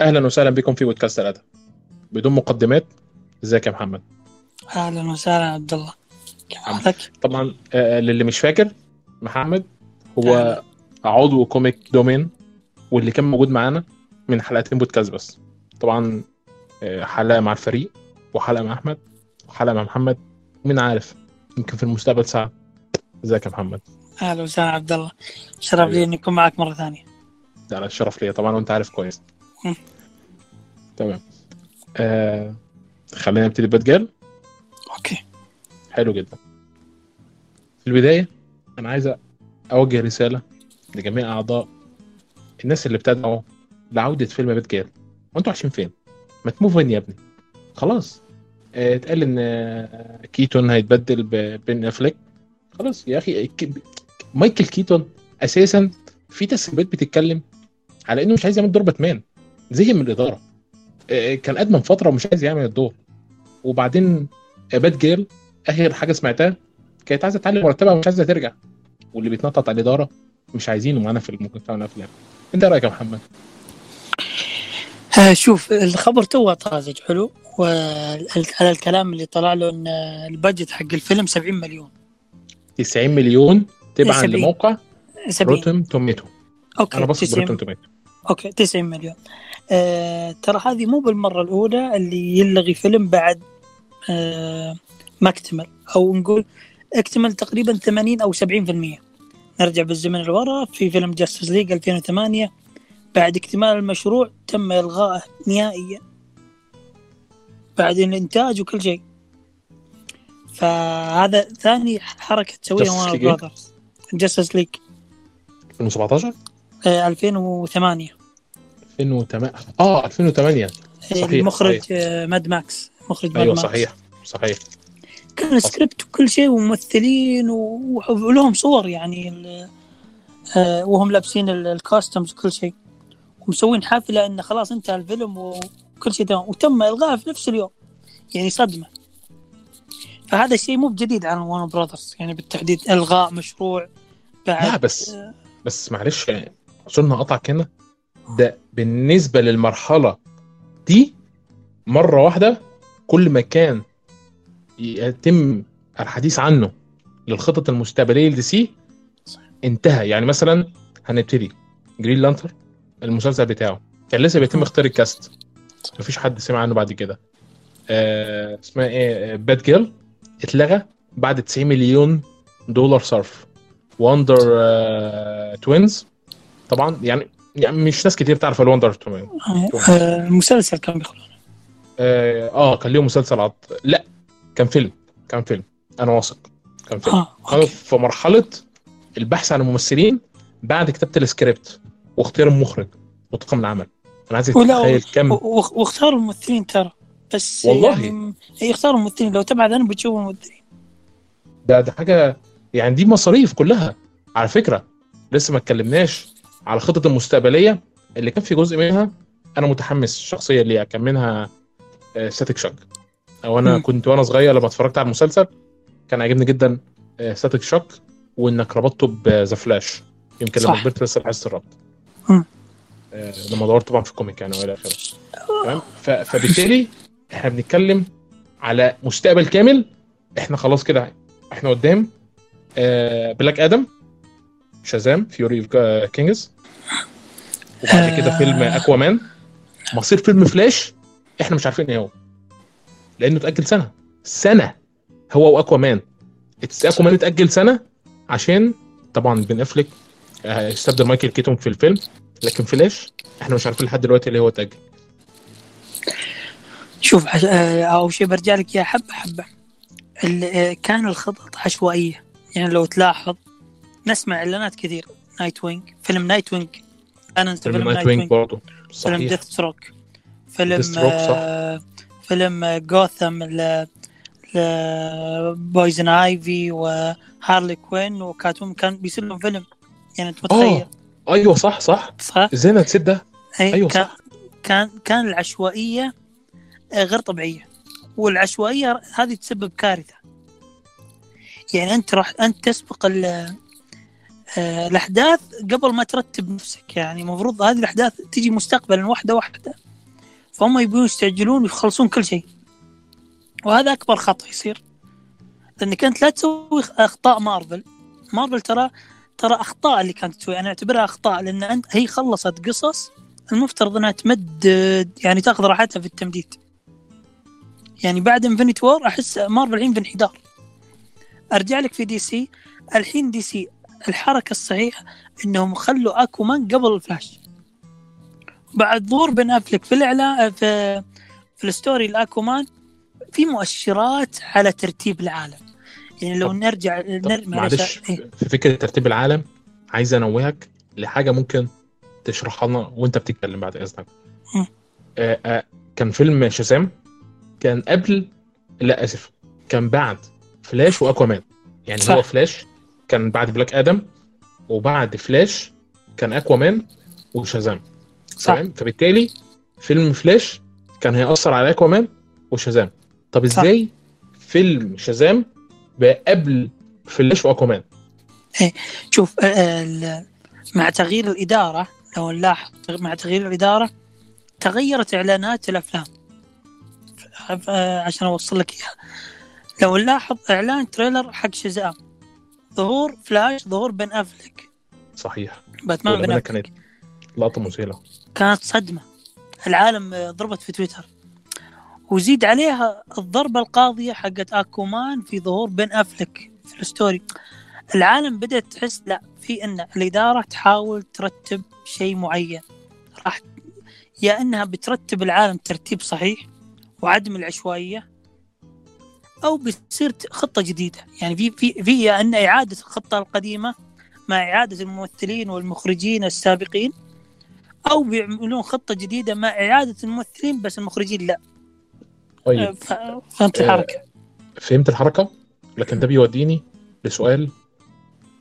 أهلا وسهلا بكم في بودكاست الادب بدون مقدمات إزيك يا محمد؟ أهلا وسهلا عبد الله. كيف حالك؟ طبعا آه، للي مش فاكر محمد هو أهلا. عضو Comic Domain واللي كان موجود معانا من حلقتين بودكاست بس. طبعا آه، حلقة مع الفريق وحلقة مع أحمد وحلقة مع محمد مين عارف يمكن في المستقبل ساعة. إزيك يا محمد؟ أهلا وسهلا عبد الله. شرف لي إني أكون معك مرة ثانية. ده أنا الشرف ليا طبعا وأنت عارف كويس. تمام. آه خلينا نبتدي ب Batgirl okay. حلو جدا. في البداية أنا عايز أوجه رسالة لجميع أعضاء الناس اللي بتدعوا لعودة فيلم Batgirl وأنتوا عايشين فين؟ ما ت move on يا ابني؟ خلاص. آه، اتقال إن آه، كيتون هيتبدل ببين أفليك. خلاص يا أخي ك- مايكل كيتون أساسا في تسريبات بتتكلم على إنه مش عايز يعمل دور باتمان. زهق من الإدارة. آه، كان قد من فترة ومش عايز يعمل الدور. وبعدين آه، بات جيرل آخر حاجة سمعتها كانت عايزة تعلي مرتبها ومش عايزة ترجع. واللي بيتنطط على الإدارة مش عايزينه معانا في ممكن تعمل افلام أنت إيه رأيك يا محمد؟ آه شوف الخبر توه طازج حلو. وعلى الكلام اللي طلع له إن ال budget حق الفيلم 70 مليون. 90 مليون تبعا 70. لموقع 70 Rotten Tomatoes. okay أنا بثق 90 ب Rotten Tomatoes. okay 90 مليون. آه ترى هذه مو بالمرة الأولى اللي يلغي فيلم بعد آه ما اكتمل. أو نقول اكتمل تقريبا 80 أو 70% نرجع بالزمن لورا في فيلم Justice League 2008 بعد اكتمال المشروع تم إلغائه نهائيا. بعد الإنتاج وكل شيء. فهذا ثاني حركة تسويها وأنا؟ Brothers Justice League. 2017 آه 2008 2008 آه 2008 صحيح، المخرج صحيح. آه، Mad Max مخرج Mad أيوه Max. صحيح صحيح. كان سكريبت وكل شيء وممثلين ولهم صور يعني آه، وهم لابسين ال- ال costumes وكل شيء. ومسوين حفله انه خلاص انتهى الفيلم وكل شيء تمام. وتم الغائه في نفس اليوم يعني صدمة. فهذا الشيء مو بجديد على وان براذرز يعني بالتحديد إلغاء مشروع بعد لا بس بس معلش يعني عذرنا قطعك هنا ده بالنسبة للمرحلة دي مرة واحدة كل ما كان يتم الحديث عنه للخطط المستقبلية لدي سي انتهى. يعني مثلا هنبتدي. Green Lantern المسلسل بتاعه. كان لسه بيتم اختيار ال cast. مفيش حد سمع عنه بعد كده. آه اسمها إيه؟ Batgirl اتلغى بعد 90 مليون دولار صرف. Wonder آه Twins طبعا يعني يعني مش ناس كتير تعرف ال Wonder آه، المسلسل كان بيخلون آه, آه كان ليهم مسلسل عط... لا كان فيلم كان فيلم. أنا واثق كان فيلم. أنا okay. في مرحلة البحث عن الممثلين بعد كتابة السكريبت واختيار المخرج وطاقم العمل. أنا عايزك ولا- تتخيل كم واختاروا الممثلين ترى. بس والله. يعني إيه، يختاروا الممثلين. لو تبعد عنهم بتشوفوا الممثلين. ده ده حاجة يعني دي مصاريف كلها. على فكرة لسه ما اتكلمناش على الخطط المستقبلية اللي كان في جزء منها أنا متحمس شخصيا ليها كان منها Static Shock أو أنا مم. كنت وأنا صغير لما اتفرجت على المسلسل كان عاجبني جدا Static Shock وإنك ربطته ب The Flash يمكن لما. كبرت لسه لاحظت الربط. آه، لما دورت طبعا في ال comic يعني وإلى آخره. تمام؟ فبالتالي إحنا بنتكلم على مستقبل كامل. إحنا خلاص كده إحنا قدام آه، Black Adam Shazam Fury Gods وبعد كده آه. فيلم Aquaman مصير فيلم فلاش إحنا مش عارفين إيه هو. لأنه اتأجل سنة. سنة. هو و Aquaman Aquaman اتأجل سنة عشان طبعا بن أفليك آه، استبدل مايكل كيتون في الفيلم. لكن فلاش إحنا مش عارفين لحد دلوقتي اللي هو اتأجل. شوف. آه، اول شيء برجع لك يا حبة حبة. كان الخطط عشوائية. يعني لو تلاحظ نسمع إعلانات كثير Nightwing. فيلم Nightwing. أنا انسى فيلم Nightwing برضه فيلم Deathstroke فيلم. آه... فيلم آه، جوثم ل... ل... Poison Ivy و Harley Quinn و Catwoman كان بيصير لهم فيلم. يعني أنت متخيل؟ آه. أيوه صح صح. صح؟ إزاي أنا نسيت ده. أي أيوة كان صح. كان كان العشوائية آه، غير طبيعية. والعشوائية هذه تسبب كارثة. يعني أنت راح أنت تسبق ال- آه، الأحداث قبل ما ترتب نفسك يعني المفروض هذه الأحداث تجي مستقبلا واحدة واحدة فهم يبون يستعجلون ويخلصون كل شيء. وهذا أكبر خطأ يصير لأنك أنت لا تسوي أخطاء مارفل. مارفل ترى ترى أخطاء اللي كانت تسوي أنا أعتبرها أخطاء لأن أنت هي خلصت قصص المفترض إنها تمدد يعني تأخذ راحتها في التمديد. يعني بعد Infinity War أحس مارفل الحين في انحدار. أرجع لك في DC الحين DC الحركه الصحيحة إنهم خلوا Aquaman قبل الفلاش بعد ظهور بن أفلك في الإعلان في في ال story ال Aquaman في مؤشرات على ترتيب العالم يعني لو طب- نرجع طب نر... معلش إيه. في فكرة ترتيب العالم عايز أنوهك لحاجة ممكن تشرحها لنا وأنت بتتكلم بعد إذنك. آه آه كان فيلم Shazam كان قبل لا آسف كان بعد Flash و Aquaman يعني صح. هو فلاش كان بعد Black Adam وبعد فلاش كان Aquaman و Shazam. صح. تمام؟ فبالتالي فيلم فلاش كان هيأثر على Aquaman و Shazam. طب صح. إزاي فيلم Shazam بقى قبل Flash و Aquaman شوف آه، مع تغيير الإدارة لو نلاحظ مع تغيير الإدارة تغيرت إعلانات الأفلام. ف- آه، عشان أوصل لك إياها. لو نلاحظ إعلان trailer حق Shazam ظهور فلاش ظهور بن أفلك. صحيح. باتمان بن كانت لقطة مذهلة. كانت صدمة. العالم ضربت في تويتر. وزيد عليها الضربة القاضية حقت Aquaman في ظهور بن أفلك في ال story. العالم بدأت تحس لا في أن الإدارة تحاول ترتب شيء معين. راح يا أنها بترتب العالم ترتيب صحيح وعدم العشوائية. أو بتصير خطة جديدة. يعني في في في يا أن إعادة الخطة القديمة مع إعادة الممثلين والمخرجين السابقين أو بيعملون خطة جديدة مع إعادة الممثلين بس المخرجين لا. طيب. ف- فهمت آه، الحركة. فهمت الحركة؟ لكن ده بيوديني لسؤال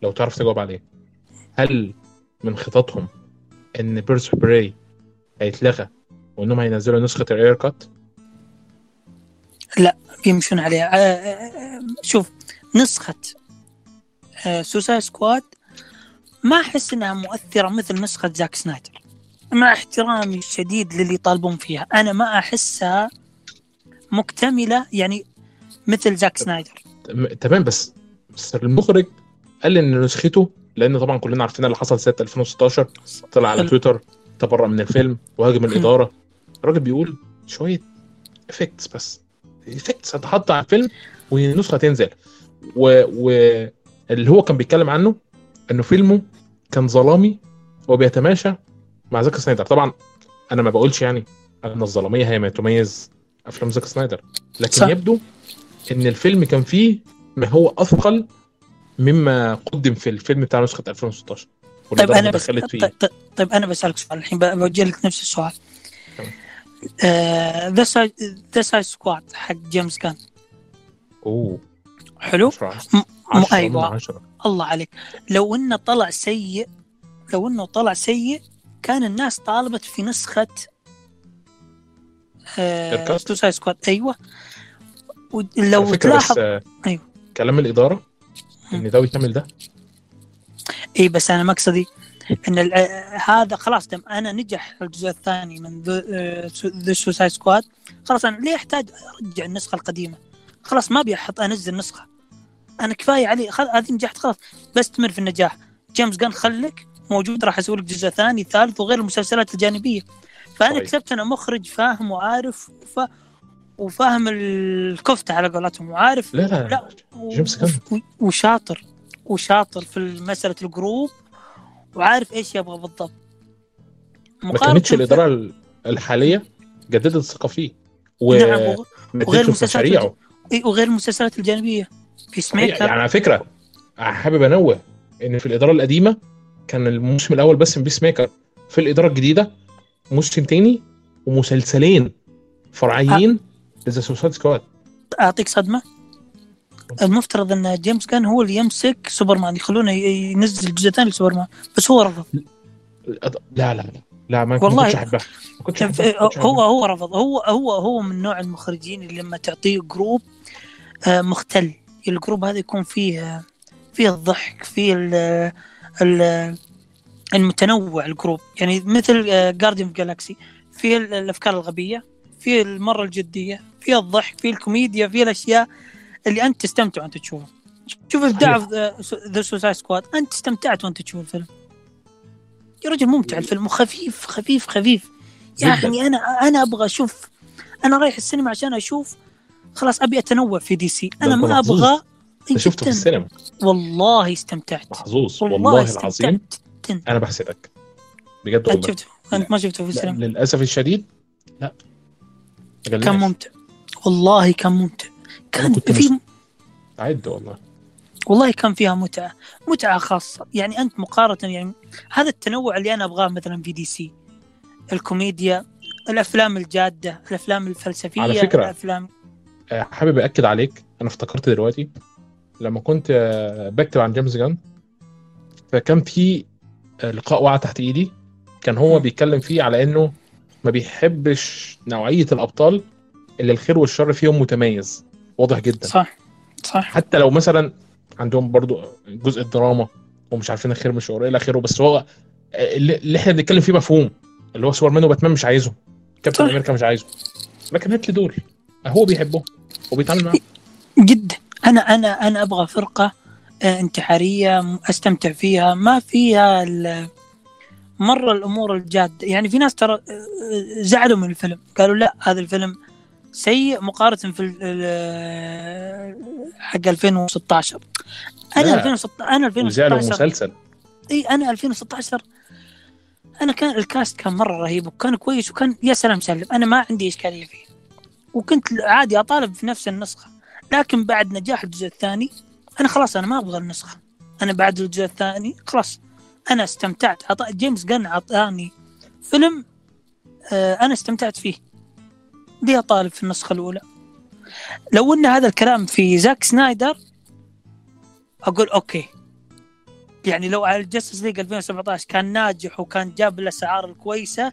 لو تعرف تجاوب عليه. هل من خططهم إن Birds of Prey هيتلغى وإنهم هينزلوا نسخة ال Ayer Cut يمشون عليها. آه، آه، آه، شوف نسخة Suicide Squad ما أحس إنها مؤثرة مثل نسخة زاك سنايدر. مع احترامي الشديد للي يطالبون فيها. أنا ما أحسها مكتملة يعني مثل زاك سنايدر. تم- تمام بس بس المخرج قال إن نسخته لأن طبعا كلنا عارفين اللي حصل سنة 2016 طلع على. تويتر تبرأ من الفيلم وهاجم الإدارة. الراجل بيقول شوية effects بس. effects هتحط على الفيلم والنسخة تنزل. و... و... هو كان بيتكلم عنه إنه فيلمه كان ظلامي وبيتماشى مع زاك سنايدر. طبعا أنا ما بقولش يعني أن الظلامية هي ما تميز أفلام زاك سنايدر لكن صح. يبدو إن الفيلم كان فيه ما هو أثقل مما قدم في الفيلم بتاع نسخة 2016 طيب أنا بس طيب, طيب, أنا بسألك سؤال الحين بوجه لك نفس السؤال. تمام. The Suicide Squad حق جيمس جن. أوه. حلو؟ 10 م- 10 من أيوة. 10 الله عليك. لو إنه طلع سيء لو إنه طلع سيء كان الناس طالبت في نسخة آه؟ سوسايد سكواد أيوه. ولو تلاحظ آه، أيوة. كلام الإدارة إن ده يكمل ده؟ اي بس أنا مقصدي إن هذا خلاص دام إنه نجح الجزء الثاني من The Suicide Squad خلاص أنا ليه أحتاج أرجع النسخة القديمة خلاص ما أبي أحط أنزل نسخة أنا كفاية علي. هذه نجحت خلاص بستمر في النجاح جيمس جان خلك موجود راح أسوي لك جزء ثاني ثالث وغير المسلسلات الجانبية فأنا صحيح. كسبت أنا مخرج فاهم وعارف وف... وفاهم الكفته على قولتهم وعارف لا لا, لا و... جيمس جان. و... وشاطر وشاطر في مسألة الجروب وعارف إيش يبغى بالضبط. ما كانتش الاداره ال- الحالية جددت الثقة فيه و نعم وغير المسلسلات وغير المسلسلات الجانبية. في صحيح. بيسميكر يعني على فكرة حابب أنوه إن في الإدارة القديمة كان الموسم الأول بس من بيس ميكر في الإدارة الجديدة موسم تاني ومسلسلين فرعيين ل The Suicide Squad أعطيك صدمة. المفترض أن جيمس جن هو اللي يمسك سوبرمان يخلونه ينزل جزء ثاني لسوبرمان بس هو رفض لا لا لا لا ما والله. أحبها. ما كنتش هو. هو رفض هو هو هو من نوع المخرجين اللي لما تعطيه group آه، مختل ال group هذا يكون فيه آه، فيه الضحك فيه ال- ال- المتنوع ال group يعني مثل Guardians Galaxy فيه ال- الأفكار الغبية في المرة الجدية في الضحك في الكوميديا في الأشياء اللي أنت تستمتع وأنت تشوفها شوف ابداع The Suicide Squad. أنت استمتعت وأنت تشوف الفيلم. يا رجل ممتع الفيلم وخفيف خفيف خفيف. يعني أنا أنا أبغى أشوف أنا رايح السينما عشان أشوف خلاص أبي أتنوع في دي سي. أنا ما. أبغى أنت شفته في. السينما. والله استمتعت. محظوظ. والله, والله العظيم. أنا بحسدك. بجد أنت والله. شفته؟ انت ما شفته في السينما. للأسف الشديد لا. كان. ممتع. والله كان ممتع. كان في عد والله والله كان فيها متعة متعة خاصة يعني أنت مقارنة يعني هذا التنوع اللي أنا أبغاه مثلا في دي سي الكوميديا الأفلام الجادة الأفلام الفلسفية على فكرة. الأفلام آه، حابب اكد عليك أنا افتكرت دلوقتي لما كنت آه، بكتب عن جيمس جان فكان في لقاء وقع تحت إيدي كان هو. بيتكلم فيه على إنه ما بيحبش نوعية الأبطال اللي الخير والشر فيهم متميز واضح جدا. صح. صح. حتى لو مثلا عندهم برضو جزء الدراما ومش عارفين الخير من الشر إلى آخره بس هو اللي إحنا بنتكلم فيه مفهوم. اللي هو سوبرمان وباتمان مش عايزهم. كابتن. أمريكا مش عايزه لكن هات لي دول هو بيحبهم وبيتعامل معاهم. جدا أنا أنا أنا أبغى فرقة آه، انتحارية م- أستمتع فيها. ما فيها ال- مرة الأمور الجادة. يعني في ناس ترى آه، آه، زعلوا من الفيلم. قالوا لا هذا الفيلم سيء مقارنة في حق 2016 أنا لا. 2016 أنا وزعلوا 2016 مسلسل. إي أنا 2016 أنا كان الكاست كان مرة رهيب وكان كويس وكان يا سلام سلم أنا ما عندي إشكالية فيه. وكنت عادي أطالب في نفس النسخة. لكن بعد نجاح الجزء الثاني أنا خلاص أنا ما أبغى النسخة. أنا بعد الجزء الثاني خلاص. أنا استمتعت. عط... جيمس جن اعطاني فيلم آه أنا استمتعت فيه. ليه اطالب في النسخة الأولى. لو إن هذا الكلام في زاك سنايدر أقول okay. يعني لو على ال Justice League 2017 كان ناجح وكان جاب الأصداء الكويسة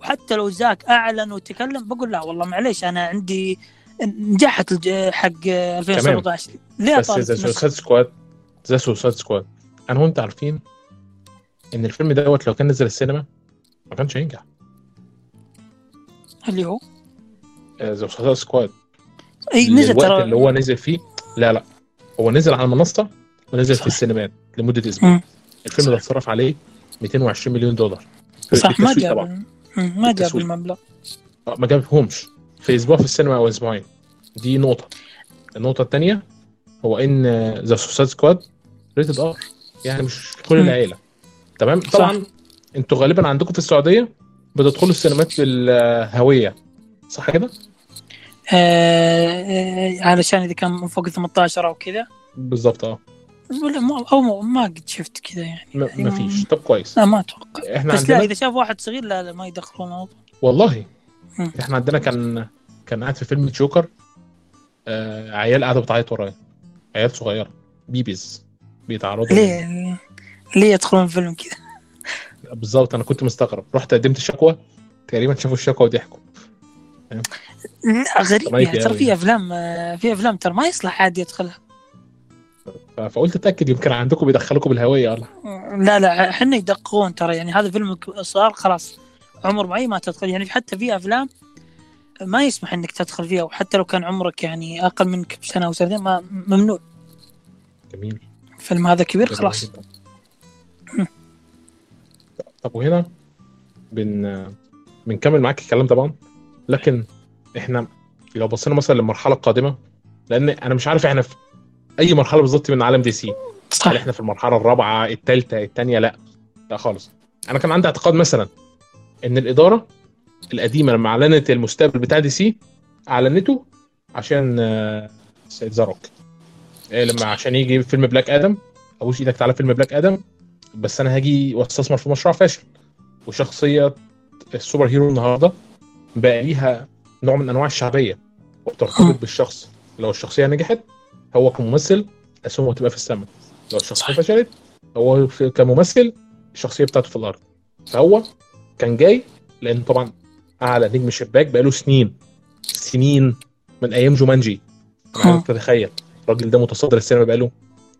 وحتى لو زاك أعلن وتكلم بقول لا والله معليش أنا عندي نجحت حق 2017 ليه بس ذا النسخة؟ سوسايد سكواد The Suicide Squad أنا وأنت عارفين إن الفيلم دوت لو كان نزل السينما ما كانش هينجح. اللي هو؟ ذا سوسايد سكواد. اي نزل ترى. اللي هو نزل فيه لا لا. هو نزل على المنصة ونزل في صح. السينمات لمدة أسبوع. الفيلم ده. اتصرف عليه 220 مليون دولار. صح ما جاب ما جاب. المبلغ. آه، ما جابهمش. في أسبوع في السينما أو أسبوعين. دي نقطة. النقطة الثانية هو إن The Suicide Squad rated R يعني مش كل. العيلة. تمام. طبعا أنتوا غالبا عندكم في السعودية بتدخلوا السينمات بالهوية صح كده؟ آه آه علشان إذا كان من فوق 18 أو كذا. بالظبط آه. ولا ما أو ما- ما قد شفت كذا يعني. م- مفيش طب كويس. لا ما أتوقع. إحنا بس لا عندنا إذا شاف واحد صغير لا لا ما يدخلون الموضوع والله. مم. إحنا عندنا كان كان قاعد في فيلم جوكر آه عيال قاعدة بتعيط ورايا. عيال صغيرة. بيبيز. بيتعرضوا ليه؟ ليه يدخلون فيلم كذا؟ بالظبط أنا كنت مستغرب. رحت قدمت شكوى تقريبا شافوا الشكوى وضحكوا. لا غريب يعني ترى. في أفلام آه، في أفلام ترى ما يصلح عادي يدخلها. فقلت أتأكد يمكن عندكم بيدخلوكم بالهويه ولا لا لا إحنا يدققون ترى يعني هذا فيلم صار خلاص. عمر معين ما تدخل يعني حتى في أفلام ما يسمح إنك تدخل فيها وحتى لو كان عمرك يعني أقل منك بسنة أو سنتين ما ممنوع. جميل. الفيلم هذا كبير خلاص. طب وهنا بن بنكمل معاك الكلام طبعا. لكن إحنا لو بصينا مثلا للمرحلة القادمة لأن أنا مش عارف إحنا في أي مرحلة بالظبط من عالم دي سي. هل صح إحنا في المرحلة الرابعة الثالثه الثانية لا. لا خالص. أنا كان عندي اعتقاد مثلا إن الإدارة القديمة لما أعلنت المستقبل بتاع دي سي أعلنته عشان آه، يعني ذا روك. إيه لما عشان يجي فيلم بلاك آدم أبوس إيدك تعالى فيلم بلاك آدم بس أنا هاجي واستثمر في مشروع فاشل. وشخصية ال superhero النهارده بقى ليها نوع من أنواع الشعبية وبترتبط بالشخص. لو الشخصية نجحت هو كممثل اسمه هتبقى في السماء. لو الشخصية. فشلت هو كممثل الشخصية بتاعته في الأرض. فهو كان جاي لأن طبعا أعلى نجم شباك بقاله سنين. سنين من أيام جومانجي. أنا. عايزك تتخيل. الراجل ده متصدر السينما بقاله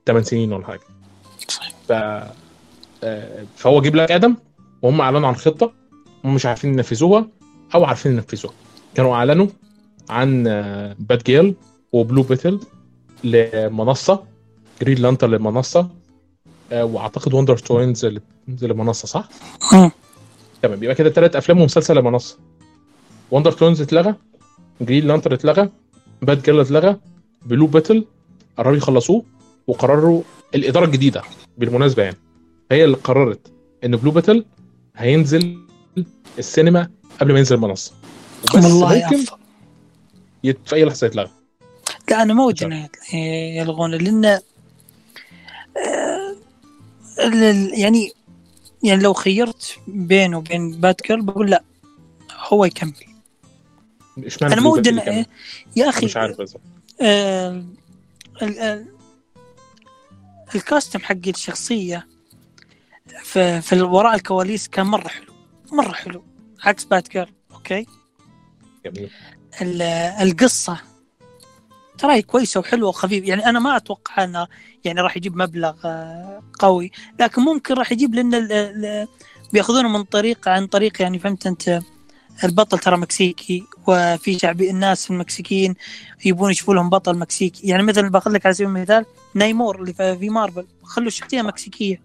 8 سنين ولا حاجة. ف آه، فهو جه بلاك آدم وهم أعلنوا عن خطة هم مش عارفين ينفذوها أو عارفين ينفذوها. كانوا أعلنوا عن Batgirl و Blue Beetle لمنصة Green Lantern لمنصة آه، وأعتقد Wonder Twins لمنصة صح؟ تمام. يبقى كده ثلاث أفلام ومسلسل لمنصة. Wonder Twins اتلغى Green Lantern اتلغى Batgirl اتلغى Blue Beetle قرروا يخلصوه وقرروا الإدارة الجديدة بالمناسبة يعني. هي اللي قررت إن Blue Beetle هينزل السينما قبل ما ينزل المنصة. والله ممكن يت- في أي لحظة يتلغى. لا أنا ما ودي. انه يلغونه لأن آه، يعني يعني لو خيرت بينه وبين بات جيرل بقول لا هو يكمل. إشمعنى أنا ما بلو ودي؟ يا أخي مش عارف بالظبط آه، ال- ال- ال costume حق الشخصية في, في وراء الكواليس كان مرة حلو. مرة حلو. عكس بات جيرل أوكي؟ جميل. ال- القصة ترى هي كويسة وحلوة وخفيف يعني أنا ما أتوقع أنه يعني راح يجيب مبلغ آه، قوي. لكن ممكن راح يجيب ال- بيأخذونه من طريق عن طريق يعني فهمت أنت؟ البطل ترى مكسيكي وفي شعبي الناس المكسيكيين يبون يشوفوا لهم بطل مكسيكي. يعني مثلا بأخذ لك على سبيل المثال نايمور اللي في مارفل خلوا الشخصية مكسيكية.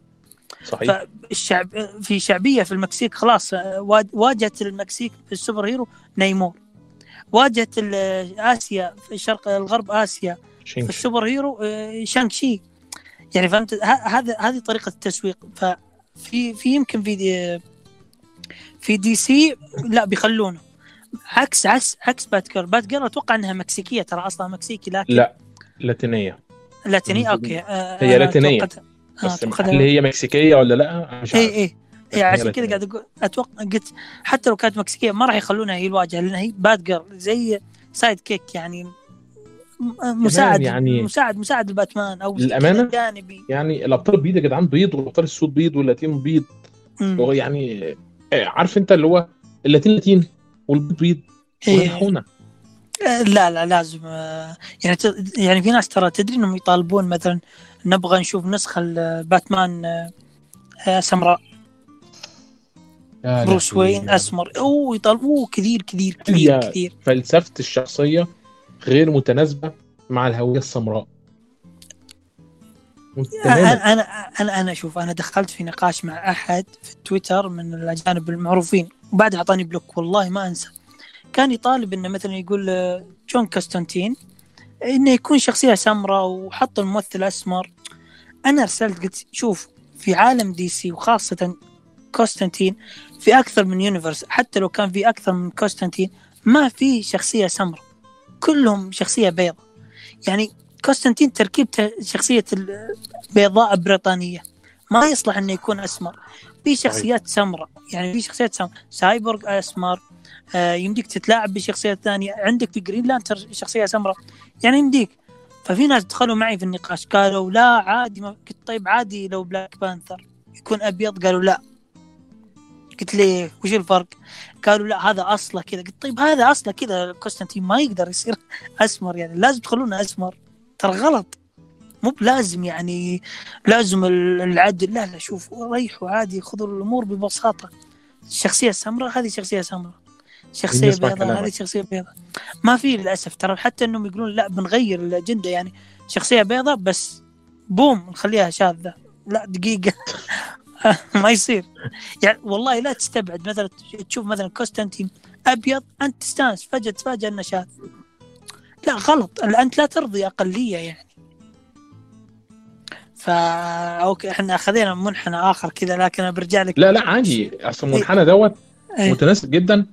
صحيح. فالشعب في شعبية في المكسيك خلاص وا- واجهة المكسيك في ال super hero نايمور واجهة آسيا في الشرق الغرب آسيا في ال super hero آه، شانغ تشي يعني فهمت؟ هذا هذه طريقة التسويق. ففي في يمكن في دي في دي سي لا بيخلونه. عكس عكس عكس بات جيرل بات جيرل أتوقع إنها مكسيكية ترى أصلا مكسيكي لكن لا لاتينية. لاتينية أوكي. آه، هي أنا آه، بس توقعت- هل هي مكسيكية ولا لأ مش اي عارف اي اي هي عشان كذا. قاعد أقول أتوقع قلت حتى لو كانت مكسيكية ما راح يخلونها هي الواجهة لأن هي بات جيرل زي sidekick يعني مساعد يعني- مساعد مساعد الباتمان أو للأمانة؟ جانبي يعني الأبطال البيض يا جدعان بيض والابطال السود بيض واللاتين بيض. هو يعني آه، عارف أنت اللي هو اللاتين لاتين والبيض بيض إيه. وريحونا آه، لا لا لازم آه، يعني يعني في ناس ترى تدري إنهم يطالبون مثلا نبغى نشوف نسخة الباتمان آه، سمراء. بروس وين؟ أسمر. أوه يطالبون كثير كثير كثير كثير. فلسفة الشخصية غير متناسبة مع الهوية السمراء. أنا أنا أنا أنا شوف أنا دخلت في نقاش مع أحد في تويتر من الأجانب المعروفين وبعدها أعطاني block والله ما أنسى. كان يطالب إنه مثلا يقول آه، جون كونستانتين إنه يكون شخصية سمراء وحط الممثل أسمر. أنا أرسلت قلت شوف في عالم دي سي وخاصة كوستانتين في أكثر من universe حتى لو كان في أكثر من كوستانتين ما في شخصية سمراء. كلهم شخصية بيضاء يعني كوستانتين تركيبته شخصية البيضاء بريطانية. ما يصلح إنه يكون أسمر. في شخصيات سمراء. يعني في شخصيات سمراء. سايبورغ أسمر. يمديك تتلاعب بشخصيات ثانية. عندك في جرين لانترن شخصية سمراء. يعني يمديك. ففي ناس دخلوا معي في النقاش قالوا لا عادي ما قلت طيب عادي لو بلاك بانثر يكون أبيض. قالوا لا. قلت ليه وش الفرق؟ قالوا لا هذا أصله كذا. قلت طيب هذا أصله كذا. كوستانتين ما يقدر يصير أسمر يعني. لازم تخلونه أسمر. ترى غلط. مو بلازم يعني. لازم ال- العدل. لا لا شوف ريحوا عادي خذوا الأمور ببساطة. الشخصيه السمراء هذه شخصية سمراء. شخصية بيضاء. هذه شخصية بيضاء. ما في للأسف ترى حتى إنهم يقولون لا بنغير الأجندة يعني. شخصية بيضاء بس بوم نخليها شاذة. لا دقيقة. ما يصير. يعني والله لا تستبعد. مثلا تشوف مثلا كوستانتين أبيض أنت تستانس. فجأة تفاجئ إنه شاذ. لا غلط. أنت لا ترضي أقلية يعني. فا أوكي إحنا أخذنا منحنى آخر كذا لكن برجع لك. لا لا عادي. أصل المنحنى دوت إيه. متناسب جدا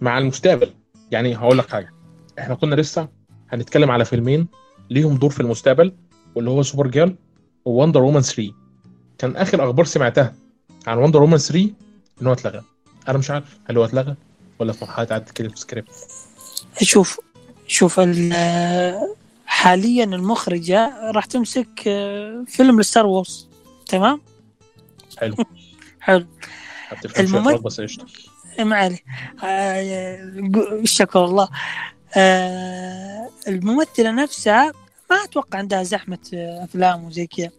مع المستقبل. يعني هقول لك حاجة. إحنا كنا لسه هنتكلم على فيلمين ليهم دور في المستقبل واللي هو سوبر جيرل ووندر وومن 3 كان آخر أخبار سمعتها عن وندر وومن 3 ان هو اتلغى. أنا مش عارف هل هو اتلغى ولا في مرحلة اعاده كتابه سكريبت شوف شوف ال- حاليا المخرجة راح تمسك آه، فيلم لستار وورز. تمام؟ حلو. حلو. الممثل- ما عليه آه، شكر الله. آه، الممثلة نفسها ما أتوقع عندها زحمة آه، أفلام وزي كذا.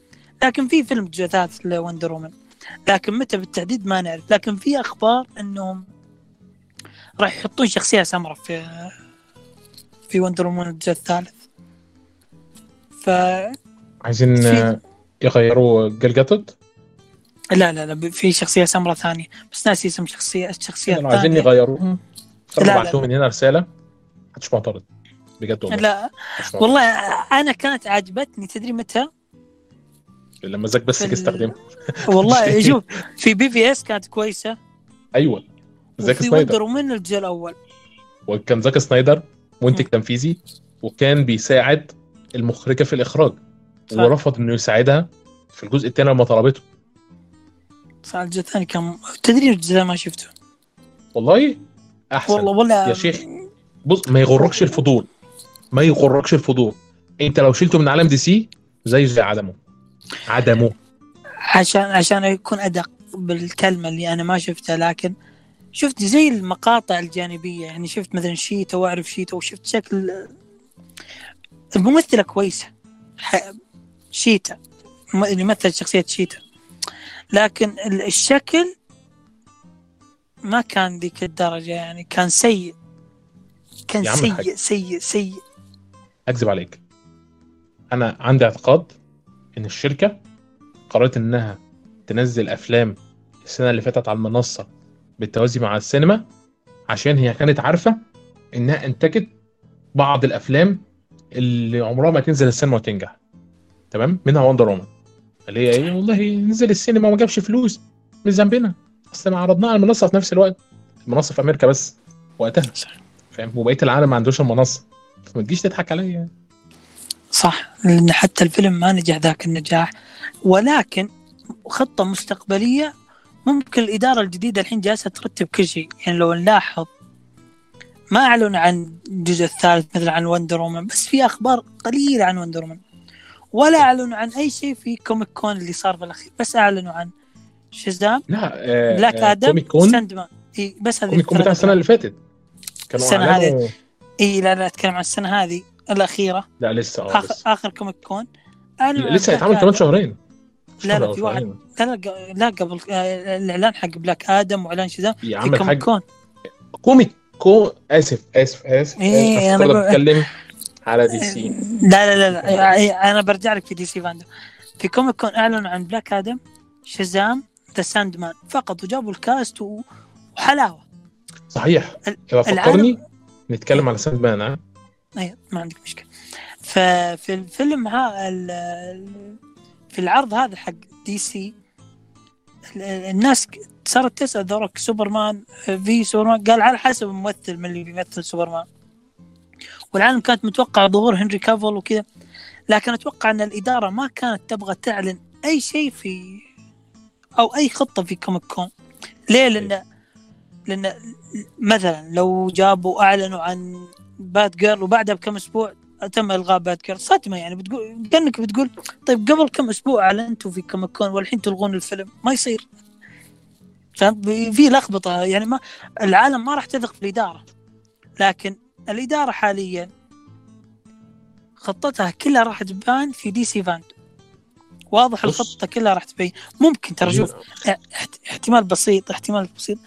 لكن في فيلم جزء ثالث لوندر وومن. لكن متى بالتحديد ما نعرف. لكن في أخبار إنهم راح يحطون شخصية سمراء في في وندر وومن الجزء الثالث. ف عايزين يغيروا جال جادوت لا لا لا في شخصية سمراء ثانية بس ناسي اسم شخصية الشخصية لو عايزين الثانية. يغيروهم لا، لا. بعت لهم من هنا رسالة. محدش معترض. بجد والله. لا. والله أنا كانت عجبتني تدري متى؟ لما زاك بس يستخدمها والله شوف في BvS كانت كويسة. أيوه. زاك سنايدر. وندر وومن الجزء الأول. وكان زاك سنايدر منتج. تنفيذي وكان بيساعد المخرجة في الإخراج. صح. ورفض إنه يساعدها في الجزء الثاني لما طلبته. صح الجزء الثاني كان تدري الجزء ما شفته والله أحسن. والله ولا يا شيخ. بص ما يغركش الفضول. ما يغركش الفضول. أنت لو شلته من عالم دي سي زيه زي عدمه. عدمه. عشان عشان يكون أدق بالكلمة اللي أنا ما شفتها لكن شفت زي المقاطع الجانبية. يعني شفت مثلا شيتا وأعرف شيتا وشفت شكل الممثلة كويسة. شيتا. اللي مثل شخصية شيتا. لكن ال- الشكل ما كان ذيك الدرجة يعني كان سيء. كان. سيء سيء سيء. أكذب عليك. أنا عندي اعتقاد إن الشركة قررت إنها تنزل أفلام السنة اللي فاتت على المنصة بالتوازي مع السينما عشان هي كانت عارفة إنها أنتجت بعض الأفلام اللي عمرها ما تنزل السينما وتنجح. تمام؟ منها وندر وومن اللي هي إيه والله نزل السينما وما جابش فلوس مش ذنبنا. اصل ما عرضناه على المنصة في نفس الوقت. المنصة في أمريكا بس وقتها. فاهم؟ وبقية العالم ما عندوش المنصة. فما تجيش تضحك عليا يعني. صح. لأن حتى الفيلم ما نجح ذاك النجاح. ولكن خطة مستقبلية ممكن الإدارة الجديدة الحين جالسة ترتب كل شيء. يعني لو نلاحظ ما اعلنوا عن الجزء الثالث مثل عن وندر بس في أخبار قليلة عن وندر ولا أعلنوا عن أي شيء في كوميك كون اللي صار بالاخير بس أعلنوا عن شازام لا آه بلاك آه آدم كوميك كون ساند مان إي بس هذه كوميك كون بتاع السنة اللي فاتت. كانوا السنة اعلنوا إي لا لا أتكلم عن السنة هذه الأخيرة. لا لسه آه لسه, آخر كوميك كون لسه هيتعمل كمان. شهرين. لا، لا، في واحد. لا لا قبل آه، الإعلان حق بلاك آدم وإعلان شازام في كوميك كون كوميك كون آسف آسف آسف إيه، أنا أنا بقول- بتكلم على دي سي. لا لا لا, لا. إيه، أنا برجع لك في دي سي فاندم في كوميك كون اعلنوا عن بلاك آدم شازام ذا ساند مان فقط وجابوا ال cast وحلاوة. صحيح. اذا فكرني العالم- نتكلم على Sandman ها؟ اي ما عندك مشكلة. ففي الفيلم ها في العرض هذا حق DC ال- الناس صارت تسأل ذولاك سوبرمان في سوبرمان قال على حسب الممثل من اللي بيمثل سوبرمان. والعالم كانت متوقع ظهور هنري كافل وكذا لكن أتوقع أن الإدارة ما كانت تبغى تعلن أي شيء في أو أي خطة في Comic Con. ليه؟ لأن لأن مثلا لو جابوا أعلنوا عن Batgirl وبعدها بكم أسبوع تم إلغاء Batgirl. صدمة يعني بتقول كأنك بتقول طيب قبل كم أسبوع أعلنتوا في Comic Con والحين تلغون الفيلم؟ ما يصير. فهمت؟ في لخبطة يعني ما العالم ما راح تثق في الإدارة. لكن الإدارة حاليا خطتها كلها راح تبان في DC FanDome واضح بص. الخطة كلها راح تبين. ممكن ترى شوف إحت- احتمال بسيط احتمال بسيط.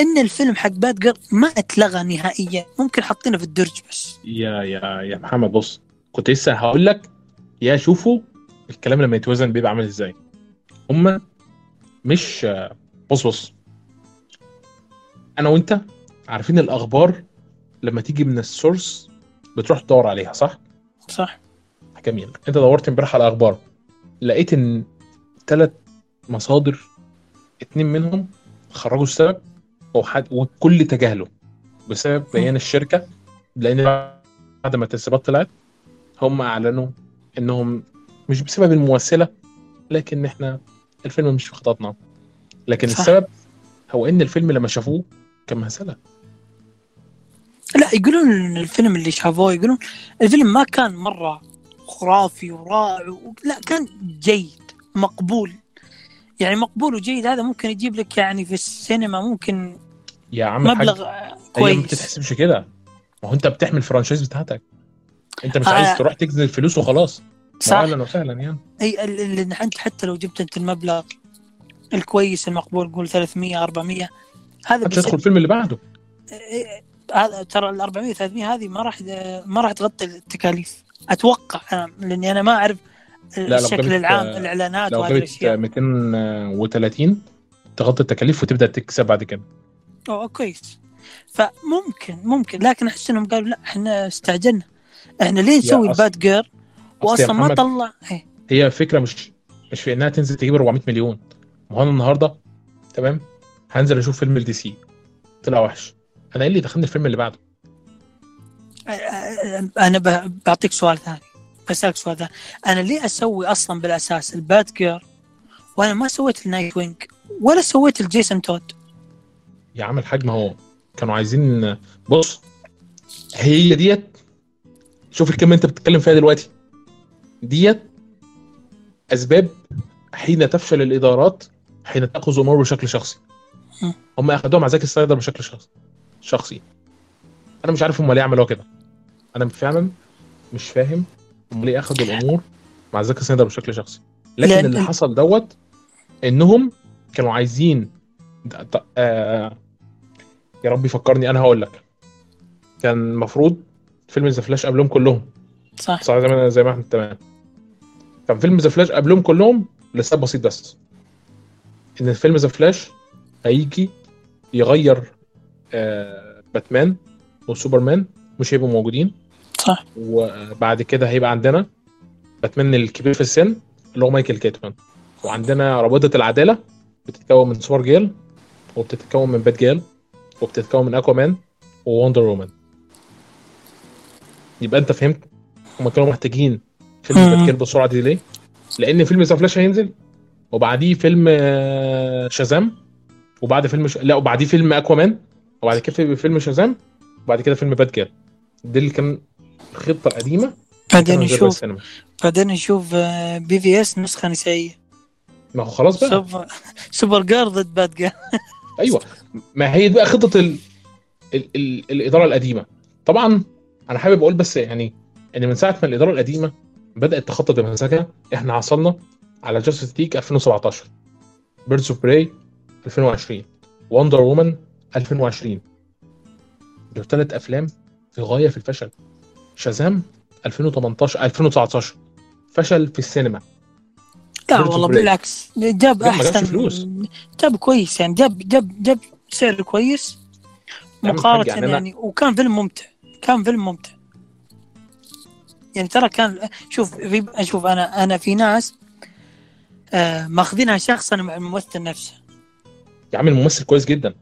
إن الفيلم حق باد جيرل ما اتلغى نهائيا. ممكن حاطينه في الدرج بس. يا يا يا محمد بص كنت لسه هقول لك يا شوفوا الكلام لما يتوزن بيبقى عامل إزاي. هما مش بص بص. أنا وأنت عارفين الأخبار لما تيجي من السورس بتروح تدور عليها صح؟ صح. جميل انت دورت امبارح على الاخبار لقيت ان ثلاث مصادر اتنين منهم خرجوا السبب وحد والكل تجاهله بسبب بيان الشركة لأن بعد ما التسريبات طلعت هم أعلنوا إنهم مش بسبب الممثله لكن إحنا الفيلم مش في خططنا. لكن صح. السبب هو إن الفيلم لما شافوه كان مهزلة. لا يقولون الفيلم اللي شافوه يقولون الفيلم ما كان مرة خرافي ورائع و... لا كان جيد مقبول. يعني مقبول وجيد هذا ممكن يجيب لك يعني في السينما ممكن يا عم مبلغ ما كويس. بتتحسبش كده. ما هو أنت بتحمي الفرانشايز بتاعتك. أنت مش آه. عايز تروح تجزي الفلوس وخلاص. صح. أهلا وسهلا يعني. أي ال- ال- ال- انت حتى لو جبت أنت المبلغ الكويس المقبول قول 300 400 هذا بيس... يدخل الفيلم اللي بعده. إيه، هذا ترى ال 400 300 هذه ما راح ما راح تغطي التكاليف. أتوقع أنا لأني أنا ما أعرف الشكل العام الإعلانات وهذه الأشياء. 230 تغطي التكاليف وتبدأ تكسب بعد كده اوه كويس. فممكن ممكن. لكن أحس إنهم قالوا لا إحنا استعجلنا. إحنا ليه نسوي الباد جير واصلا ما طلع. إيه. هي الفكرة مش مش في إنها تنزل تجيب 400 مليون. ما هو النهارده تمام؟ هنزل أشوف فيلم ال DC طلع وحش. أنا إيه اللي دخلني الفيلم اللي بعده؟ أنا ب- بعطيك سؤال ثاني بسألك سؤال ثاني. أنا ليه أسوي أصلا بالأساس ال Batgirl وأنا ما سويت ال Nightwing ولا سويت الجيسون تود؟ يا عم الحاج ما هو كانوا عايزين بص هي ديت شوف الكلمة أنت بتتكلم فيها دلوقتي. ديت أسباب حين تفشل الإدارات حين تأخذ أمور بشكل شخصي. هم اخذوها مع زكي بشكل شخصي. شخصي. أنا مش عارف هم ليه عملوها كده. أنا فعلا مش فاهم هم ليه اخذوا الأمور مع زكي سنايدر بشكل شخصي. لكن لأن- اللي حصل دوت إنهم كانوا عايزين آه يا رب يفكرني أنا هقول لك. كان المفروض فيلم The Flash قبلهم كلهم. صح. صح زي ما زي ما إحنا تمام. كان فيلم The Flash قبلهم كلهم لسبب بسيط بس. إن الفيلم The Flash هيجي يغير باتمان وسوبرمان مش هيبقوا موجودين صح وبعد كده هيبقى عندنا باتمان الكبير في السن اللي هو مايكل كيتون وعندنا رابطة العدالة بتتكون من Supergirl وبتتكون من Batgirl وبتتكون من Aquaman و Wonder Woman يبقى أنت فهمت هما كانوا محتاجين فيلم مم. Batgirl بالسرعه دي ليه؟ لأن فيلم The Flash هينزل وبعديه فيلم آه، Shazam وبعد فيلم ش... لا وبعديه فيلم Aquaman وبعد كده في- فيلم Shazam وبعد كده فيلم Batgirl دي اللي كان الخطه القديمه بعدين نشوف. بعدين نشوف BvS نسخة نسائية. ما هو خلاص بقى. Super Supergirl ضد Batgirl أيوه. ما هي بقى خطة ال... ال... ال... الإدارة القديمة. طبعا أنا حابب أقول بس يعني إن من ساعة ما الإدارة القديمة بدأت تخطط بمزاجها إحنا حصلنا على Justice League 2017 Birds of Prey 2020 Wonder Woman 2020 دول ثلاث أفلام في غاية في الفشل. شازام 2018 2019 فشل في السينما. لا والله. بالعكس. جاب أحسن. فلوس. جاب كويس يعني. جاب جاب جاب سعر كويس. مقارنة يعني يعني, وكان فيلم ممتع. كان فيلم ممتع. يعني ترى كان شوف في شوف أنا أنا في ناس آه ماخذينها شخصا مع الممثل نفسه. يا عم الممثل كويس جدا.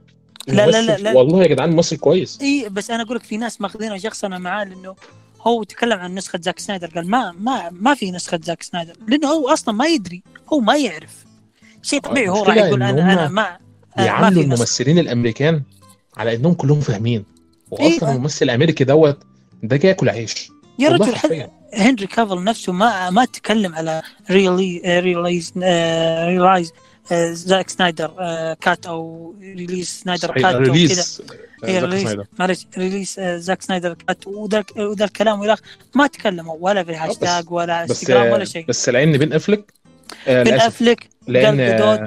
لا، لا، لا، لا. والله يا جدعان ممثل كويس إي بس أنا أقول لك في ناس ماخذينها شخصي معاه لأنه هو تكلم عن نسخة زاك سنايدر قال ما ما ما في نسخة زاك سنايدر لأنه هو أصلا ما يدري هو ما يعرف شيء طبيعي هو راح يقول أنا أنا ما نسخة الممثلين الأمريكان على إنهم كلهم فاهمين واصلا إيه. الممثل الأمريكي دوت ده جاي ياكل عيش يا رجل. هنري كافل نفسه ما ما تكلم على rele- release release زاك سنايدر آه، cut أو release سنايدر cut release release. معلش release آه، زاك سنايدر cut وذا الكلام والى. ما تكلموا ولا في الهاشتاج ولا انستغرام ولا شيء بس لأن بين أفلك آه للأسف أفلك لأن. آه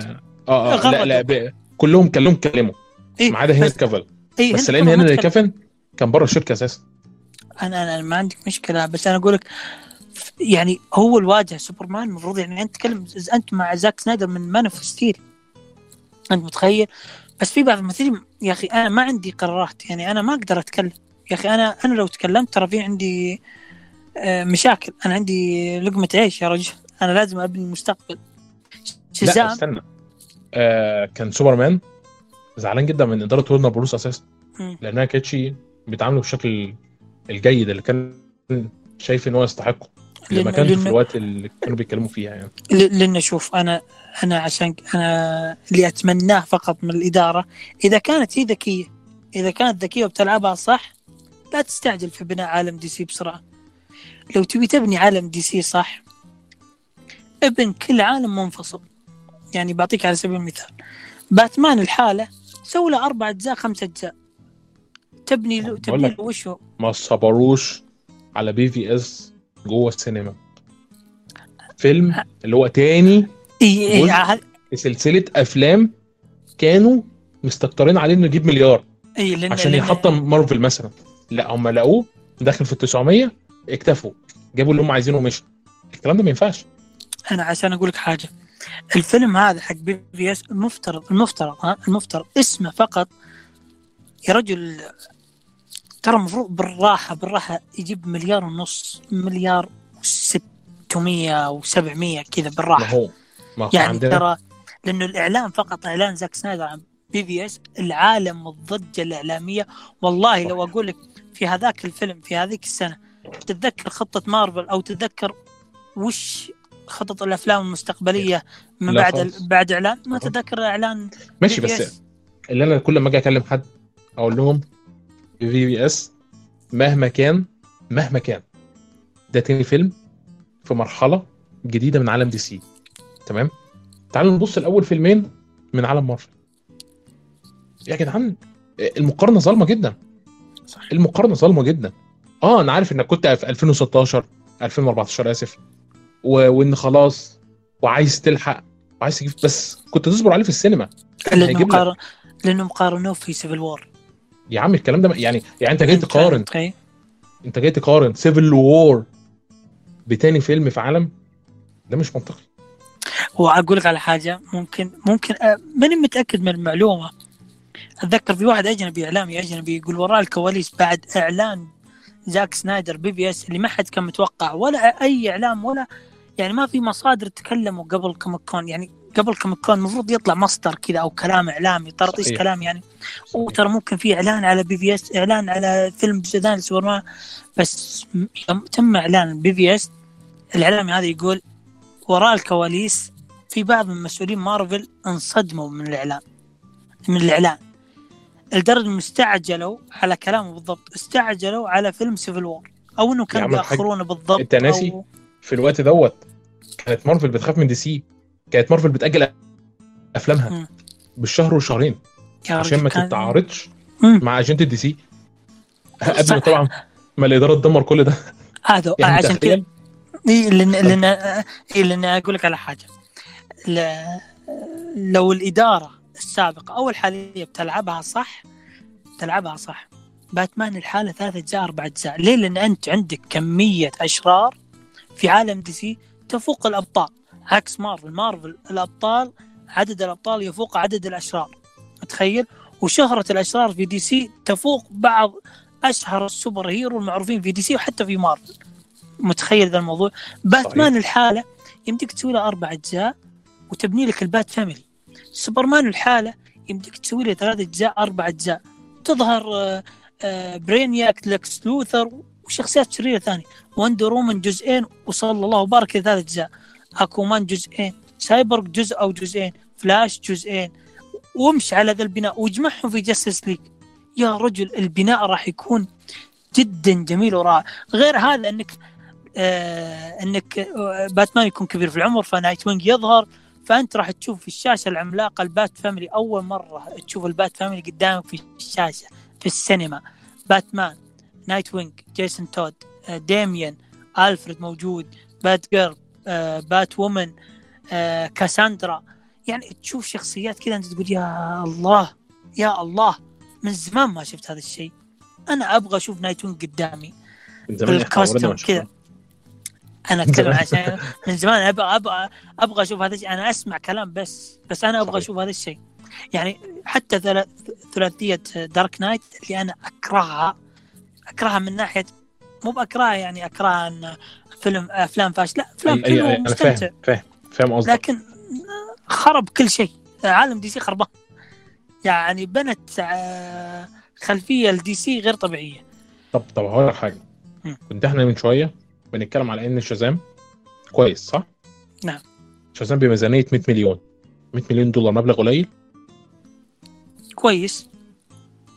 آه لا. لا ب- كلهم كلهم كلموا إيه ما عدا هنري كافل إيه بس لأن هنري. كافل كان بره الشركة أساسا أنا أنا ما عندك مشكلة بس أنا أقول لك يعني هو الواجهه سوبرمان المفروض يعني أنت تتكلم أنت مع زاك سنايدر من Man of Steel أنت متخيل؟ بس في بعض الممثلين يا أخي أنا ما عندي قرارات يعني أنا ما أقدر أتكلم. يا أخي أنا أنا لو تكلمت ترى في عندي آه، مشاكل. أنا عندي لقمة عيش يا رجل. أنا لازم أبني المستقبل. لا Shazam؟ استنى. آه كان سوبرمان زعلان جدا من إدارة Warner Bros أساسا. لأنها كانتش بيتعاملوا بالشكل الجيد اللي كان شايف إن هو يستحقه. اللي ما لأن- كانش في الوقت اللي كانوا بيتكلموا فيها يعني. لأن شوف أنا أنا عشان أنا اللي أتمناه فقط من الإدارة إذا كانت هي ذكية إذا كانت ذكية وبتلعبها صح لا تستعجل في بناء عالم DC بسرعة. لو تبي تبني عالم DC صح ابن كل عالم منفصل. يعني بعطيك على سبيل المثال باتمان الحالة سوي له أربع أجزاء خمس أجزاء. تبني له تبني. له وش هو؟ ما صبروش على BvS جوه السينما. فيلم اللي هو تاني إي- إي- جزء. ع- في سلسلة أفلام كانوا مستكترين عليه إنه يجيب مليار لأن عشان يحطم مارفل مثلا. لا هم لقوه داخل في ال 900 اكتفوا. جابوا اللي هم عايزينه ومشوا. الكلام ده ما ينفعش. أنا عشان أقول لك حاجة. الفيلم هذا حق بي في إس المفترض المفترض ها المفترض. اسمه فقط يا رجل ترى المفروض بالراحة بالراحة يجيب مليار ونص مليار و600 و700 كذا ما بالراحة هو ما هو يعني عندنا ترى لأنه الاعلان فقط إعلان زاك سنايدر عن بي في إس العالم والضجه الإعلامية والله لو أقول لك في هذاك الفيلم في هذيك السنة تتذكر خطة مارفل أو تتذكر وش خطط الأفلام المستقبلية من بعد. بعد إعلان ما. تتذكر إعلان ماشي. بس اللي أنا كل ما أجي أكلم حد أقول لهم BvS مهما كان مهما كان. ده تاني فيلم في مرحلة جديدة من عالم DC. تمام؟ تعالوا نبص الأول فيلمين من عالم مارفل. يا جدعان المقارنة ظالمة جدا. صح. المقارنة ظالمة جدا. آه أنا عارف إنك كنت في 2016 2014 آسف. و... وإن خلاص وعايز تلحق وعايز تجيب بس كنت تصبر عليه في السينما. لأنه مقارن لأنه مقارنوه في Civil War يا عم الكلام ده يعني يعني انت جاي تقارن. تخيل انت جاي تقارن Civil War بتاني فيلم في عالم؟ ده مش منطقي. واقول لك على حاجة ممكن ممكن أ- ماني متأكد من المعلومة. أتذكر في واحد أجنبي إعلامي أجنبي يقول وراء الكواليس بعد إعلان زاك سنايدر BVS اللي ما حد كان متوقع ولا أي إعلام ولا يعني ما في مصادر تكلموا قبل Comic Con يعني قبل كوميك كون المفروض يطلع مصدر كذا أو كلام إعلامي طرطيش صحيح. كلام يعني. وترى ممكن في إعلان على BVS إعلان على فيلم سودان سوبرمان بس م- يوم تم إعلان BVS الإعلامي هذا يقول وراء الكواليس في بعض من مسؤولين مارفل انصدموا من الاعلان من الإعلان. لدرجة إنهم استعجلوا على كلامه بالضبط استعجلوا على فيلم Civil War أو إنه كانوا بيأخرونه بالضبط أنت ناسي؟ أو... في الوقت دوت كانت مارفل بتخاف من DC كانت مارفل بتأجل أفلامها مم. بالشهر وشهرين عشان ما تتعارضش. مع اجنده DC. قبل طبعا ما الإدارة تدمر كل ده. هذا يعني عشان تخيل. إيه لأن لأن إيه لأن أقول لك على حاجة. ل- لو الإدارة السابقة أو الحاليه بتلعبها صح تلعبها صح. باتمان لحاله ثلاث أجزاء أربع أجزاء. ليه؟ لأن أنت عندك كمية أشرار في عالم DC تفوق الأبطال. عكس Marvel. Marvel الأبطال عدد الأبطال يفوق عدد الأشرار. متخيل؟ وشهرة الأشرار في DC تفوق بعض أشهر ال superhero المعروفين في DC وحتى في مارفل. متخيل ذا الموضوع؟ باتمان لحاله يمديك تسوي له أربع أجزاء وتبني لك ال Bat Family. سوبرمان لحاله يمديك تسوي له ثلاث أجزاء أربع أجزاء. تظهر آه، آه، Brainiac Lex Luthor وشخصيات شريرة ثانية. Wonder Woman جزئين وصلى الله وبارك ثلاث أجزاء. Aquaman جزئين سايبورغ جزء أو جزئين فلاش جزئين. وامشي على ذا البناء واجمعهم في Justice League. يا رجل البناء راح يكون جدا جميل ورائع. غير هذا إنك آه إنك آه باتمان يكون كبير في العمر ف Nightwing يظهر فأنت راح تشوف في الشاشة العملاقة ال Bat Family. أول مرة تشوف ال Bat Family قدامك في الشاشة في السينما. باتمان Nightwing Jason Todd آه، Damian Alfred موجود Batgirl. Batwoman آه، Cassandra. يعني تشوف شخصيات كذا انت تقول يا الله يا الله من زمان ما شفت هذا الشيء. أنا أبغى أشوف Nightwing قدامي شفناه. كذا. أنا أتكلم عشان من زمان أبغى أبغى أبغى أشوف هذا الشيء. أنا أسمع كلام بس بس أنا أبغى. أشوف هذا الشيء. يعني حتى ثلا- ثلاثية Dark Knight اللي أنا أكرهها أكرهها من ناحية مو بأكرهها يعني أكرهها إن فيلم أفلام فاشلة؟ لا أفلام أي- أي- ومستمتع فاهم فاهم قصدك. لكن خرب كل شيء. عالم DC خربان. يعني بنت آه، خلفية ل DC غير طبيعية. طب طب هقول لك حاجة. كنت إحنا من شوية بنتكلم على إن Shazam كويس صح؟ نعم. Shazam بميزانية 100 مليون. 100 مليون دولار مبلغ قليل؟ كويس.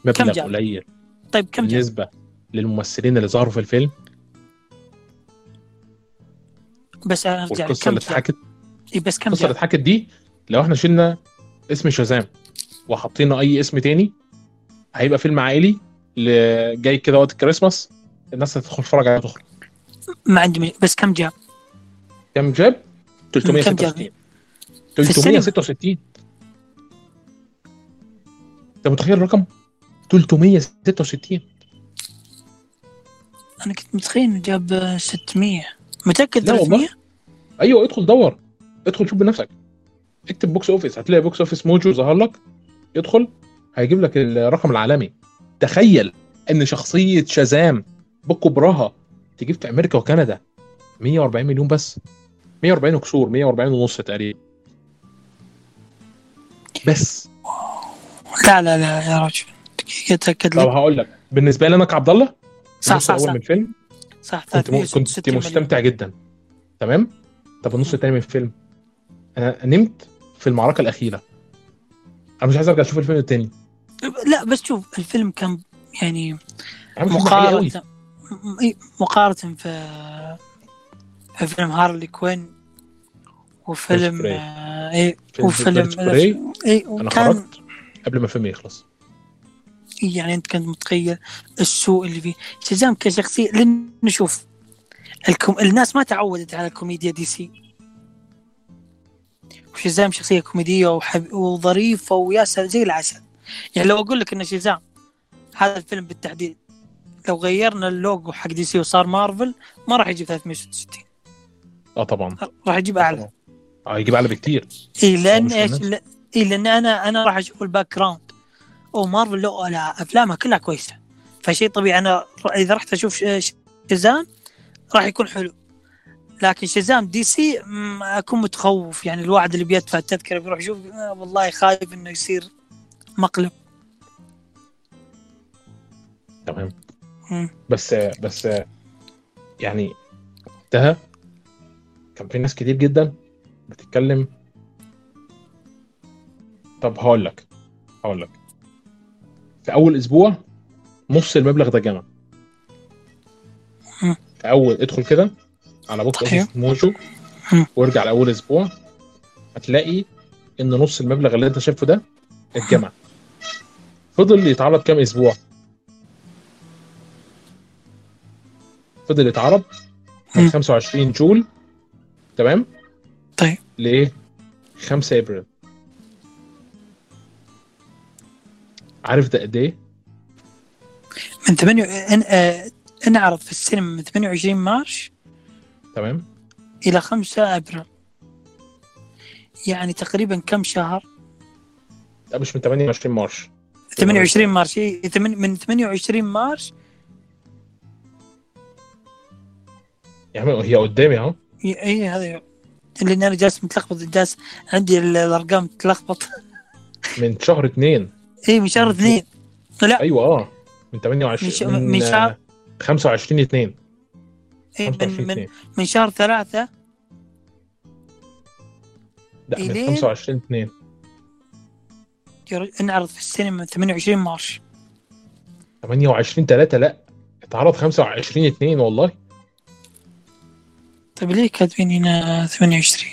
كم مبلغ جاب؟ قليل. طيب كم جاب؟ بالنسبة للممثلين اللي ظهروا في الفيلم بس ارجع والقصة كم اللي؟ اتحكت إيه بس كم القصة اللي؟ اتحكت دي لو إحنا شلنا اسم شازام وحطينا أي اسم تاني هيبقى فيلم عائلي جاي كده وقت الكريسماس الناس هتدخل تتفرج عليه تخرج ما عندي. بس كم جاب؟ كم 366 جاب؟ السينما. 366 انت متخيل الرقم؟ 366 أنا كنت متخيل إنه جاب 600 متأكد لا والله. 300 أيوه ادخل دور. ادخل شوف بنفسك. اكتب box office هتلاقي box office موجو ظهر لك. ادخل هيجيب لك الرقم العالمي. تخيل إن شخصية Shazam بكبرها تجيب في أمريكا وكندا 140 مليون بس. 140 وكسور 140 ونص تقريبا. بس. لا لا لا يا رجل تاكد طب لي هقول لك. بالنسبة لي أنا كعبد الله صح صح صح. من الفيلم صح كنت م- كنت 366 مليون. مستمتع جدا. تمام؟ طب النص التاني من الفيلم. أنا نمت في المعركة الأخيرة. أنا مش عايز أرجع أشوف الفيلم التاني. لا بس شوف الفيلم كان يعني عامل فيلم عالي قوي مقارنة م- إي، مقارنة في في فيلم هارلي كوين وفيلم of Prey. إي فيلم وفيلم Birds of Prey. إي أنا خرجت قبل ما الفيلم يخلص. يعني أنت كنت متخيل السوء اللي فيه. Shazam كشخصية لأن نشوف. الكم... الناس ما تعودت على كوميديا DC. و Shazam شخصية كوميدية وحب... وظريفة وياسر زي العسل. يعني لو أقول لك إن Shazam هذا الفيلم بالتحديد لو غيرنا اللوجو حق DC وصار مارفل ما راح يجيب 366 آه طبعا. راح يجيب أعلى. آه يجيب أعلى بكتير. اي لأن إيش؟ اي لأن أنا أنا راح أشوف ال background. أو مارفل لو لا أفلامها كلها كويسة. فشيء طبيعي. أنا إذا رحت أشوف ش- Shazam راح يكون حلو. لكن Shazam DC أكون متخوف. يعني الواحد اللي بيدفع التذكرة بيروح يشوف آه والله خايف إنه يصير مقلب. تمام. بس بس يعني وقتها كان في ناس كتير جدا بتتكلم. طب هقول لك هقول لك. في أول أسبوع نص المبلغ ده جمع. في أول ادخل كده على. أوفيس موجو. وارجع لأول أسبوع هتلاقي إن نص المبلغ اللي أنت شايفه ده اتجمع فضل يتعرض كام أسبوع فضل يتعرض من مم. 25 جول تمام طيب لإيه 5 أبريل عارف ده قد إيه؟ من 8 ان انعرض في السينما من 28 مارش تمام. إلى 5 أبريل. يعني تقريبا كم شهر؟ لا مش من 28 مارش. 28 مارس إيه، من 28 مارس يعني هي قدامي اهو اي هذا لأن أنا جالس متلخبط جالس عندي ال- الأرقام تلخبط من شهر 2 اي من شهر اثنين. لا. أيوه آه. من 28 من من شهر- آه، 25 2 إي من 25 من 2 من شهر ثلاثة. لا من إلين- 25 2 ير- انعرض في السينما من 28 مارس 28 3 لا. اتعرض 25 2 والله. طيب ليه كاتبين هنا 28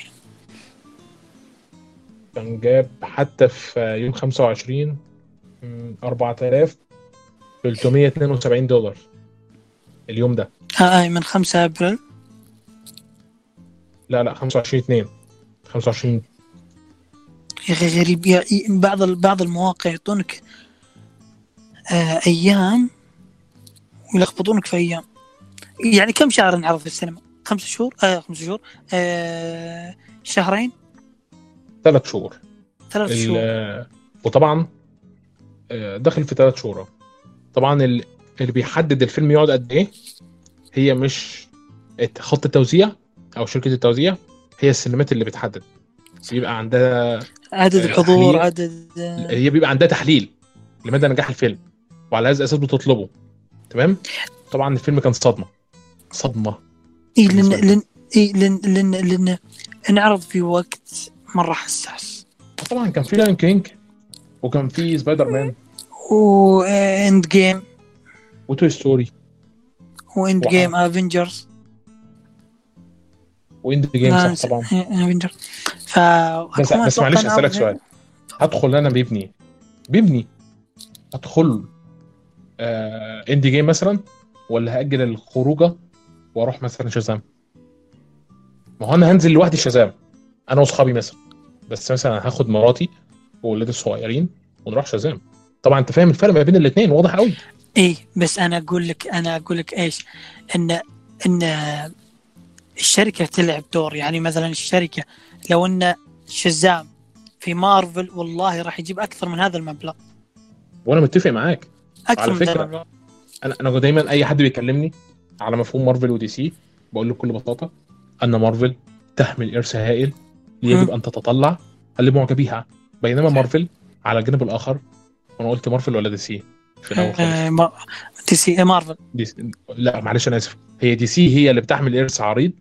كان جاب حتى في يوم 25 مم، 4372 دولار اليوم ده. آه من 5 أبريل؟ لا لا 25 2 25 يا أخي غريب. يا بعض بعض المواقع يعطونك آه أيام ويلخبطونك في أيام. يعني كم شهر انعرض في السينما؟ خمس شهور؟ آه خمس شهور. آه شهرين؟ ثلاث شهور. ثلاث شهور. وطبعا داخل في ثلاث شهور. طبعا ال- اللي بيحدد الفيلم يقعد قد إيه هي مش خط التوزيع أو شركة التوزيع هي السينمات اللي بتحدد. بيبقى عندها عدد آه، الحضور تحليل. عدد آه. هي بيبقى عندها تحليل لمدى نجاح الفيلم وعلى هذا الاساس بتطلبه. تمام؟ طبعا الفيلم كان صدمة. صدمة. إيه لأن. لأن إيه لأن لأن لأن انعرض في وقت مرة حساس. طبعا كان في Lion King وكان في Spider-Man و End Game. و Toy Story. و End. Game Avengers و End Game صح طبعا. Avengers ف بس بس معلش أسألك سؤال. هدخل أنا بيبني بيبني ادخل آه End Game مثلا ولا هأجل الخروجة وأروح مثلا Shazam؟ ما هو أنا هنزل لوحدي شازام. أنا وأصحابي مثلا. بس مثلا هاخد مراتي وولادي الصغيرين ونروح شازام طبعا أنت فاهم الفرق ما بين الاثنين واضح قوي اي بس أنا أقول لك أنا أقول لك إيش؟ إن إن الشركة تلعب دور. يعني مثلا الشركة لو إن شزام في مارفل والله راح يجيب أكثر من هذا المبلغ. وأنا متفق معاك. أكثر على من هذا فكرة، المبلغ. أنا أنا دايما أي حد بيكلمني على مفهوم مارفل ودي سي بقول له بكل بساطة إن مارفل تحمل إرث هائل يجب. أن تتطلع لمعجبيها بينما مارفل على الجانب الآخر وأنا قلت مارفل ولا دي سي؟ في الأول خالص. آه، دي سي مارفل. دي سي. لا معلش أنا آسف. هي دي سي هي اللي بتحمل إرث عريض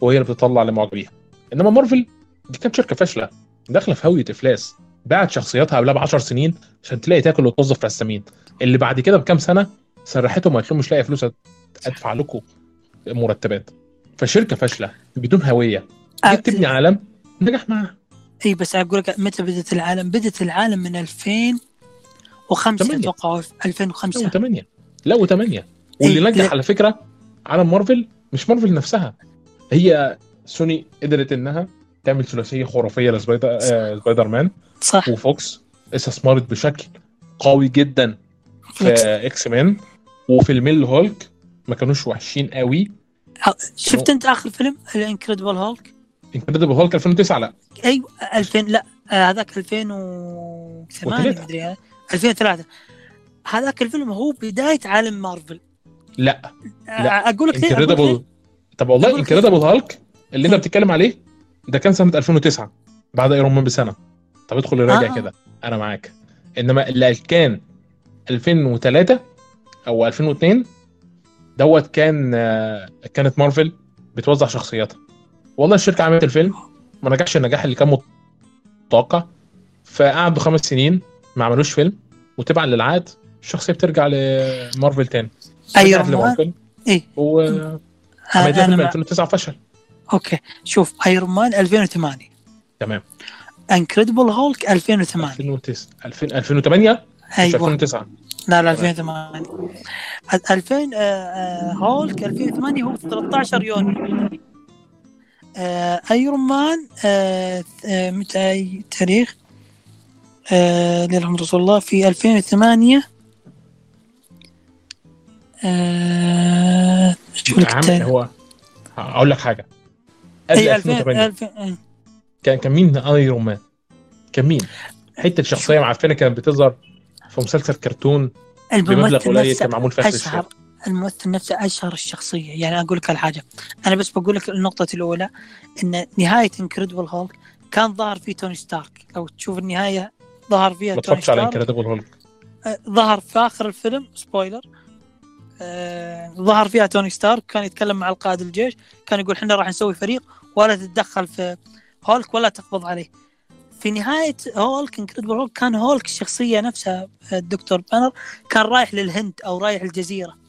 وهي اللي بتطلع لمعجبيها إنما مارفل دي كانت شركة فاشلة داخلة في هاوية إفلاس. باعت شخصياتها قبلها ب 10 سنين عشان تلاقي تاكل وتوظف في السمين. اللي بعد كده بكام سنة سرحتهم وقالت لهم مش لاقي فلوس أدفع لكم مرتبات. فشركة فاشلة بدون هوية. آه، جيت تبني عالم نجح معاها. اي بس أقول لك متى بدت العالم؟ بدت العالم من 2005 تمانية. أتوقع أو 2005 لا وثمانية لا وثمانية واللي إيه، نجح. على فكرة عالم مارفل مش مارفل نفسها هي سوني قدرت إنها تعمل ثلاثية خرافية لسبايدر آه سبايدر مان صح وفوكس استثمرت بشكل قوي جدا في. إكس مان وفيلمين الهولك ما كانوش وحشين قوي شفت أنت آخر فيلم ال Incredible Hulk؟ Incredible Hulk 2009 لا. أيوه 2000 لا. آه، هذاك 2008 وثلاثة. مدري آه، 2003 هذاك الفيلم هو بداية عالم مارفل. لا. آه، لا. أقول لك Incredible؟ طب والله Incredible Hulk اللي انت بتتكلم عليه ده كان سنة 2009 بعد ايرون مان بسنة. طب ادخل راجع آه. كده. أنا معاك. إنما اللي كان 2003 أو 2002 دوت كان آه، كانت مارفل بتوزع شخصياتها. والله الشركة عملت الفيلم ما نجحش النجاح اللي كان متوقع. فقعدوا خمس سنين ما عملوش فيلم وتبعا للعقد الشخصية بترجع لمارفل تاني. مان لمارفل. إيه. وعملت آه، فيلم أنا مع... 2009 فشل. أوكي. شوف ايرون مان 2008 تمام. انكريدبل هولك 2008 2009 2000 2008 مش أيوه. 2009 لا لا 2008 ال- 2000 آه، آه، هولك 2008 هو 13 يونيو. ايرون مان آه، آه، متى أي تاريخ آه، لله رسول الله في 2008 آه، شو؟ هو أقول لك حاجة قبل أي 2000 2008 2000 آه. كان كان مين أيرون مان؟ كان مين؟ حتة شخصية معفنة كانت بتظهر في مسلسل كرتون بمبلغ قليل كان معمول في اخر أشهر الشهر الممثل نفسه أشهر الشخصية. يعني أقول لك على حاجة أنا بس بقول لك النقطة الأولى إن نهاية Incredible Hulk كان ظهر فيه توني ستارك. لو تشوف النهاية ظهر فيها توني اتفرجتش على ستارك. Incredible Hulk ظهر في آخر الفيلم spoiler آه، ظهر فيها توني ستارك كان يتكلم مع القائد الجيش كان يقول إحنا راح نسوي فريق ولا تتدخل في هولك ولا تقبض عليه. في نهاية هولك Incredible Hulk كان هولك الشخصية نفسها الدكتور بانر كان رايح للهند أو رايح الجزيرة.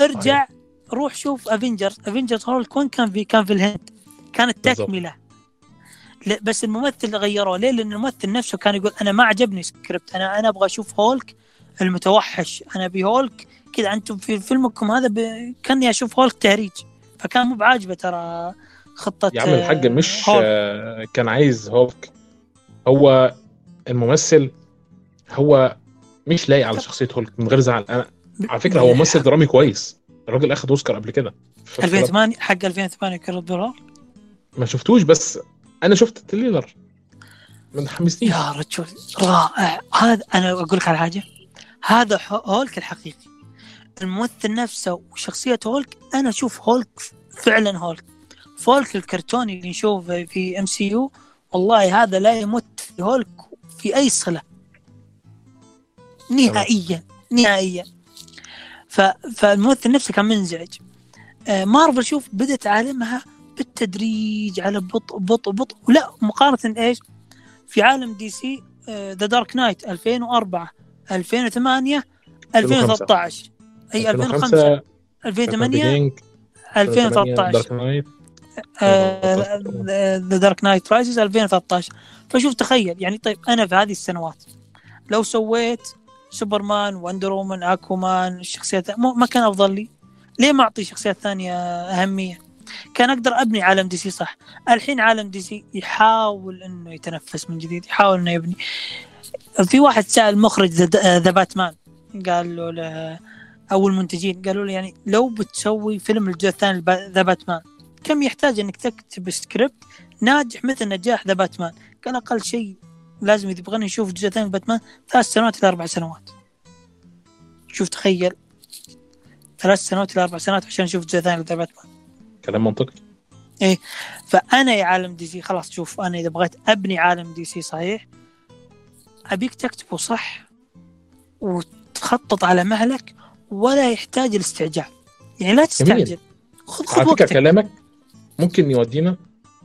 ارجع روح شوف Avengers Avengers هولك وين كان في كان في الهند. كانت لا بس الممثل اللي غيروه ليه؟ لأن الممثل نفسه كان يقول أنا ما عجبني سكريبت أنا أنا أبغى أشوف هولك المتوحش. أنا أبي هولك كذا. أنتم في فيلمكم هذا ب... كأني أشوف هولك تهريج. فكان مو عاجبه ترى خطة يا عم الحاج آه، مش هولك. آه، كان عايز هولك هو الممثل هو مش لايق على شخصية هولك من غير زعل. أنا على فكرة هو ممثل درامي كويس. الراجل أخد أوسكار قبل كده. ف- 2008 حق 2008 كرة هولك ما شفتوش بس أنا شفت ال trailer ما حمسنيش يا رجل رائع. هذا أنا أقول لك على حاجة. هذا هولك الحقيقي. الممثل نفسه وشخصية هولك أنا أشوف هولك فعلا هولك. هولك الكرتوني اللي نشوفه في MCU والله هذا لا يمت في هولك في أي صلة. نهائيا نهائيا. فالممثل نفسه كان منزعج. آه، مارفل شوف بدت عالمها بالتدريج على بطء بطء بطء ولا مقارنة إيش؟ في عالم دي سي ذا Dark Knight 2004 2008 2013 أي 2005 2008 2013 دارك نايت ذا دارك نايت رايزز 2013 فشوف تخيل يعني طيب أنا في هذه السنوات لو سويت سوبرمان وندر وومن أكومان الشخصيات ما كان أفضل لي. ليه ما اعطي شخصيات ثانية أهمية؟ كان أقدر أبني عالم دي سي صح. الحين عالم دي سي يحاول إنه يتنفس من جديد يحاول إنه يبني. في واحد سأل مخرج The Batman قال له له أو المنتجين قالوا له يعني لو بتسوي فيلم الجزء الثاني The Batman كم يحتاج إنك تكتب سكريبت ناجح مثل نجاح The Batman؟ قال أقل شيء لازم إذا بغينا نشوف الجزء الثاني باتمان ثلاث سنوات إلى أربع سنوات. شوف تخيل. ثلاث سنوات إلى أربع سنوات عشان نشوف الجزء الثاني The Batman. كلام منطقي. فأنا يا عالم دي سي خلاص شوف أنا إذا بغيت أبني عالم دي سي صحيح ابيك تكتبه صح وتخطط على مهلك ولا يحتاج الاستعجال. يعني لا تستعجل. خذ خذ على فكرة كلامك ممكن يودينا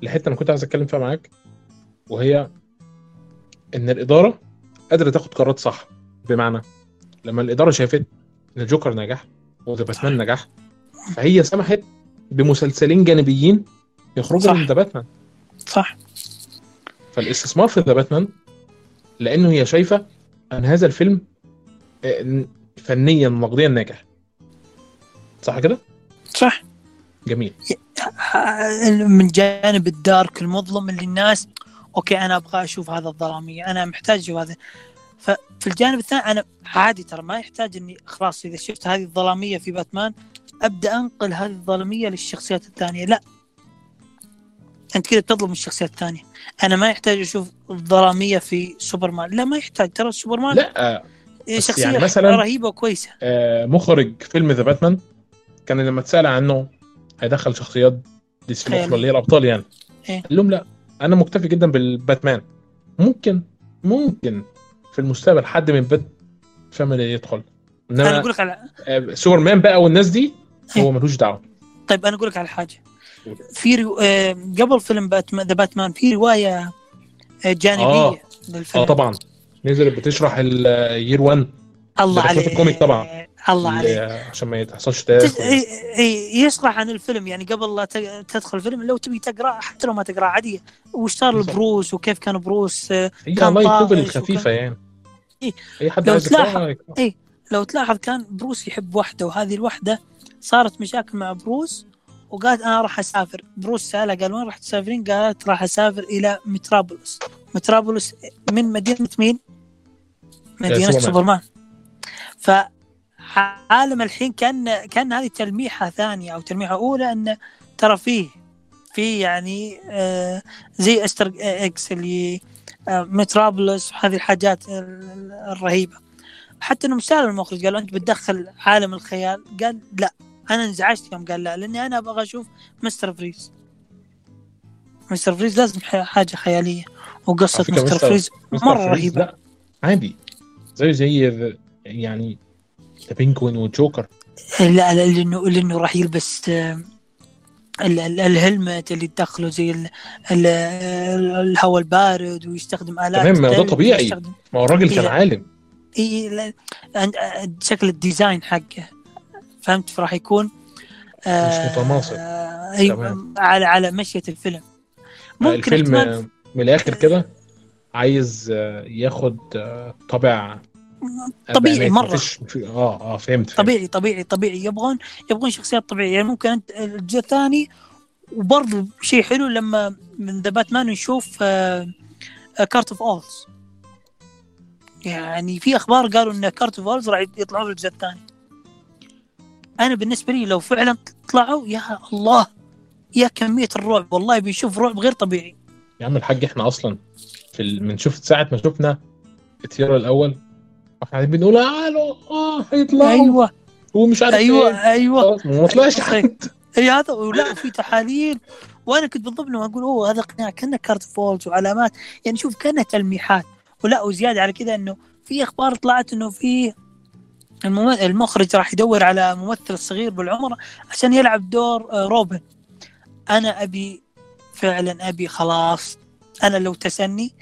لحتة أنا كنت عايز أتكلم فيها معاك وهي إن الإدارة قادرة تاخد قرارات صح. بمعنى لما الإدارة شافت إن الجوكر نجح وذا باتمان نجح فهي سمحت بمسلسلين جانبيين يخرجوا صح. من ذا باتمان. صح. فالاستثمار في ذا باتمان لأنه هي شايفة أن هذا الفيلم آه، فنيا نقديا ناجح. صح كده؟ صح. جميل. من جانب ال dark المظلم اللي الناس okay أنا أبغى أشوف هذا الظلامية أنا محتاج أشوف هذا. ففي الجانب الثاني أنا عادي ترى ما يحتاج إني خلاص إذا شفت هذه الظلامية في باتمان أبدأ أنقل هذه الظلامية للشخصيات الثانية. لا. أنت كذا بتظلم الشخصيات الثانية. أنا ما يحتاج أشوف الظلامية في سوبرمان. لا ما يحتاج. ترى سوبرمان لا شخصية يعني مثلاً- رهيبة وكويسة. آه، مخرج فيلم The Batman كان لما اتسال عنه هيدخل شخصيات دي سي هي الأبطال يعني؟ إيه. قال لهم لا. أنا مكتفي جدا بالباتمان. ممكن ممكن في المستقبل حد من Bat Family يدخل. أنا إنما أقول لك على آه، سوبرمان بقى والناس دي هو ملوش دعوة. طيب أنا أقول لك على حاجة. في رو... آه، قبل فيلم باتمان The Batman في رواية آه، جانبية آه. للفيلم. آه طبعا. نزلت بتشرح ال Year 1 الله عليك ال comic طبعا. الله عليك. عشان ما إي- إي- يشرح عن الفيلم. يعني قبل لا تدخل الفيلم لو تبي تقرأ حتى لو ما تقرأ عاديه وش صار. لبروس وكيف كان بروس آه، هي كان light novel طائش الخفيفة يعني. إيه. أي حد لو تلاحظ- يقرأها. لو تلاحظ كان بروس يحب واحدة وهذه الوحدة صارت مشاكل مع بروس وقالت أنا راح أسافر. بروس سألها قال وين راح تسافرين؟ قالت راح أسافر إلى متروبوليس متروبوليس من مدينة مين؟ مدينة سوبرمان. سوبرمان. فعالم الحين كان كان هذه تلميحة ثانية أو تلميحة أولى أن ترى فيه في يعني آه زي Easter eggs اللي آه متروبوليس وهذه الحاجات ال- ال- الرهيبة. حتى انهم سالوا المخرج قالوا أنت بتدخل عالم الخيال؟ قال لا أنا انزعجت يوم قال لا لأني أنا أبغى أشوف مستر فريز. مستر فريز لازم حاجة خيالية وقصة مستر مستر- فريز مستر مرة فريز رهيبة. لا عادي. زي زي يعني The Penguin والجوكر لا لا لأنه لأنه راح يلبس آه، ال- ال- ال helmet اللي تدخله زي ال- ال- الهواء البارد ويستخدم آلات تمام، ما ده طبيعي. ما هو الراجل كان إيه. عالم اي عند شكل ال design حقه فهمت فراح يكون آه، متناسق. آه، أيوه تمام. على على مشية الفيلم ممكن الفيلم آه، من الآخر كده عايز آه، ياخد آه، طابع طبيعي في- آه آه فهمت فهمت. طبيعي طبيعي طبيعي. يبغون يبغون شخصيات طبيعية. يعني ممكن الجزء الثاني وبرضه شيء حلو لما من The Batman نشوف Court of Owls يعني في أخبار قالوا إن Court of Owls راح يطلعوا الجزء الثاني. أنا بالنسبة لي لو فعلا طلعوا يا الله يا كمية الرعب. والله بنشوف رعب غير طبيعي. يا عم الحاج إحنا أصلا في. من شوف ساعة ما شفنا ال trailer الأول قاعدين بنقول ألو آه هيطلعوا. أيوه. ومش عارف أيوه إيه. أيوه. وما طلعش أيوة. حد. أي هذا ولا في تحاليل. وأنا كنت بالضبط أقول أوه هذا قناع كأنه Court of Owls وعلامات. يعني شوف كانها تلميحات. ولا وزيادة على كذا إنه في أخبار طلعت إنه في المخرج راح يدور على ممثل صغير بالعمر عشان يلعب دور آه، روبن. أنا أبي فعلا أبي خلاص. أنا لو تسني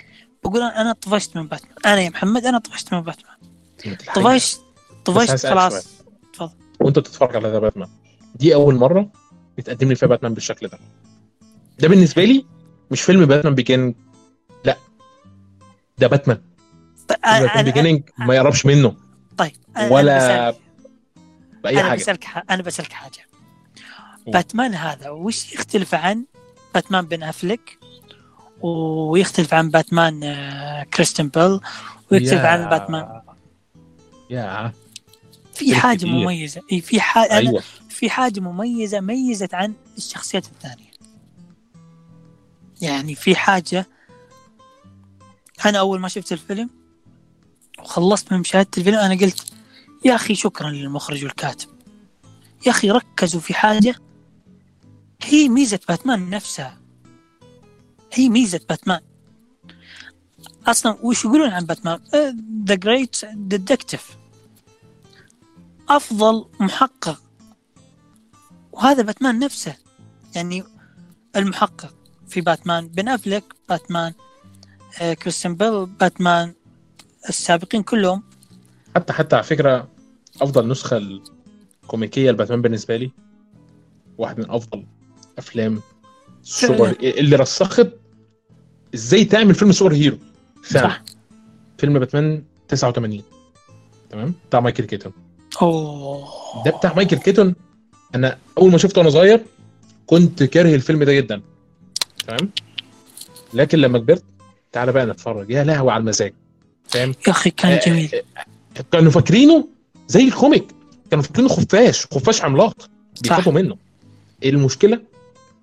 بقول أنا طفشت من باتمان. أنا يا محمد أنا طفشت من باتمان. طفشت طفشت خلاص. وأنت بتتفرج على ذا باتمان. دي أول مرة يتقدم لي فيها باتمان بالشكل ده. ده بالنسبة لي مش فيلم Batman Begins لا. ده باتمان. باتمان أنا Beginning ما يقربش منه. طيب أنا ولا أنا بسألك- بأي أنا حاجة. بسألك ح... أنا بسألك حاجة. باتمان هذا وش يختلف عن باتمان بن أفليك؟ ويختلف عن باتمان آه، كريستن بيل؟ يا- عن باتمان يا في حاجة. مميزة. إي في حاجة أيوه. في حاجة مميزة ميزت عن الشخصيات الثانية. يعني في حاجة أنا أول ما شفت الفيلم وخلصت من مشاهدة الفيلم أنا قلت يا أخي شكرا للمخرج والكاتب. يا أخي ركزوا في حاجة. هي ميزة باتمان نفسها. هي ميزة باتمان. أصلا وش يقولون عن باتمان؟ the great detective أفضل محقق. وهذا باتمان نفسه. يعني المحقق في باتمان بن أفليك باتمان آه كريستيان بيل باتمان السابقين كلهم. حتى حتى على فكرة أفضل نسخة الكوميكية لباتمان بالنسبة لي واحد من أفضل أفلام السوبر اللي رسخت إزاي تعمل فيلم superhero. فعلا. صح. فيلم باتمان 89 تمام؟ بتاع مايكل كيتون. أوه. ده بتاع مايكل كيتون؟ أنا أول ما شفته وأنا صغير كنت كاره الفيلم ده جدا. تمام؟ لكن لما كبرت تعالى بقى نتفرج. يا لهوي على المزاج. فاهم؟ يا أخي كان جميل. آه، كانوا فاكرينه زي ال comic. كانوا فاكرينه خفاش خفاش عملاق. بيخافوا منه. المشكلة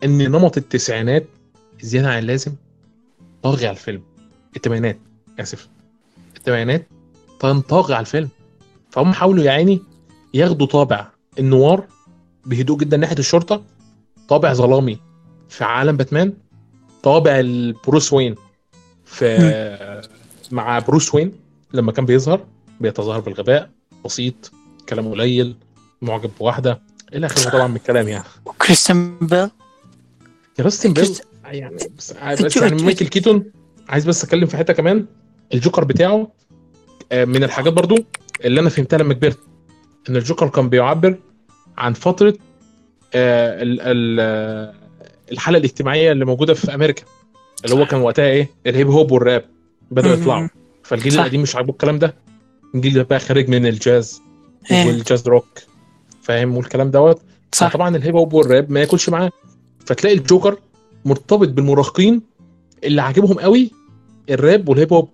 إن نمط التسعينات زيادة عن اللازم. طاغي على الفيلم. الثمانينات آسف. الثمانينات طاغي على الفيلم. فهم حاولوا يا عيني ياخدوا طابع النوار بهدوء جدا ناحية الشرطة طابع ظلامي في عالم باتمان طابع البروس وين في مع بروس وين لما كان بيظهر بيتظاهر بالغباء بسيط كلام قليل معجب بواحدة إلى آخره طبعا من الكلام يعني. وكريستيان بيل؟ كريستيان بيل؟ يعني بس, بس يعني مايكل كيتون عايز بس أتكلم في حتة كمان. الجوكر بتاعه آه، من الحاجات برضو اللي أنا فهمتها لما كبرت. إن الجوكر كان بيعبر عن فترة آه، ال- ال- الحالة الاجتماعية اللي موجودة في أمريكا اللي هو كان وقتها إيه؟ الهيب هوب والراب بدأوا. يطلعوا. فالجيل صح. القديم مش عاجبه الكلام ده. الجيل ده بقى خارج من الجاز إيه. والجاز روك فاهم؟ والكلام دوت. صح. طبعا الهيب هوب والراب ما ياكلش معاه. فتلاقي الجوكر مرتبط بالمراهقين اللي عاجبهم قوي الراب والهيب هوب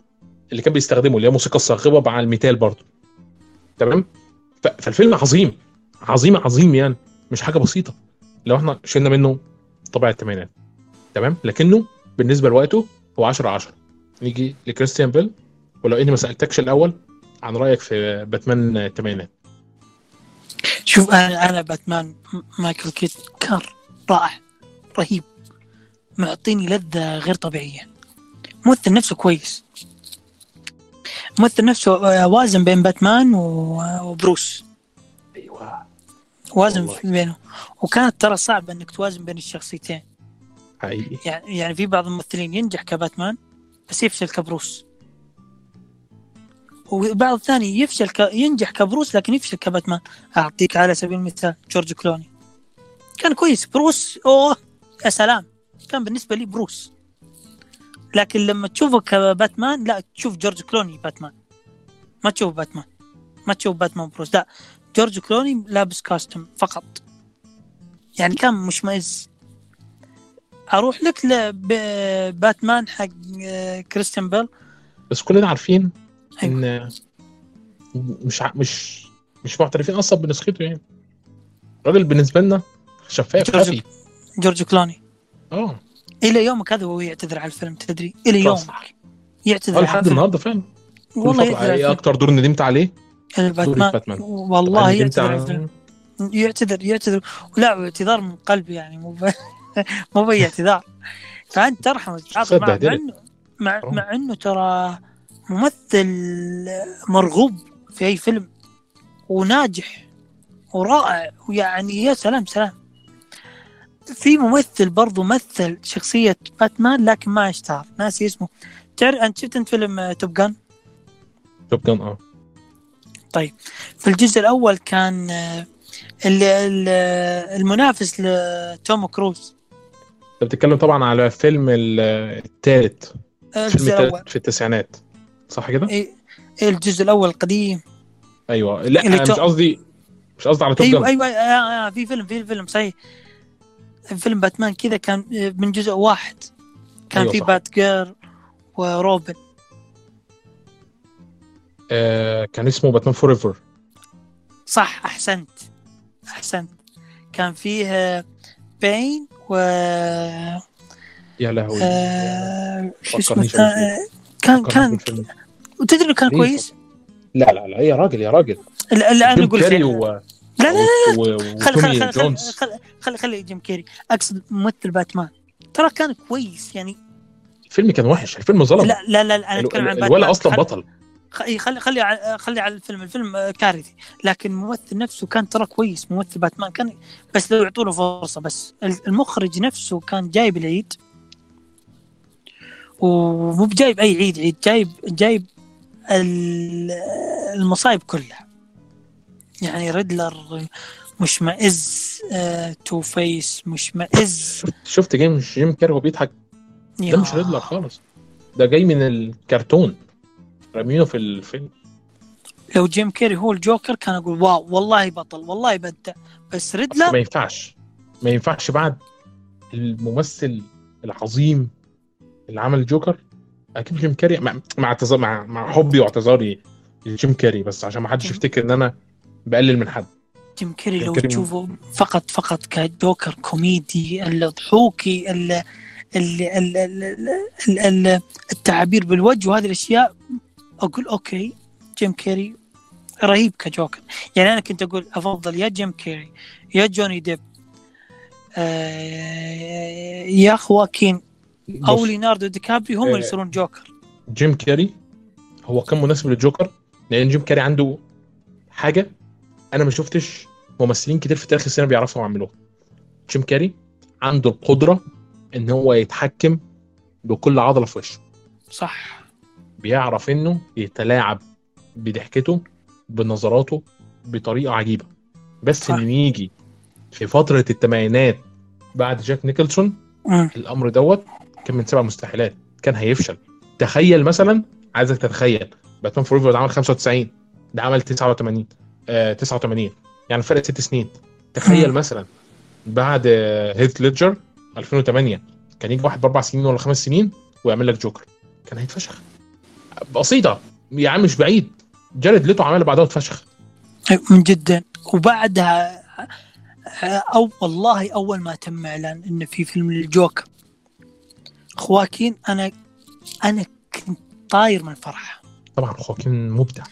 اللي كان بيستخدمه اللي هي موسيقى الصاخبة مع ال metal برضه. تمام؟ فالفيلم عظيم. عظيم عظيم يعني. مش حاجة بسيطة. لو إحنا شلنا منه طابع الثمانينات تمام؟ لكنه بالنسبة لوقته هو 10 10 نيجي لكريستيان بيل. ولو اني ما سألتكش الأول عن رأيك في باتمان الثمانينات شوف أنا أنا باتمان مايكل كيت كان رائع رهيب. معطيني لذة غير طبيعية. ممثل نفسه كويس. ممثل نفسه آه، وازن بين باتمان وبروس. أيوه. وازن والله. في بينه. وكانت ترى صعب إنك توازن بين الشخصيتين. حقيقي يعني يعني في بعض الممثلين ينجح كباتمان بس يفشل كبروس. وبعض الثاني يفشل ك... ينجح كبروس لكن يفشل كباتمان. أعطيك على سبيل المثال جورج كلوني. كان كويس. بروس أوه يا سلام. كان بالنسبة لي بروس. لكن لما تشوفه كباتمان لا تشوف جورج كلوني باتمان. ما تشوف باتمان. ما تشوف باتمان بروس. لا جورج كلوني لابس costume فقط. يعني كان مشمئز. أروح لك لباتمان حق آه، كريستيان بيل. بس كلنا عارفين أيوة. ان مش ع- مش مش معترفين أصلا بنسخته يعني. الراجل بالنسبة لنا شفاف جورج- خفي. جورج كلوني. آه. إلى يومك هذا وهو يعتذر على الفيلم تدري؟ إلى. يومك. يعتذر على لحد الفيلم. النهارده فعلا والله يعتذر على إيه أكتر دور ندمت عليه؟ دور الباتمان باتمان. والله ندمت يعتذر على الفيلم. يعتذر يعتذر. ولا اعتذار من قلبي يعني مو ب... مو بأي اعتذار. فأنت ترحم وتتعاطف مع. انه مع. مع إنه ترى ممثل مرغوب في أي فيلم. وناجح. ورائع. ويعني يا سلام سلام. في ممثل برضو مثل شخصية باتمان لكن ما أشتهر. ناسي اسمه. تعرف أنت شفت أنت فيلم آه، توب جان؟ توب جان آه. في الجزء الأول كان آه، ال- المنافس لتوم كروز. أنت بتتكلم طبعا على فيلم ال- التالت. آه، الفيلم الجزء التالت في التسعينات. صح كده؟ إيه إيه الجزء الأول القديم. أيوه. لا أنا مش قصدي مش قصدي على توب أيوه جان. أيوه آه آه في فيلم في فيلم صحيح. فيلم باتمان كذا كان آه، من جزء واحد كان أيوة في صح. بات جير وروبن آه كان اسمه باتمان فور ايفر صح أحسنت أحسنت كان فيه آه، بين و يا لهوي آه، شو اسمه. كان كان. وتدري كان؟ كويس لا لا لا يا راجل يا راجل أقول كاري فيه. و... لا لا لا و... خل وتومي خل خل جونز. خل خل خلي جيم كيري. أقصد ممثل باتمان. ترى كان كويس يعني الفيلم كان وحش الفيلم ظلم. لا لا لا, لا أنا أتكلم عن باتمان. الولا أصلا بطل. خلي خلي على خلي على الفيلم. الفيلم كارثي. لكن الممثل نفسه كان ترى كويس ممثل باتمان. كان بس لو يعطوا له فرصة بس المخرج نفسه كان جايب العيد. ومو بجايب أي عيد عيد جايب جايب ال- المصايب كلها. يعني ريدلر مشمئز آه، Two-Face مشمئز. شفت شفت جيم جيم كاري وهو بيضحك. ده مش ريدلر خالص. ده جاي من الكرتون. رامينه في الفيلم. لو جيم كيري هو الجوكر كان أقول wow والله بطل والله يبدع بس ريدلر ما ينفعش. ما ينفعش بعد الممثل العظيم اللي عمل الجوكر. أكيد جيم كاري مع مع مع, مع حبي واعتذاري لجيم كاري بس عشان ما حدش يفتكر إن أنا بقلل من حد. جيم كيري لو كيري تشوفه فقط فقط كجوكر كوميدي الضحوكي ال ال ال ال ال ال التعابير بالوجه وهذه الأشياء أقول okay جيم كيري رهيب كجوكر. يعني أنا كنت أقول أفضل يا جيم كيري يا جوني ديب آه يا خواكين أو بص، ليوناردو دي كابريو هم آه، اللي يصيرون جوكر. جيم كاري هو كان مناسب للجوكر لأن جيم كاري عنده حاجة أنا ما شفتش ممثلين كتير في تاريخ السينما بيعرفوا يعملوها. جيم كاري عنده القدرة إن هو يتحكم بكل عضلة في وشه. صح. بيعرف إنه يتلاعب بضحكته بنظراته بطريقة عجيبة. بس صح. انه يجي في فترة الثمانينات بعد جاك نيكلسون مم. الأمر دوت كان من سبع مستحيلات. كان هيفشل. تخيل مثلا عايزك تتخيل باتمان فور ده عمل 95 ده عمل 89 آه 89 يعني فرق ست سنين. تخيل. مثلا بعد هيث ليدجر 2008 كان يجي واحد بأربع سنين ولا خمس سنين ويعمل لك جوكر كان هيتفشخ. بسيطة. يا عم مش بعيد. جارد ليتو عمل بعدها واتفشخ. من جدا. وبعدها أو والله أول ما تم إعلان انه في فيلم للجوكر. خواكين أنا أنا كنت طاير من الفرحة. طبعا خواكين مبدع.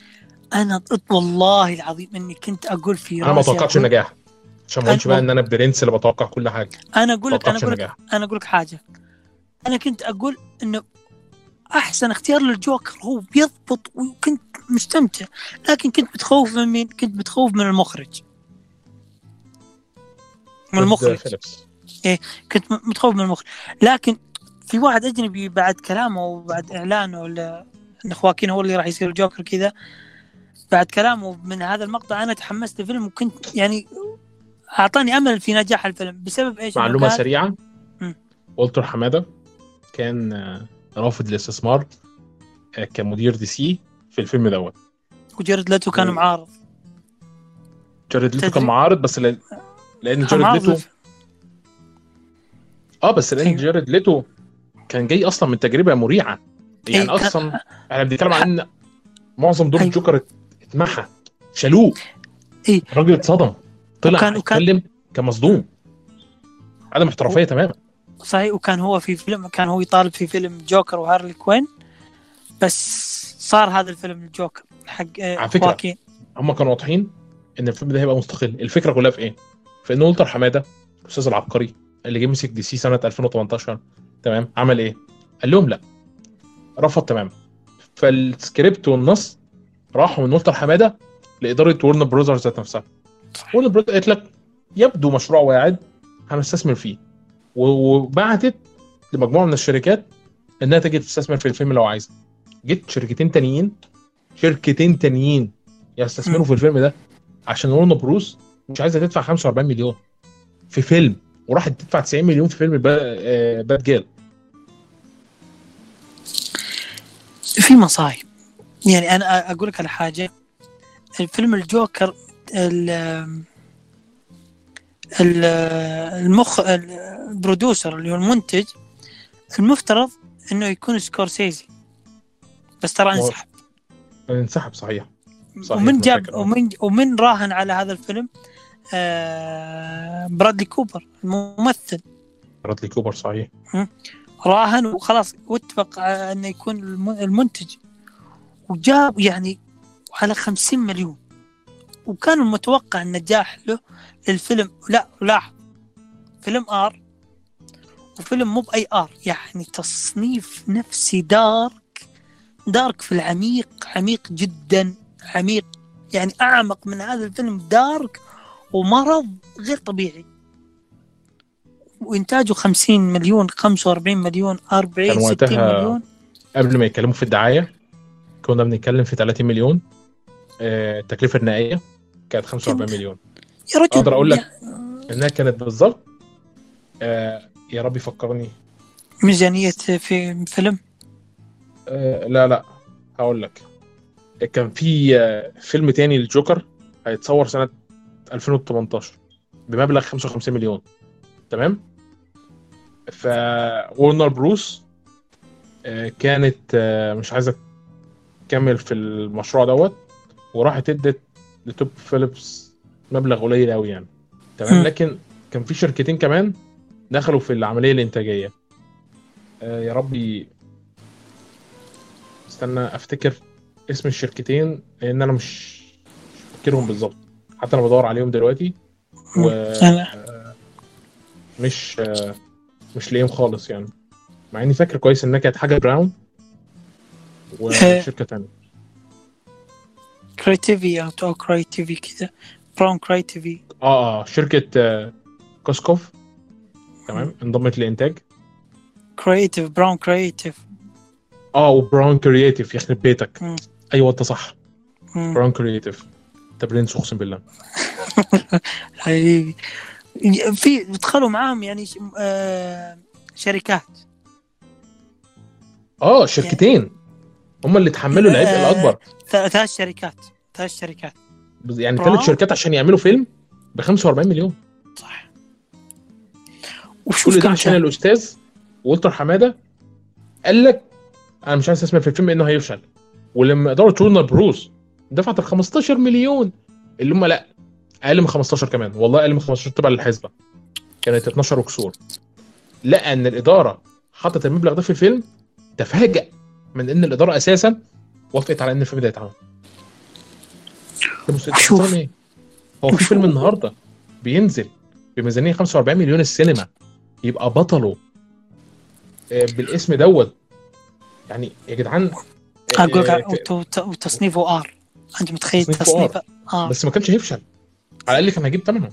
أنا والله العظيم إني كنت أقول في أنا ما توقعتش النجاح. عشان ما اقولش أنا- بقى إن أنا برنس اللي بتوقع كل حاجة. أنا أقول لك أنا أقول لك أنا أقول لك حاجة. أنا كنت أقول إنه أحسن اختيار للجوكر هو بيضبط وكنت مستمتع. لكن كنت متخوف من مين؟ كنت متخوف من المخرج. من المخرج. فيليبس. كنت متخوف من المخرج. لكن في واحد أجنبي بعد كلامه وبعد إعلانه ل- إن خواكين هو اللي راح يصير الجوكر كذا بعد كلامه من هذا المقطع أنا تحمست الفيلم وكنت يعني أعطاني أمل في نجاح الفيلم بسبب إيش؟ معلومة قال- سريعة. والتر حمادة كان آه، رافض الاستثمار آه، كمدير DC في الفيلم دوت وجيرد ليتو كان مم. معارض جارد ليتو كان معارض بس لأن لأن جارد ليتو آه بس لأن أيوة. جارد ليتو كان جاي أصلا من تجربة مريعة يعني كان- أصلا إحنا بنتكلم عن معظم دور أيوة. الجوكر اتمحى. شالوه. إيه. الراجل اتصدم. طلع وكان- وكان- يتكلم كان مصدوم. عدم احترافية تماما. صحيح وكان هو في فيلم كان هو يطالب في فيلم جوكر وهارلي كوين بس صار هذا الفيلم الجوكر حق آه، على فكرة، خواكين هم كانوا واضحين إن الفيلم ده هيبقى مستقل. الفكرة كلها في إيه؟ في إن والتر حمادة الأستاذ العبقري اللي جه مسك DC سنة 2018 تمام؟ عمل إيه؟ قال لهم لا. رفض تماما. فالسكريبت والنص راحوا من والتر حماده لاداره Warner Brothers ذات نفسها. Warner Brothers قالت لك يبدو مشروع واعد هنستثمر فيه. وبعتت لمجموعة من الشركات إنها تجي تستثمر في الفيلم لو عايزة. جيت شركتين تانيين شركتين تانيين يستثمروا. في الفيلم ده عشان ورنر بروس مش عايزة تدفع 45 مليون في فيلم وراحت تدفع 90 مليون في فيلم با- آه، باتجيرل في مصايب. يعني أنا أقول لك على حاجة. الفيلم الجوكر ال- ال- المخ ال producer اللي هو المنتج المفترض إنه يكون سكورسيزي. بس ترى انسحب. انسحب صحيح. صحيح، ومن جاب. ومن ومن راهن على هذا الفيلم آه برادلي كوبر الممثل. برادلي كوبر صحيح. راهن وخلاص واتفق على إنه يكون الم- المنتج. وجاب يعني على 50 مليون. وكان المتوقع النجاح له للفيلم. لا لاحظ. فيلم R. وفيلم مو بأي R. يعني تصنيف نفسي dark. dark في العميق عميق جدا عميق. يعني أعمق من هذا الفيلم dark ومرض غير طبيعي. وإنتاجه 50 مليون 45 مليون 40 كان 60 وقتها مليون. قبل ما يتكلموا في الدعاية؟ كنا بنتكلم في 30 مليون آه، التكلفة النهائية كانت 45 مليون. يا رجل. أقدر أقول لك. إنها كانت بالظبط آه، يا رب يفكرني. ميزانية في فيلم؟ آه، لا لا هقول لك. كان في فيلم تاني للجوكر هيتصور سنة 2018 بمبلغ 55 مليون. تمام؟ ف وورنر بروس كانت مش عايزة تكمل في المشروع دوت وراحت ادت لتود فيليبس مبلغ قليل قوي يعني. تمام. لكن كان في شركتين كمان دخلوا في العملية الإنتاجية. آه، يا ربي استنى أفتكر اسم الشركتين لأن أنا مش فاكرهم بالظبط. حتى أنا بدور عليهم دلوقتي. و مش آه، مش لاقيهم خالص يعني. مع إني فاكر كويس إنها كانت حاجة براون وشركة تانية كريتيفي أو كريتيفي كذا براون كريتيفي آه آه شركة آه، كوسكوف تمام؟ انضمت للانتاج creative Bron creative آه و Bron creative يخرب بيتك. مم. أيوه أنت صح. Bron creative انت برنس أقسم بالله؟ حبيبي في دخلوا معاهم يعني ش- آه شركات. آه شركتين. هم اللي تحملوا العبء آه، الأكبر. ثلاث شركات ثلاث شركات. يعني؟ ثلاث شركات عشان يعملوا فيلم ب 45 مليون. صح. وشوف كل ده عشان الأستاذ والتر حمادة قال لك أنا مش عايز أسمع في الفيلم إنه هيفشل. ولما إدارة ورنر بروس دفعت ال 15 مليون اللي هم لا أقل من 15 كمان. والله أقل من 15 تبع للحسبه كانت 12 وكسور. لقى ان الإدارة حطت المبلغ ده في الفيلم تفاجأ. من إن الإدارة أساسا وافقت على إن الفيلم ده يتعمل. إيه؟ هو في. فيلم النهارده بينزل بميزانية 45 مليون السينما يبقى بطله آه، بالاسم دوت. يعني يا جدعان آه، أقول آه، وت- وت- وتصنيفه R. أنت متخيل تصنيفه R. بس ما كانش هيفشل. على الأقل كان هيجيب ثمنه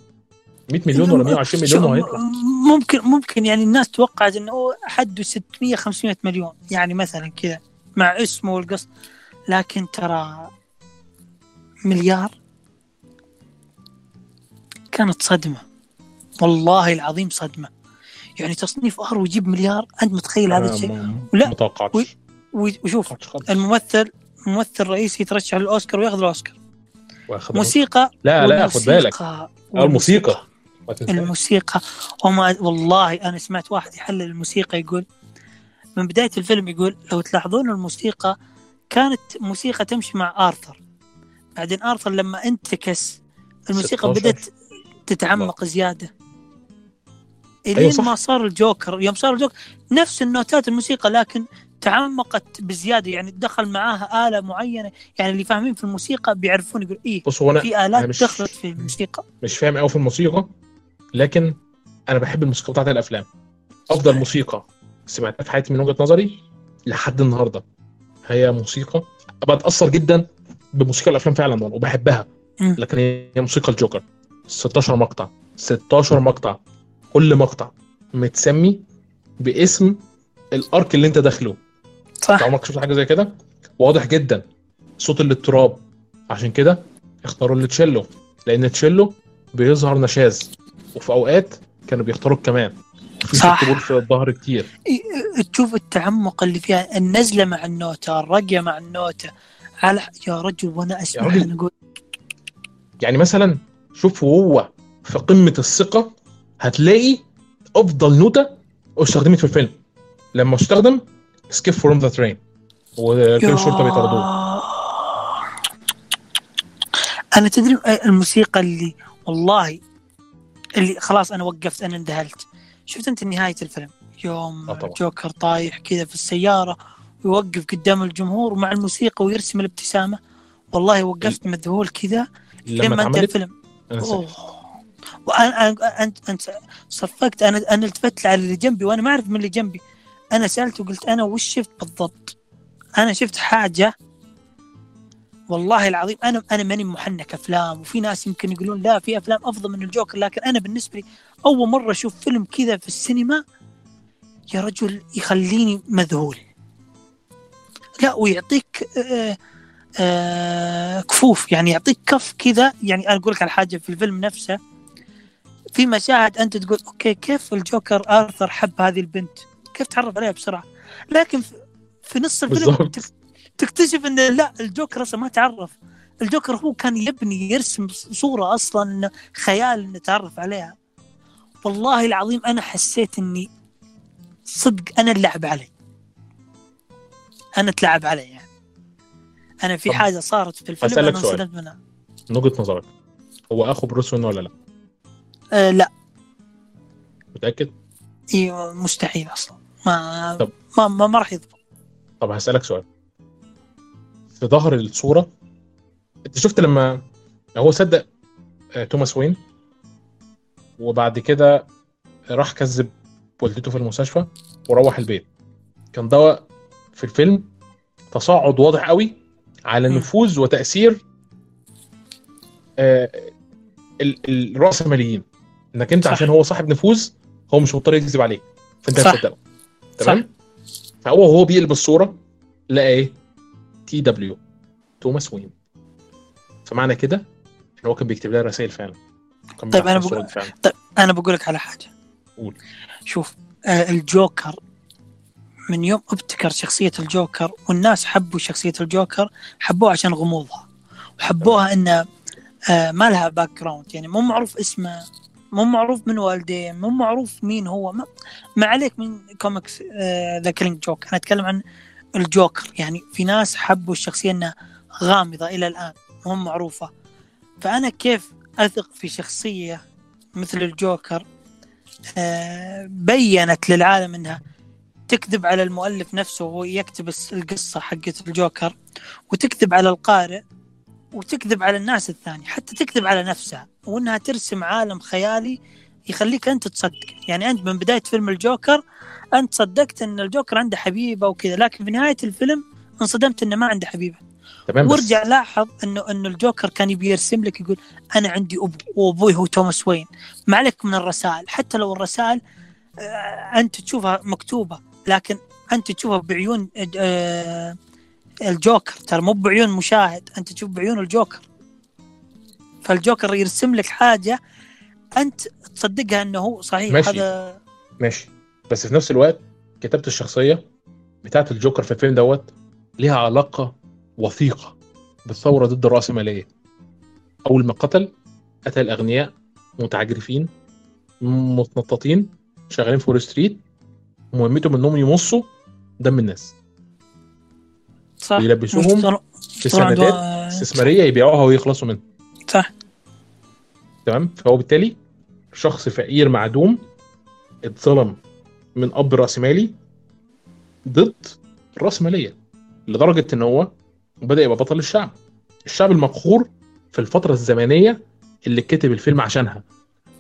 100 مليون ولا 120 مليون وهيطلع. ممكن ممكن يعني الناس توقعت إنه حده 600 500 مليون. يعني مثلا كذا مع اسمه والقص لكن ترى مليار كانت صدمة. والله العظيم صدمة. يعني تصنيف R ويجيب مليار أنت متخيل هذا أنا الشيء؟ ما- لا، ما توقعتش وي- وشوف. الممثل ممثل رئيسي يترشح للأوسكار وياخذ الأوسكار. موسيقى لا لا خد بالك. آه، الموسيقى. الموسيقى. وما والله أنا سمعت واحد يحلل الموسيقى يقول من بداية الفيلم يقول لو تلاحظون الموسيقى كانت موسيقى تمشي مع آرثر. بعدين آرثر لما انتكس الموسيقى 16. بدأت تتعمق زيادة. أيوة الين صح. ما صار الجوكر يوم صار الجوكر نفس النوتات الموسيقى لكن تعمقت بزيادة. يعني دخل معاها آلة معينة يعني اللي فاهمين في الموسيقى بيعرفون يقول إيه بص هو أنا في أنا الات مش- دخلت في الموسيقى. مش فاهم قوي في الموسيقى لكن أنا بحب الموسيقى بتاعت الأفلام. أفضل موسيقى. سمعتها في حياتي من وجهة نظري لحد النهارده. هي موسيقى. بتاثر جدا بموسيقى الأفلام فعلا وبحبها. لكن هي موسيقى الجوكر. 16 مقطع. 16 مقطع. كل مقطع متسمي باسم الأرك اللي أنت داخله. صح. عمرك شفت حاجة زي كده؟ واضح جدا. صوت الاضطراب. عشان كده اختاروا التشيلو لأن التشيلو بيظهر نشاز. وفي أوقات كانوا بيختاروا الكمان صح. في الظهر كتير. إيه، تشوف التعمق اللي فيها النزلة مع النوتة الرقية مع النوتة. على يا رجل وأنا أسمع رجل. أنا أقول يعني مثلا شوف وهو في قمة الثقة هتلاقي أفضل نوتة استخدمت في الفيلم. لما استخدم escape from the train ورجال الشرطة بيطاردوه. أنا تدري الموسيقى اللي والله اللي خلاص أنا وقفت أنا اندهلت. شفت أنت نهاية الفيلم؟ يوم آه طبعا. جوكر طايح كذا في السيارة ويوقف قدام الجمهور ومع الموسيقى ويرسم الابتسامة. والله وقفت مذهول كذا لما انتهى الفيلم. وأنا انت أنت صفقت. أنا أنا التفت على اللي جنبي وأنا ما أعرف من اللي جنبي. أنا سالته وقلت أنا وش شفت بالضبط؟ أنا شفت حاجة والله العظيم أنا أنا ماني محنك أفلام وفي ناس يمكن يقولون لا في أفلام أفضل من الجوكر لكن أنا بالنسبة لي أول مرة أشوف فيلم كذا في السينما يا رجل يخليني مذهول. لا ويعطيك آه آه كفوف يعني يعطيك كف كذا. يعني أنا أقول لك على حاجة في الفيلم نفسه في مشاهد أنت تقول أوكي كيف الجوكر آرثر حب هذه البنت؟ كيف تعرف عليها بسرعة؟ لكن في- نص الفيلم تكتشف إن لا الجوكر أصلا ما تعرف الجوكر هو كان يبني يرسم صورة أصلا خيال إنه تعرف عليها والله العظيم أنا حسيت إني صدق أنا اللعب علي أنا تلعب علي يعني أنا في حاجة صارت في الفيلم أنا سؤال. انصدمت منها من وجهة نظرك هو أخو بروس وين ولا لا؟ آه لا متأكد؟ إيوه مستحيل أصلا ما طب. ما ما, ما راح يضبط طب هسألك سؤال في ظهر الصورة. انت شفت لما هو صدق آه، توماس وين؟ وبعد كده راح كذب والدته في المستشفى وروح البيت. كان ده في الفيلم تصاعد واضح قوي على. نفوذ وتأثير آه، ال- الراسماليين انك انت صح. عشان هو صاحب نفوذ هو مش مضطر يكذب عليك. فانت صح. هتصدقه. تمام؟ فهو وهو بيقلب الصورة لقى إيه؟ TW توماس وين فمعنى كده إن هو كان بيكتب لها رسائل فعلا. طيب لها بقول- طيب أنا بقول لك على حاجة. قول. شوف آه الجوكر من يوم أبتكر شخصية الجوكر والناس حبوا شخصية الجوكر حبوها عشان غموضها. وحبوها إن آه ما لها background يعني مو معروف اسمه مو معروف من والديه مو معروف مين هو ما, ما عليك من comics The Killing Joke أنا أتكلم عن الجوكر. يعني في ناس حبوا الشخصية إنها غامضة إلى الآن مو معروفة. فأنا كيف أثق في شخصية مثل الجوكر؟ آه، بينت للعالم إنها تكذب على المؤلف نفسه وهو يكتب القصة حقت الجوكر وتكذب على القارئ وتكذب على الناس الثانية حتى تكذب على نفسها وإنها ترسم عالم خيالي يخليك أنت تصدق. يعني أنت من بداية فيلم الجوكر أنت صدقت إن الجوكر عنده حبيبة وكذا لكن في نهاية الفيلم انصدمت إنه ما عنده حبيبة. تمام بس وارجع لاحظ انه إنه الجوكر كان يبي يرسم لك يقول أنا عندي ابو وأبوي هو توماس وين. ما عليك من الرسائل حتى لو الرسائل آه، أنت تشوفها مكتوبة لكن أنت تشوفها بعيون آه، الجوكر. ترى مو بعيون مشاهد أنت تشوف بعيون الجوكر. فالجوكر يرسم لك حاجة أنت تصدقها إنه هو صحيح. ماشي. هذا ماشي بس في نفس الوقت كتابة الشخصية بتاعت الجوكر في الفيلم دوت ليها علاقة وثيقة بالثورة ضد الراسماليه أول ما قتل قتل الاغنياء متعجرفين متنططين شغالين في وول ستريت مهمتهم إنهم يمصوا دم الناس. صح. ويلبسوهم ويشتغلوا- في سندات استثمارية يبيعوها ويخلصوا منها. صح. تمام؟ فهو بالتالي شخص فقير معدوم اتظلم من أب راسمالي ضد الراسماليه لدرجة إن هو بدأ يبقى بطل الشعب. الشعب المقهور في الفترة الزمنية اللي كتب الفيلم عشانها.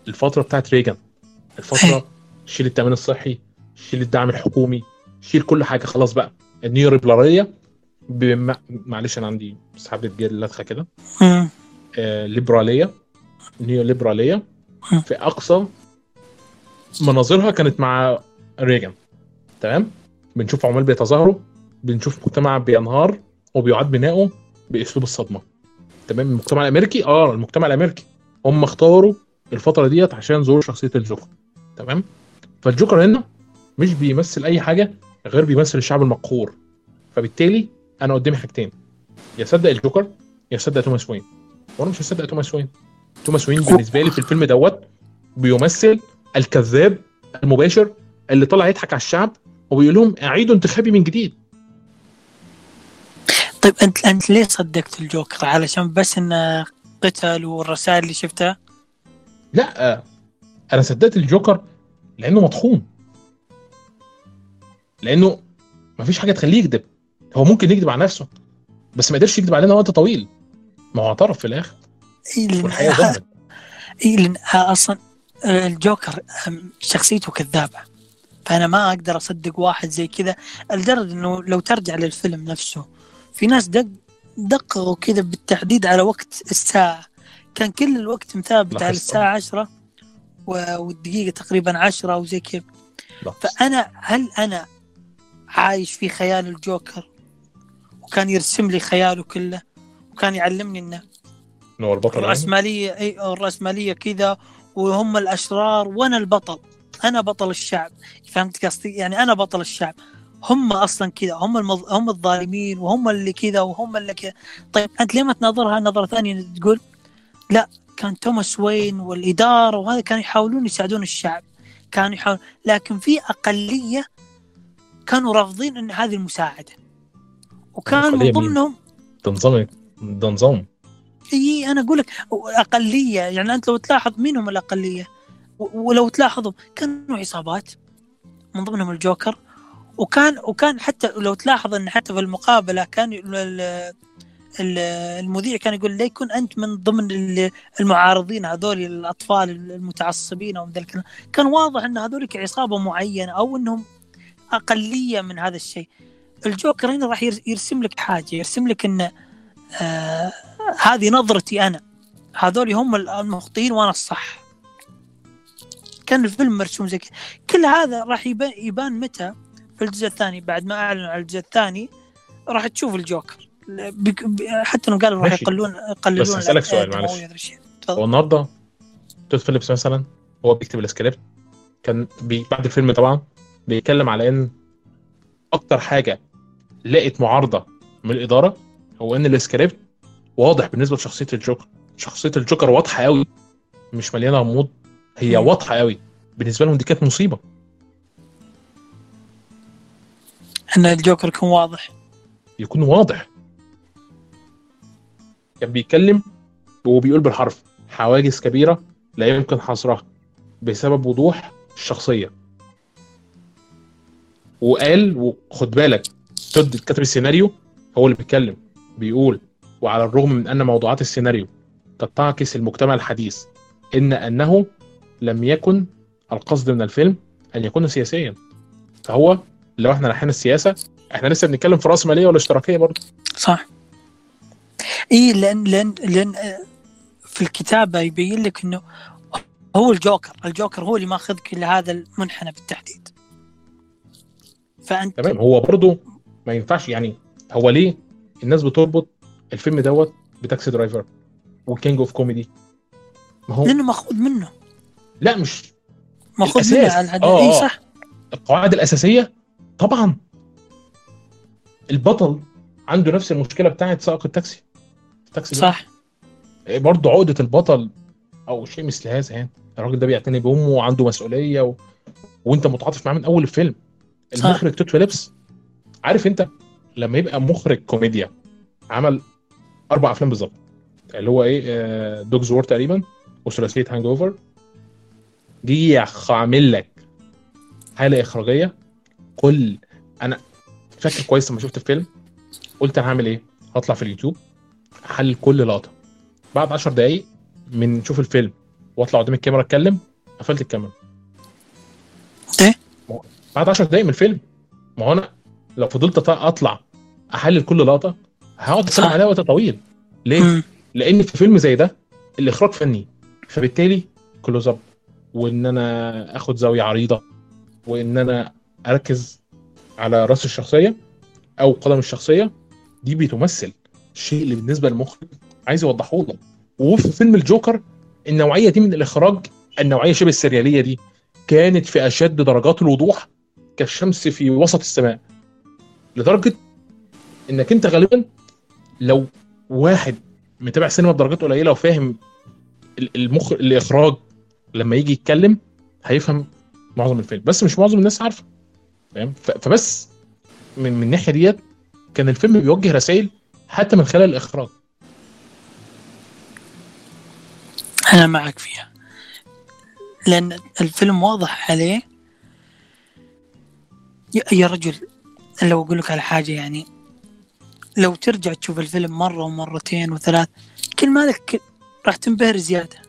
الفترة بتاعت Reagan الفترة شيل التأمين الصحي شيل الدعم الحكومي شيل كل حاجة. خلاص بقى. ال neo ليبراليه بم... معلش أنا عندي سحبه جيل لدخه كده. آه، ليبرالية. neo ليبراليه. في أقصى مناظرها كانت مع ريجن تمام؟ بنشوف عمال بيتظاهروا بنشوف مجتمع بينهار وبيعاد بناؤه بأسلوب الصدمة. تمام؟ المجتمع الأمريكي؟ آه المجتمع الأمريكي. هم اختاروا الفترة ديت عشان ظهور شخصية الجوكر. تمام؟ فالجوكر هنا مش بيمثل أي حاجة غير بيمثل الشعب المقهور. فبالتالي أنا قدامي حاجتين. يا صدق الجوكر يا صدق توماس وين. وأنا مش هصدق توماس وين. توماس وين بالنسبة لي في الفيلم دوت بيمثل الكذاب المباشر اللي طلع يضحك على الشعب وبيقول لهم أعيدوا انتخابي من جديد. طيب أنت أنت ليه صدقت الجوكر؟ علشان بس انه قتل والرسائل اللي شفتها؟ لا أنا صدقت الجوكر لأنه مطحون. لأنه مفيش حاجة تخليه يكذب. هو ممكن يكذب على نفسه بس ما قدرش يكذب علينا وقت طويل. ما هو اعترف في الآخر. والحقيقة إيه لأن أصلا الجوكر شخصيته كذابة. فانا ما أقدر أصدق واحد زي كذا لدرجة إنه لو ترجع للفيلم نفسه في ناس دق دققوا كذا بالتحديد على وقت الساعة. كان كل الوقت مثابت على. الساعة 10 و- والدقيقة تقريبا 10 أو زي كذا. فأنا هل أنا عايش في خيال الجوكر؟ وكان يرسم لي خياله كله؟ وكان يعلمني إنه إنه هو البطل يعني؟ الرأسمالية إي الرأسمالية كذا وهم الأشرار وأنا البطل. أنا بطل الشعب. فهمت قصدي؟ يعني أنا بطل الشعب. هم أصلا كذا. هم المض... هم الظالمين وهم اللي كذا وهم اللي كذا. طيب أنت ليه ما تناظرها نظرة ثانية تقول لا كان توماس وين والإدارة وهذا كانوا يحاولون يساعدون الشعب. كانوا يحاولون لكن في أقلية كانوا رافضين أن هذه المساعدة. وكان من؟ ضمنهم ده نظام إي أنا أقول لك أقلية. يعني أنت لو تلاحظ مين هم الأقلية؟ ولو تلاحظوا كانوا عصابات من ضمنهم الجوكر وكان وكان حتى لو تلاحظ إن حتى في المقابلة كان ال- ال- ال- المذيع كان يقول ليكن أنت من ضمن ال- المعارضين هذول الأطفال المتعصبين أو الكلام كان واضح إن هذول عصابة معينة أو إنهم أقلية من هذا الشيء. الجوكر هنا راح يرس- يرسم لك حاجة يرسم لك إن آه هذه نظرتي أنا. هذول هم المخطئين وأنا الصح. كان الفيلم مرسوم زي كذا. كل هذا راح يبان, متى؟ في الجزء الثاني بعد ما اعلنوا على الجزء الثاني راح تشوف الجوكر. بك- ب- حتى انهم قالوا راح. يقللون يقللون بس هسألك سؤال، معلش. هو النهارده Todd Phillips مثلا هو بيكتب السكريبت كان بي بعد الفيلم طبعا بيتكلم على إن أكتر حاجة لقت معارضة من الإدارة هو إن السكريبت واضح بالنسبة لشخصية الجوكر. شخصية الجوكر واضحة قوي مش مليانة غموض. هي. واضحة قوي. بالنسبة لهم دي كانت مصيبة. إن الجوكر يكون واضح. يكون واضح. كان بيتكلم وبيقول بالحرف. حواجز كبيرة لا يمكن حصرها بسبب وضوح الشخصية. وقال وخد بالك تود كاتب السيناريو هو اللي بيتكلم. بيقول وعلى الرغم من أن موضوعات السيناريو قد تعكس المجتمع الحديث إن أنه لم يكن القصد من الفيلم أن يكون سياسيا. فهو لو إحنا رايحين السياسة إحنا لسه بنتكلم في رأس مالية ولا اشتراكية برضه. صح. اي لأن لأن لأن آه، في الكتابه يبين لك إنه هو الجوكر. الجوكر هو اللي ماخذك لهذا المنحنى بالتحديد. فأنت تمام. هو برضه ما ينفعش يعني هو ليه الناس بتربط الفيلم دوت ب Taxi Driver و King of Comedy ما هو لأنه ماخوذ منه. لا مش ماخوذ على الهدف آه، اي آه. صح. القواعد الأساسية؟ طبعا. البطل عنده نفس المشكلة بتاعت سائق التاكسي. التاكسي. صح. برضه عقدة البطل أو شيء مثل هذا يعني. الراجل ده بيعتني بأمه وعنده مسؤولية و... وأنت متعاطف معاه من أول الفيلم. المخرج Todd Phillips. عارف أنت لما يبقى مخرج كوميديا عمل أربع أفلام بالظبط. اللي هو إيه Dogs War تقريبا وثلاثية Hangover دي عامل لك. حاله إخراجية. كل أنا فاكر كويس لما شفت الفيلم. قلت أنا هعمل إيه؟ هطلع في اليوتيوب أحلل كل لقطة. بعد 10 دقايق من شوف الفيلم وأطلع قدام الكاميرا أتكلم قفلت الكاميرا. إيه؟ بعد 10 دقايق من الفيلم ما هو أنا لو فضلت أطلع أحلل كل لقطة هقعد أتكلم. عليها وقت طويل. ليه؟ لأن في فيلم زي ده الإخراج فني فبالتالي كلوز اب وإن أنا آخد زاوية عريضة وإن أنا أركز على رأس الشخصية أو قدم الشخصية دي بتمثل الشيء اللي بالنسبة للمخرج عايز يوضحه لك. وفي فيلم الجوكر النوعية دي من الإخراج النوعية شبه السريالية دي كانت في أشد درجات الوضوح كالشمس في وسط السماء. لدرجة إنك أنت غالبا لو واحد متابع سينما بدرجات قليلة وفاهم ال- المخ الإخراج لما يجي يتكلم هيفهم معظم الفيلم. بس مش معظم الناس عارفه. فاهم؟ فبس من من الناحية ديت كان الفيلم بيوجه رسائل حتى من خلال الإخراج. أنا معك فيها. لأن الفيلم واضح عليه يا رجل لو أقول لك على حاجة يعني لو ترجع تشوف الفيلم مرة ومرتين وثلاث كل مالك راح تنبهر زيادة.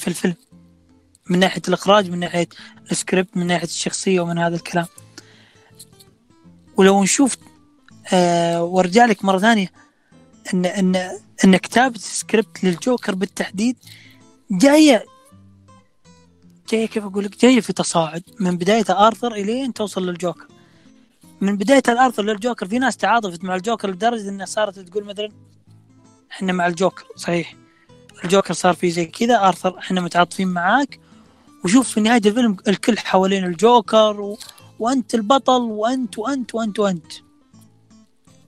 في الفيلم من ناحية الإخراج من ناحية السكريبت من ناحية الشخصية ومن هذا الكلام. ولو نشوف آه وأرجع لك مرة ثانية إن إن إن كتابة السكريبت للجوكر بالتحديد جاية جاية كيف أقول لك؟ جاية في تصاعد. من بداية آرثر إلين توصل للجوكر. من بداية الآرثر للجوكر في ناس تعاطفت مع الجوكر لدرجة انها صارت تقول مثلا إحنا مع الجوكر صحيح. الجوكر صار في زي كذا آرثر إحنا متعاطفين معاك. وشوف في نهاية الفيلم الكل حوالين الجوكر و... وأنت البطل وأنت وأنت وأنت وأنت.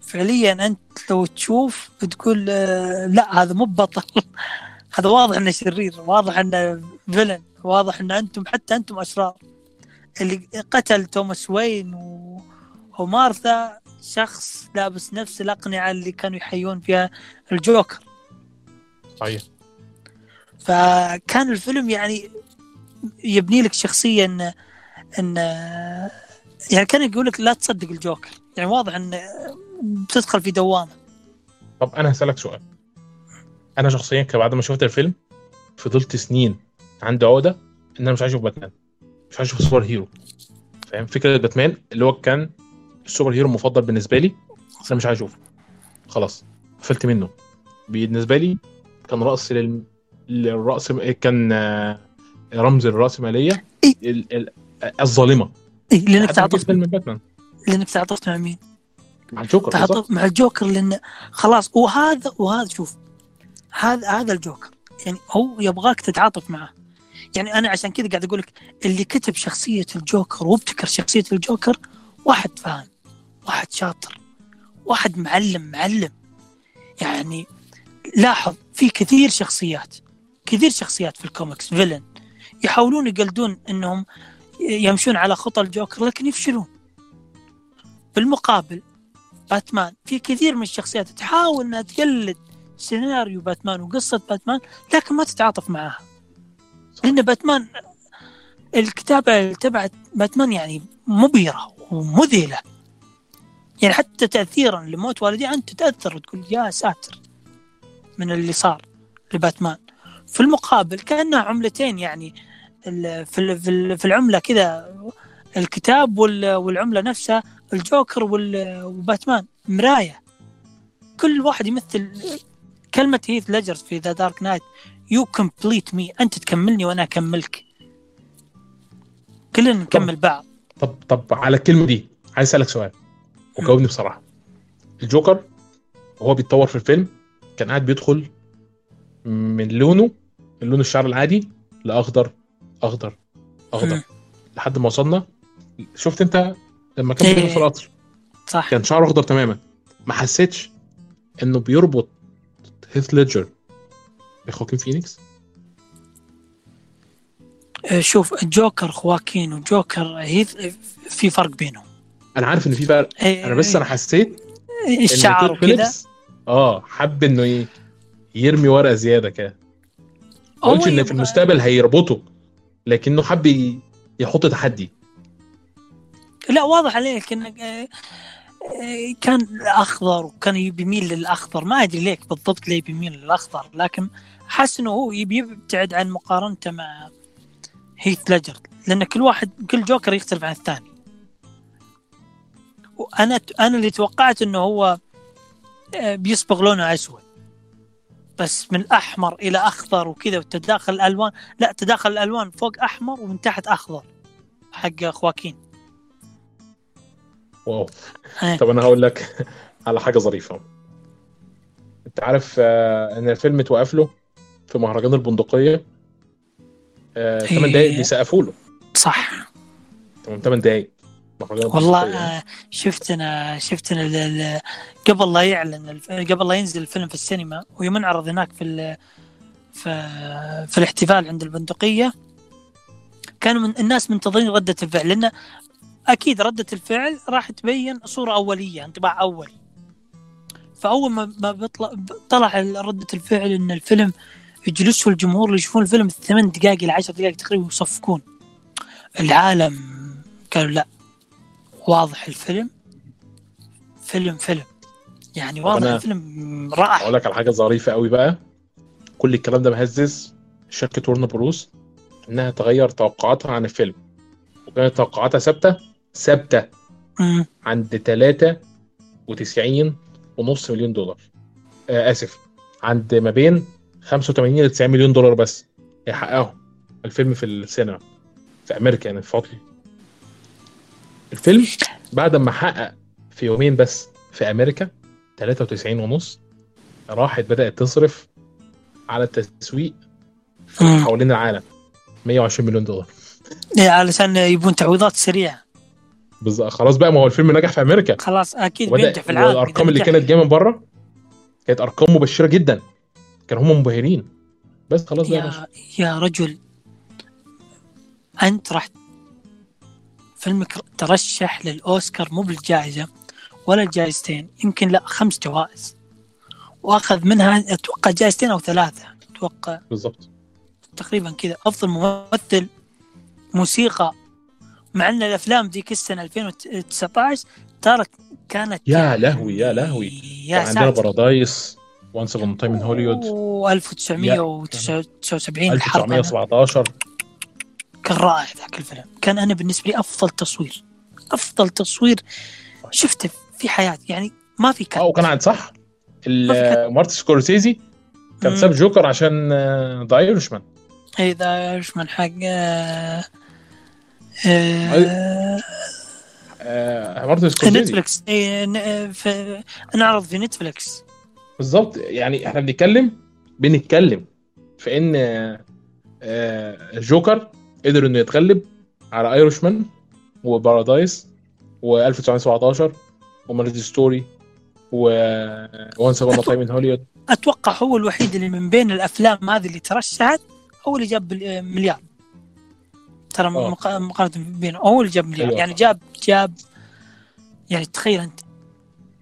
فعليا أنت لو تشوف تقول آه، لا هذا مو بطل. هذا واضح إنه شرير واضح إنه فيلن واضح إن أنتم حتى أنتم أشرار. اللي قتل توماس وين و... ومارثا شخص لابس نفس الأقنعة اللي كانوا يحيون فيها الجوكر. صحيح. فكان الفيلم يعني يبني لك شخصيه ان إن يعني كان يقول لك لا تصدق الجوكر. يعني واضح إن بتدخل في دوامة. طب أنا هسألك سؤال. أنا شخصيا بعد ما شفت الفيلم فضلت سنين عندي عقده إن أنا مش عايز أشوف باتمان. مش عايز أشوف super hero. فاهم؟ فكرة باتمان اللي هو كان ال super hero المفضل بالنسبة لي أنا مش عايز اشوفه خلاص قفلت منه. بالنسبة لي كان لل... للرأس كان آه، رمز الرأسمالية إيه. ال... ال... الظالمة إيه لانك تعاطفت فيلم باتمان لانك تعاطفت مع مين؟ مع الجوكر بالظبط. تعاطف مع الجوكر لأن خلاص وهذا وهذا شوف هذا هذا الجوكر يعني هو يبغاك تتعاطف معه يعني أنا عشان كذا قاعد أقول لك اللي كتب شخصية الجوكر وابتكر شخصية الجوكر واحد فاهم واحد شاطر واحد معلم معلم يعني لاحظ في كثير شخصيات كثير شخصيات في ال comics villain يحاولون يقلدون إنهم يمشون على خطى الجوكر لكن يفشلون. بالمقابل باتمان في كثير من الشخصيات تحاول إنها تقلد سيناريو باتمان وقصة باتمان لكن ما تتعاطف معها لأن باتمان الكتابة تبعت باتمان يعني مبهرة ومذهلة. يعني حتى تاثيرا لموت والدي أنت تتأثر وتقول يا ساتر من اللي صار لباتمان. في المقابل كأنها عملتين يعني في في ال- في العملة كذا الكتاب وال- والعملة نفسها الجوكر وباتمان مراية. كل واحد يمثل كلمة هيث ليجر في ذا دارك نايت يو كومبليت مي أنت تكملني وأنا أكملك. كلنا نكمل بعض. طب طب على الكلمة دي عايز أسألك سؤال وجاوبني بصراحة. الجوكر وهو بيتطور في الفيلم كان قاعد بيدخل من لونه من لون الشعر العادي لاخضر أخضر أخضر مم. لحد ما وصلنا شفت أنت لما كان إيه. في القطر؟ صح. كان شعره أخضر تماما. ما حسيتش إنه بيربط هيث ليدجر بخواكين فينيكس؟ آه، شوف الجوكر خواكين وجوكر هيث في فرق بينهم. أنا عارف ان في فرق. إيه، أنا بس أنا حسيت الشعر فيليبس آه حب إنه ي- يرمي ورقة زيادة كده. ما قلتش إن يبغى- في المستقبل هيربطه لكنه حب يحط تحدي. لا واضح عليك إنك آه، آه، كان اخضر وكان بيميل للأخضر. ما أدري ليك بالضبط ليه بيميل للأخضر لكن حاسس إنه هو يبي يبتعد عن مقارنته مع هيث ليجر لأن كل واحد كل جوكر يختلف عن الثاني. وأنا أنا اللي توقعت إنه هو آه، بيصبغ لونه أسود. بس من أحمر إلى أخضر وكذا وتداخل الألوان لا تداخل الألوان فوق أحمر ومن تحت أخضر حق خواكين. واو. إيه. طب أنا هقول لك على حاجة ظريفة. أنت عارف آه، إن الفيلم اتوقف له في مهرجان البندقية؟ 8 إيه. دقايق بيسقفوا له. صح. 8 دقايق. مهرجان والله شفت أنا شفت أنا قبل لا يعلن قبل لا ينزل الفيلم في السينما ويوم انعرض هناك في في في الاحتفال عند البندقية. كانوا من الناس منتظرين ردة الفعل لأن أكيد ردة الفعل راح تبين صورة أولية انطباع أولي. فأول ما ما بيطلع طلع ردة الفعل إن الفيلم يجلسوا الجمهور اللي يشوفون الفيلم الثمان دقائق إلى عشر دقائق تقريبا يصفقون. العالم قالوا لا واضح الفيلم. فيلم فيلم. يعني واضح الفيلم رائع أقول لك على حاجة ظريفة قوي بقى. كل الكلام ده مهزز شركة ورن بروس إنها تغير توقعاتها عن الفيلم. وكانت توقعاتها ثابتة ثابتة. عند 93 ونص مليون دولار. آه آسف. عند ما بين 85 ل 90 مليون دولار بس. يحققهم. الفيلم في السينما. في أمريكا يعني في فضل الفيلم بعد ما حقق في يومين بس في أمريكا 93 ونص راحت بدأت تصرف على التسويق. حوالين العالم 120 مليون دولار. إيه، علشان يبون تعويضات سريعة. بالظبط خلاص بقى ما هو الفيلم نجح في أمريكا. خلاص أكيد بينجح في العالم والارقام إذا اللي. كانت جاية من بره كانت أرقام مبشرة جدا. كانوا هم منبهرين بس خلاص بقى يا يا يا رجل أنت راح فيلمك ترشح للأوسكار مو بالجائزة ولا الجائزتين يمكن لا خمس جوائز. وأخذ منها أتوقع جائزتين أو ثلاثة أتوقع بالظبط تقريبا كذا. أفضل ممثل موسيقى. مع أن الأفلام ذيك السنة 2019 ترى كانت يا لهوي يا لهوي. يا عندنا باراسايت وانس ابون تايم ان هوليوود و1979 الحرب 1917 كان رائع ذاك الفيلم. كان أنا بالنسبة لي أفضل تصوير. أفضل تصوير شفته في حياتي. يعني ما في كان. وكان عند صح؟ مارتن سكورسيزي كان. ساب جوكر عشان ذا ايريشمان اذا إيش من حق آه، آه، مارتن سكورسيزي. نتفلكس إيه، ن- آه، في- نعرض في نتفلكس بالظبط يعني إحنا بنتكلم بنتكلم في إن آه، جوكر قدر إنه يتغلب على ايريشمان وباراسايت و1917 وماريج ستوري و وانس ابون تايم ان هوليوود أتوقع هو الوحيد اللي من بين الأفلام هذه اللي ترشحت هو اللي جاب مليار. ترى. مقا- مقارنة بينه هو اللي جاب مليار. أيوة. يعني جاب جاب يعني تخيل أنت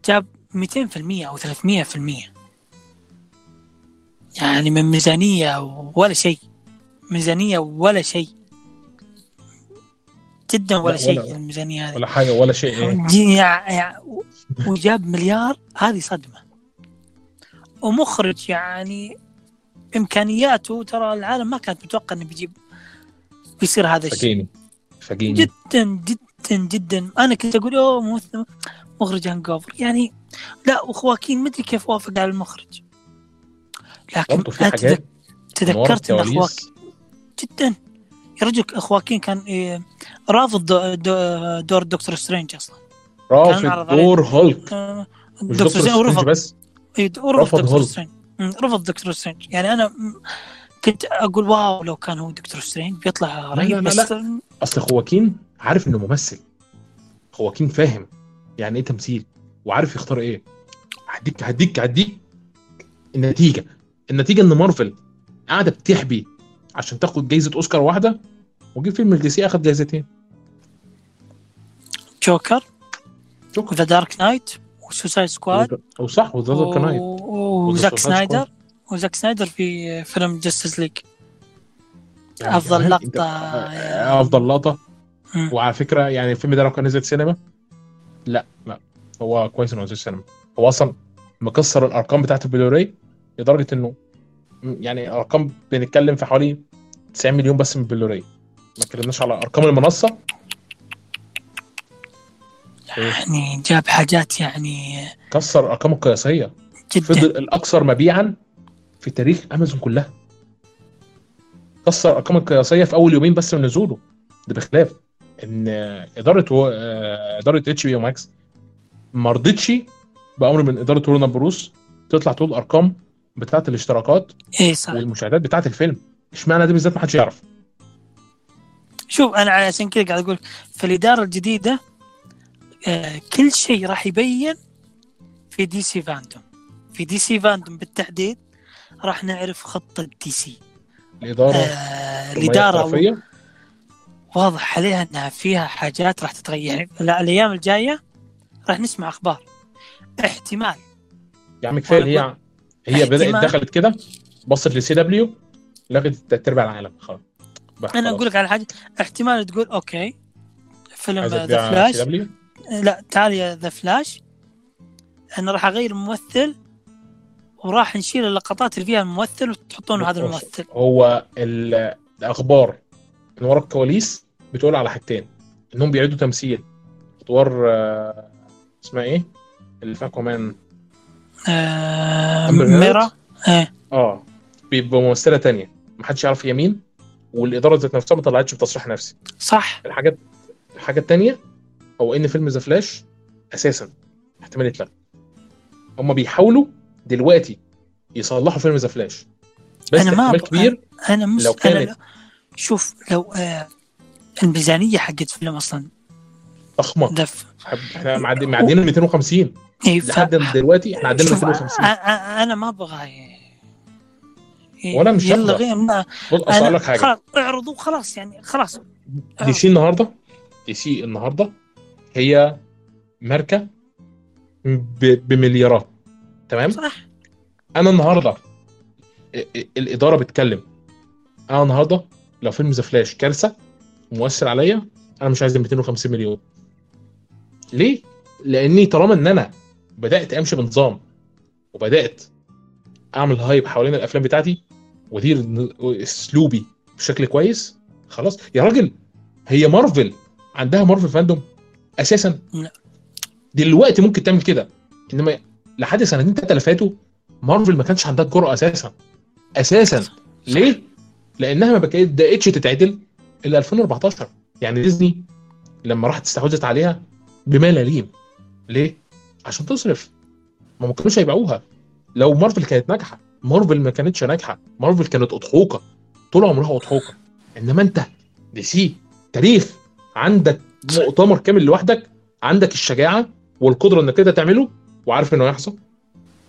جاب 200% أو 300% يعني من ميزانية ولا شيء. ميزانية ولا شيء. جدا ولا لا، شيء ولا- الميزانيه هذه. ولا حاجة ولا شيء إيه. جي- يع- يع- وجاب مليار هذه صدمة. ومخرج يعني إمكانياته ترى العالم ما كانت متوقع إنه بيجيب بيصير هذا الشيء. فاجئني جدا جدا جدا. أنا كنت أقول أوه ممثل مخرج هانج أوفر يعني لا وخواكين مدري كيف وافق على المخرج. لكن في تذكرت إن خواكين جدا. يا رجل خواكين كان إيه، رافض دو- دو- دور دكتور سترينج أصلا. رافض. دور هولك. آه، دكتور سترينج ورفض بس. إيه، رفض دكتور. سترينج. رفض دكتور سترينج. يعني أنا كنت أقول wow لو كان هو دكتور سترينج بيطلع رهيب لا، لا، بس أصل خواكين عارف إنه ممثل. خواكين فاهم يعني إيه تمثيل وعارف يختار إيه. هديك هديك هديك النتيجة. النتيجة إن مارفل قاعدة بتحبي عشان تاخد جايزة أوسكار واحدة وجيه فيلم الدي سي اخد جايزتين. جوكر شكرا وذا دارك نايت وسوسايد سكواد أو صح وذا دارك نايت وزاك سنايدر. وزاك سنايدر في فيلم جاستس ليج يعني أفضل كمان لقطة أنت- يعني- أفضل لقطة. مم. وعلى فكرة يعني الفيلم ده لو كان نزل سينما لا لا. هو كويس إنه نزل سينما هو أصلا مكسر الأرقام بتاعت البلوراي لدرجة إنه يعني أرقام بنتكلم في حوالي 90 مليون بس من البلوراي ما اتكلمناش على أرقام المنصة. يعني جاب حاجات يعني كسر الارقام القياسيه جدا. فضل الأكثر مبيعا في تاريخ أمازون كلها. كسر الارقام القياسية في أول يومين بس من نزوله. ده بخلاف. إن إدارة و... آه، إدارة HBO Max ما رضتش بأمر من إدارة Warner Bros تطلع تقول الارقام بتاعه الاشتراكات إيه صح والمشاهدات بتاعه الفيلم. اشمعنى ده بالذات ما حدش يعرف؟ شوف أنا عشان كذا قاعد أقول في الإدارة الجديدة آه كل شيء راح يبين في DC FanDome. في DC FanDome بالتحديد راح نعرف خطه دي سي. الإدارة آه الإدارة. واضح عليها إنها فيها حاجات راح تتغير. يعني لا- الأيام الجاية راح نسمع أخبار احتمال. يا عم كفايه هي هي بدأت. دخلت كده بصت لل CW لغت تلات ارباع العالم. خلاص. أنا. أقول لك على حاجة. احتمال تقول okay. فيلم The Flash؟ لا تعال يا ذا فلاش أنا راح أغير الممثل وراح نشيل اللقطات اللي فيها الممثل وتحطون هذا الممثل. هو ال- الأخبار من ورا الكواليس بتقول على حاجتين. إنهم بيعيدوا تمثيل. أدوار آه، اسمها إيه؟ اللي آه؟ ميرا. إيه. آه. بيبقى ممثله تانية. محدش يعرف هي مين والإدارة ذات نفسها ما طلعتش بتصريح نفسي. صح. الحاجات الحاجة التانية هو إن فيلم The Flash أساسا احتمال يتلغى هم بيحاولوا دلوقتي يصلحوا فيلم The Flash. بس أنا ما احتمال كبير أنا مش لو أنا كانت- لو- شوف لو آه الميزانية حقت فيلم أصلا ضخمه دف إحنا معدي معديين 250 إيه ف... لحد دلوقتي إحنا عندنا شوف 250 أ- أ- أنا ما أبغى ي- وأنا مش يلا. غير ما بص أقول لك حاجة. خلاص اعرضوا خلاص يعني خلاص. DC النهارده؟ DC النهارده هي ماركة ب- بمليارات. تمام؟ صح. أنا النهارده ال- ال- الإدارة بتتكلم أنا النهارده لو فيلم The Flash كارثة مؤثر عليا أنا مش عايز ال 250 مليون. ليه؟ لأني طالما إن أنا بدأت أمشي بنظام وبدأت أعمل hype حوالين الأفلام بتاعتي وأدير أسلوبي بشكل كويس. خلاص يا راجل هي مارفل عندها Marvel FanDome أساسا. لا. دلوقتي ممكن تعمل كده. إنما لحد سنتين ثلاثة اللي فاتوا مارفل ما كانش عندها الجرأة أساسا. أساسا. ليه؟ لأنها ما بداتش تتعدل الا 2014 يعني ديزني لما راحت استحوذت عليها بملاليم ليه؟ عشان تصرف. ما ما كانوش هيبيعوها. لو مارفل كانت ناجحة مارفل ما كانتش ناجحة. مارفل كانت أضحوكة. طول عمرها أضحوكة. إنما أنت دي سي تاريخ عندك مؤتمر كامل لوحدك عندك الشجاعة والقدرة إنك كده تعمله وعارف إنه هيحصل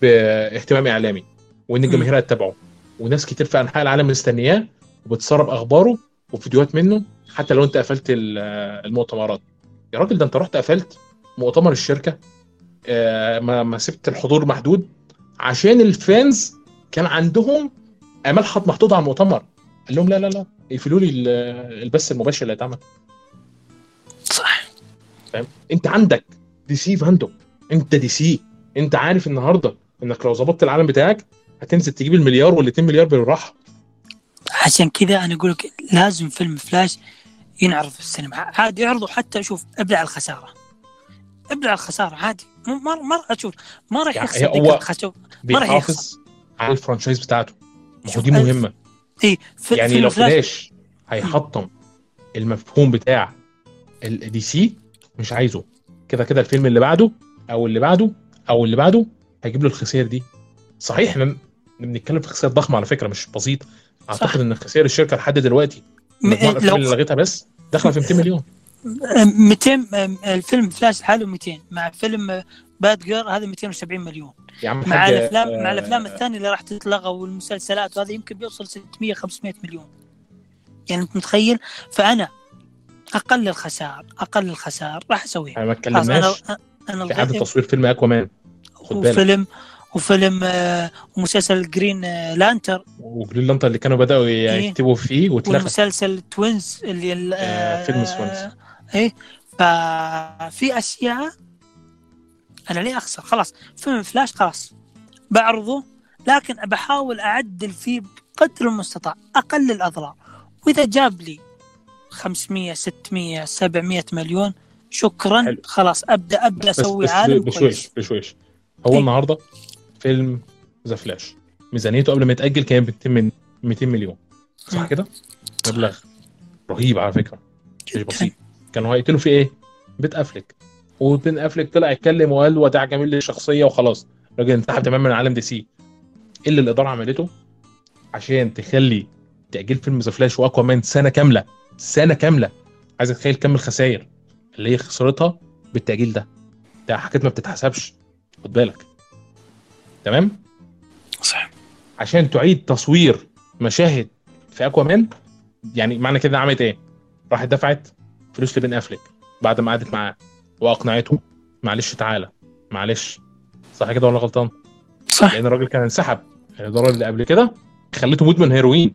باهتمام إعلامي وإن الجماهير هتتابعه. وناس كتير في أنحاء العالم مستنياه وبتسرب أخباره وفيديوهات منه حتى لو أنت قفلت ال- المؤتمرات. يا راجل ده أنت رحت قفلت مؤتمر الشركة ما ما سبت الحضور محدود عشان ال fans كان عندهم أمال حط محطوطه على المؤتمر. قال لهم لا لا لا يقفلوا لي ال- البث المباشر اللي هيتعمل صح. فاهم انت عندك DC FanDome انت DC انت عارف النهارده انك لو ظبطت العالم بتاعك هتنزل تجيب المليار وال 2 مليار بالراحة. عشان كذا أنا أقول لك لازم فيلم فلاش ينعرض في السينما. عادي يعرضوا حتى شوف أبلع الخسارة. ابلع الخسارة عادي. ما ما راح أشوف. ما راح يعني يخسر هو دقيقة خسارة. ما راح بيحافظ على ال franchise بتاعته. ما هو دي مهمة. إي يعني لو فلاش هيحطم المفهوم بتاع ال DC مش عايزه. كده كده الفيلم اللي بعده أو اللي بعده أو اللي بعده هيجيب له الخسائر دي. صحيح إحنا بنتكلم في خسائر ضخمة على فكرة مش بسيطه أعتقد صح. إن خسائر الشركة لحد دلوقتي م- مجموع الافلام اللي لو لغيتها بس داخلة في 200 مليون. 200 الفيلم فلاش لحاله 200 مع فيلم Batgirl هذا 270 مليون. عم مع الأفلام آه، مع الأفلام الثانية اللي راح تتلغى والمسلسلات وهذا يمكن بيوصل 600 500 مليون. يعني أنت متخيل؟ فأنا أقل الخسائر أقل الخسائر راح اسويها إحنا ما أنا اتكلمناش أنا في اعاده الغي- تصوير فيلم Aquaman وفيلم وفيلم آه، ومسلسل Green آه، Lantern. و Green Lantern اللي كانوا بدأوا يكتبوا فيه واتلغى. والمسلسل Twins اللي ال- آه، فيلم Twins. إيه؟ ففي أشياء أنا ليه أخسر؟ خلاص فيلم فلاش خلاص. بعرضه لكن بحاول أعدل فيه بقدر المستطاع اقلل الأضرار. وإذا جاب لي 500 600 700 مليون شكرا. حلو. خلاص ابدا أبدأ أسوي عالم بشويش كويس. بشويش. هو إيه. النهارده فيلم The Flash. ميزانيته قبل ما يتأجل كانت ب 200 من 200 مليون. صح. كده؟ مبلغ رهيب على فكرة. مش. بسيط. كانوا هيقتلوا في إيه؟ Ben Affleck و Ben Affleck طلع يتكلم وقال وداع جميل للشخصية وخلاص. الراجل انسحب تماما من عالم DC. إيه اللي الإدارة عملته؟ عشان تخلي تأجيل فيلم The Flash و Aquaman سنة كاملة سنة كاملة. عايز اتخيل كم الخسائر اللي هي خسرتها بالتأجيل ده؟ ده حاجات ما بتتحسبش. خد بالك. تمام؟ صح عشان تعيد تصوير مشاهد في Aquaman يعني معنى كده عملت إيه؟ راحت دفعت فلوس ل Ben Affleck بعد ما قعدت معاه وأقنعته معلش تعالى معلش. صح كده ولا غلطان؟ صح. لأن الراجل كان انسحب. الاداره اللي قبل كده خليته مدمن هيروين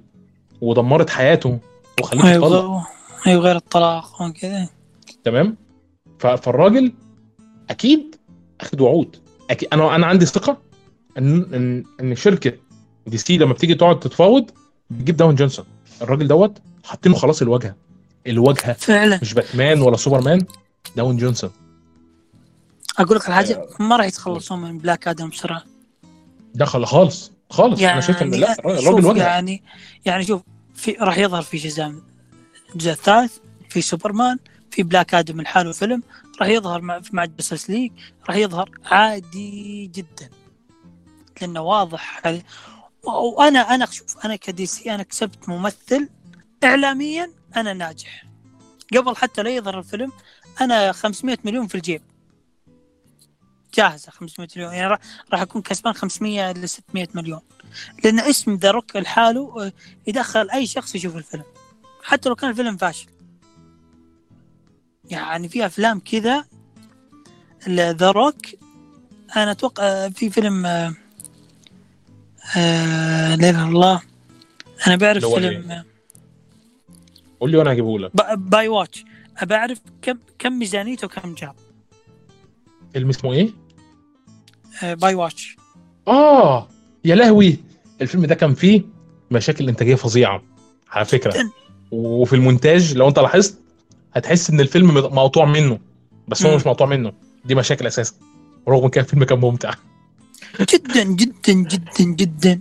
ودمرت حياته وخليته يطلق أيوه غير الطلاق وكذا تمام؟ فالراجل أكيد أخد وعود. أكيد أنا أنا عندي ثقة ان ان إن شركة DC لما بتيجي تقعد تتفاوض بتجيب Dwayne Johnson. الراجل دوت حاطينه خلاص الواجهة. الواجهه فعلا. مش باتمان ولا سوبرمان Dwayne Johnson. أقول لك الحاجة ما راح يتخلصون من Black Adam بسرعة. دخل خالص خالص. أنا شايف إن لا يعني الراجل شوف واجهه يعني يعني شوف في راح يظهر في Shazam الجزء الثالث في سوبرمان في Black Adam لحاله فيلم راح يظهر مع مع Justice League راح يظهر عادي جدا. لأنه واضح وأنا أنا شوف أنا ك DC أنا كسبت ممثل اعلاميا أنا ناجح. قبل حتى لا يظهر الفيلم أنا 500 مليون في الجيب. جاهزة 500 مليون. يعني راح راح أكون كسبان 500 ل 600 مليون. لأن اسم ذا روك لحاله آه، يدخل أي شخص يشوف الفيلم. حتى لو كان الفيلم فاشل. يعني في أفلام كذا ذا روك أنا أتوقع آه، في فيلم آه، آه، لا إله إلا الله. أنا بعرف فيلم آه، قول لي وأنا هجيبه لك Baywatch. ابى أعرف كم كم ميزانيته وكم جاب. فيلم اسمه إيه؟ آه، Baywatch. آه يا لهوي. الفيلم ده كان فيه مشاكل إنتاجية فظيعة على فكرة. جداً. وفي المونتاج لو أنت لاحظت هتحس إن الفيلم مقطوع منه. بس هو مم. مش مقطوع منه. دي مشاكل أساسا. رغم كان الفيلم كان ممتع. جدا جدا جدا جدا.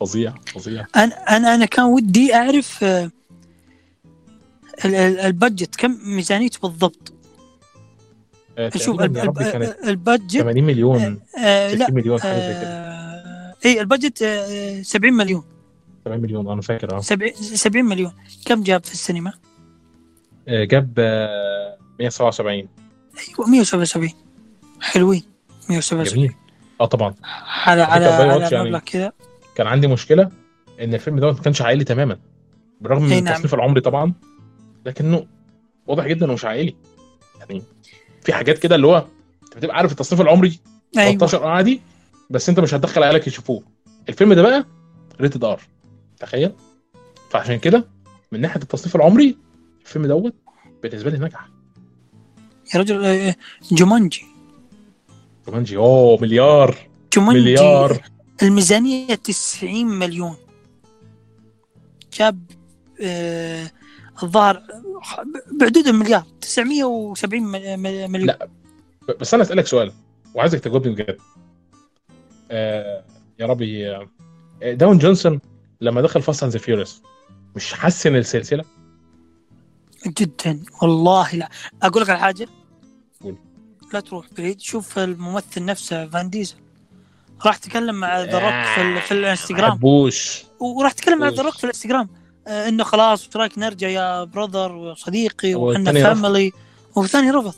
فظيع فظيع. أنا أنا أنا كان ودي أعرف آه، ال budget كم ميزانيته بالضبط؟ آه، شوف كانت ال budget 80 مليون. آه 60 لا مليون حاجة زي كده. آه اي البادجت آه 70 مليون. 70 مليون أنا فاكر آه. 70 70 مليون. كم جاب في السينما؟ آه، جاب آه، 177 أيوه 177 حلوين 177 جميل. آه طبعا. على على على يعني كذا كان عندي مشكلة إن الفيلم ده ما كانش عائلي تماما. بالرغم من نعم. العمري طبعا لكنه واضح جدا انه مش عائلي. يعني في حاجات كده اللي هو أنت بتبقى عارف التصنيف العمري أيوه. 13 عادي بس أنت مش هتدخل عيالك يشوفوه. الفيلم ده بقى rated R تخيل؟ فعشان كده من ناحية التصنيف العمري الفيلم دوت بالنسبة لي نجح. يا رجل آه، جومانجي. جومانجي أوه مليار. جومانجي. مليار. الميزانية 90 مليون. جاب آه الظاهر بحدود المليار 970 م- م- مليون. لا. بس أنا أسألك سؤال وعايزك تجاوبني بجد. آه يا ربي آه، دوين جونسون لما دخل Fast and Furious مش حسن السلسلة؟ جدا والله لا. أقول لك على حاجة؟ قول. لا تروح بعيد شوف الممثل نفسه فان ديزل. راح تكلم مع ذا روك في, في ما الانستغرام. بحبوش وراح تكلم مع ذا. روك في الانستغرام. آه إنه خلاص وش رايك نرجع يا brother وصديقي وحنا رفض. family والثاني رفض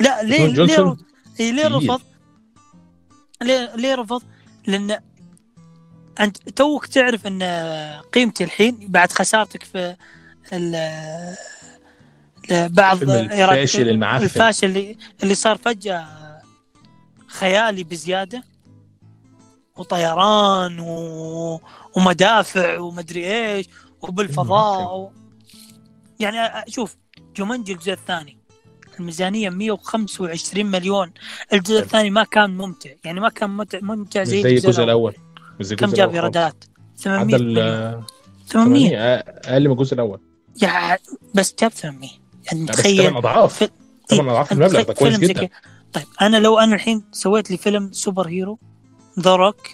لا ليه ليه جونسون ر- إيه ليه. رفض؟ ليه ليه رفض؟ لأن أنت توك تعرف إن قيمتي الحين بعد خسارتك في بعض؟ الفاشل المعفن. الفاشل اللي اللي صار فجأة خيالي بزيادة وطيران و... ومدافع ومدري إيش وبالفضاء و... يعني شوف جومانجي الجزء الثاني الميزانية 125 مليون. الجزء. الثاني ما كان ممتع يعني ما كان ممتع, ممتع زي زي الجزء الأول. مش زي كم الجزء جاب الأول. إيرادات؟ 800 عدى مليون. ال 800 800 أقل من الجزء الأول. يعني بس جاب 800 يعني تخيل 8 أضعاف. في- 8 أضعاف أنت المبلغ ده كويس جدا. طيب أنا لو أنا الحين سويت لي فيلم superhero ذا روك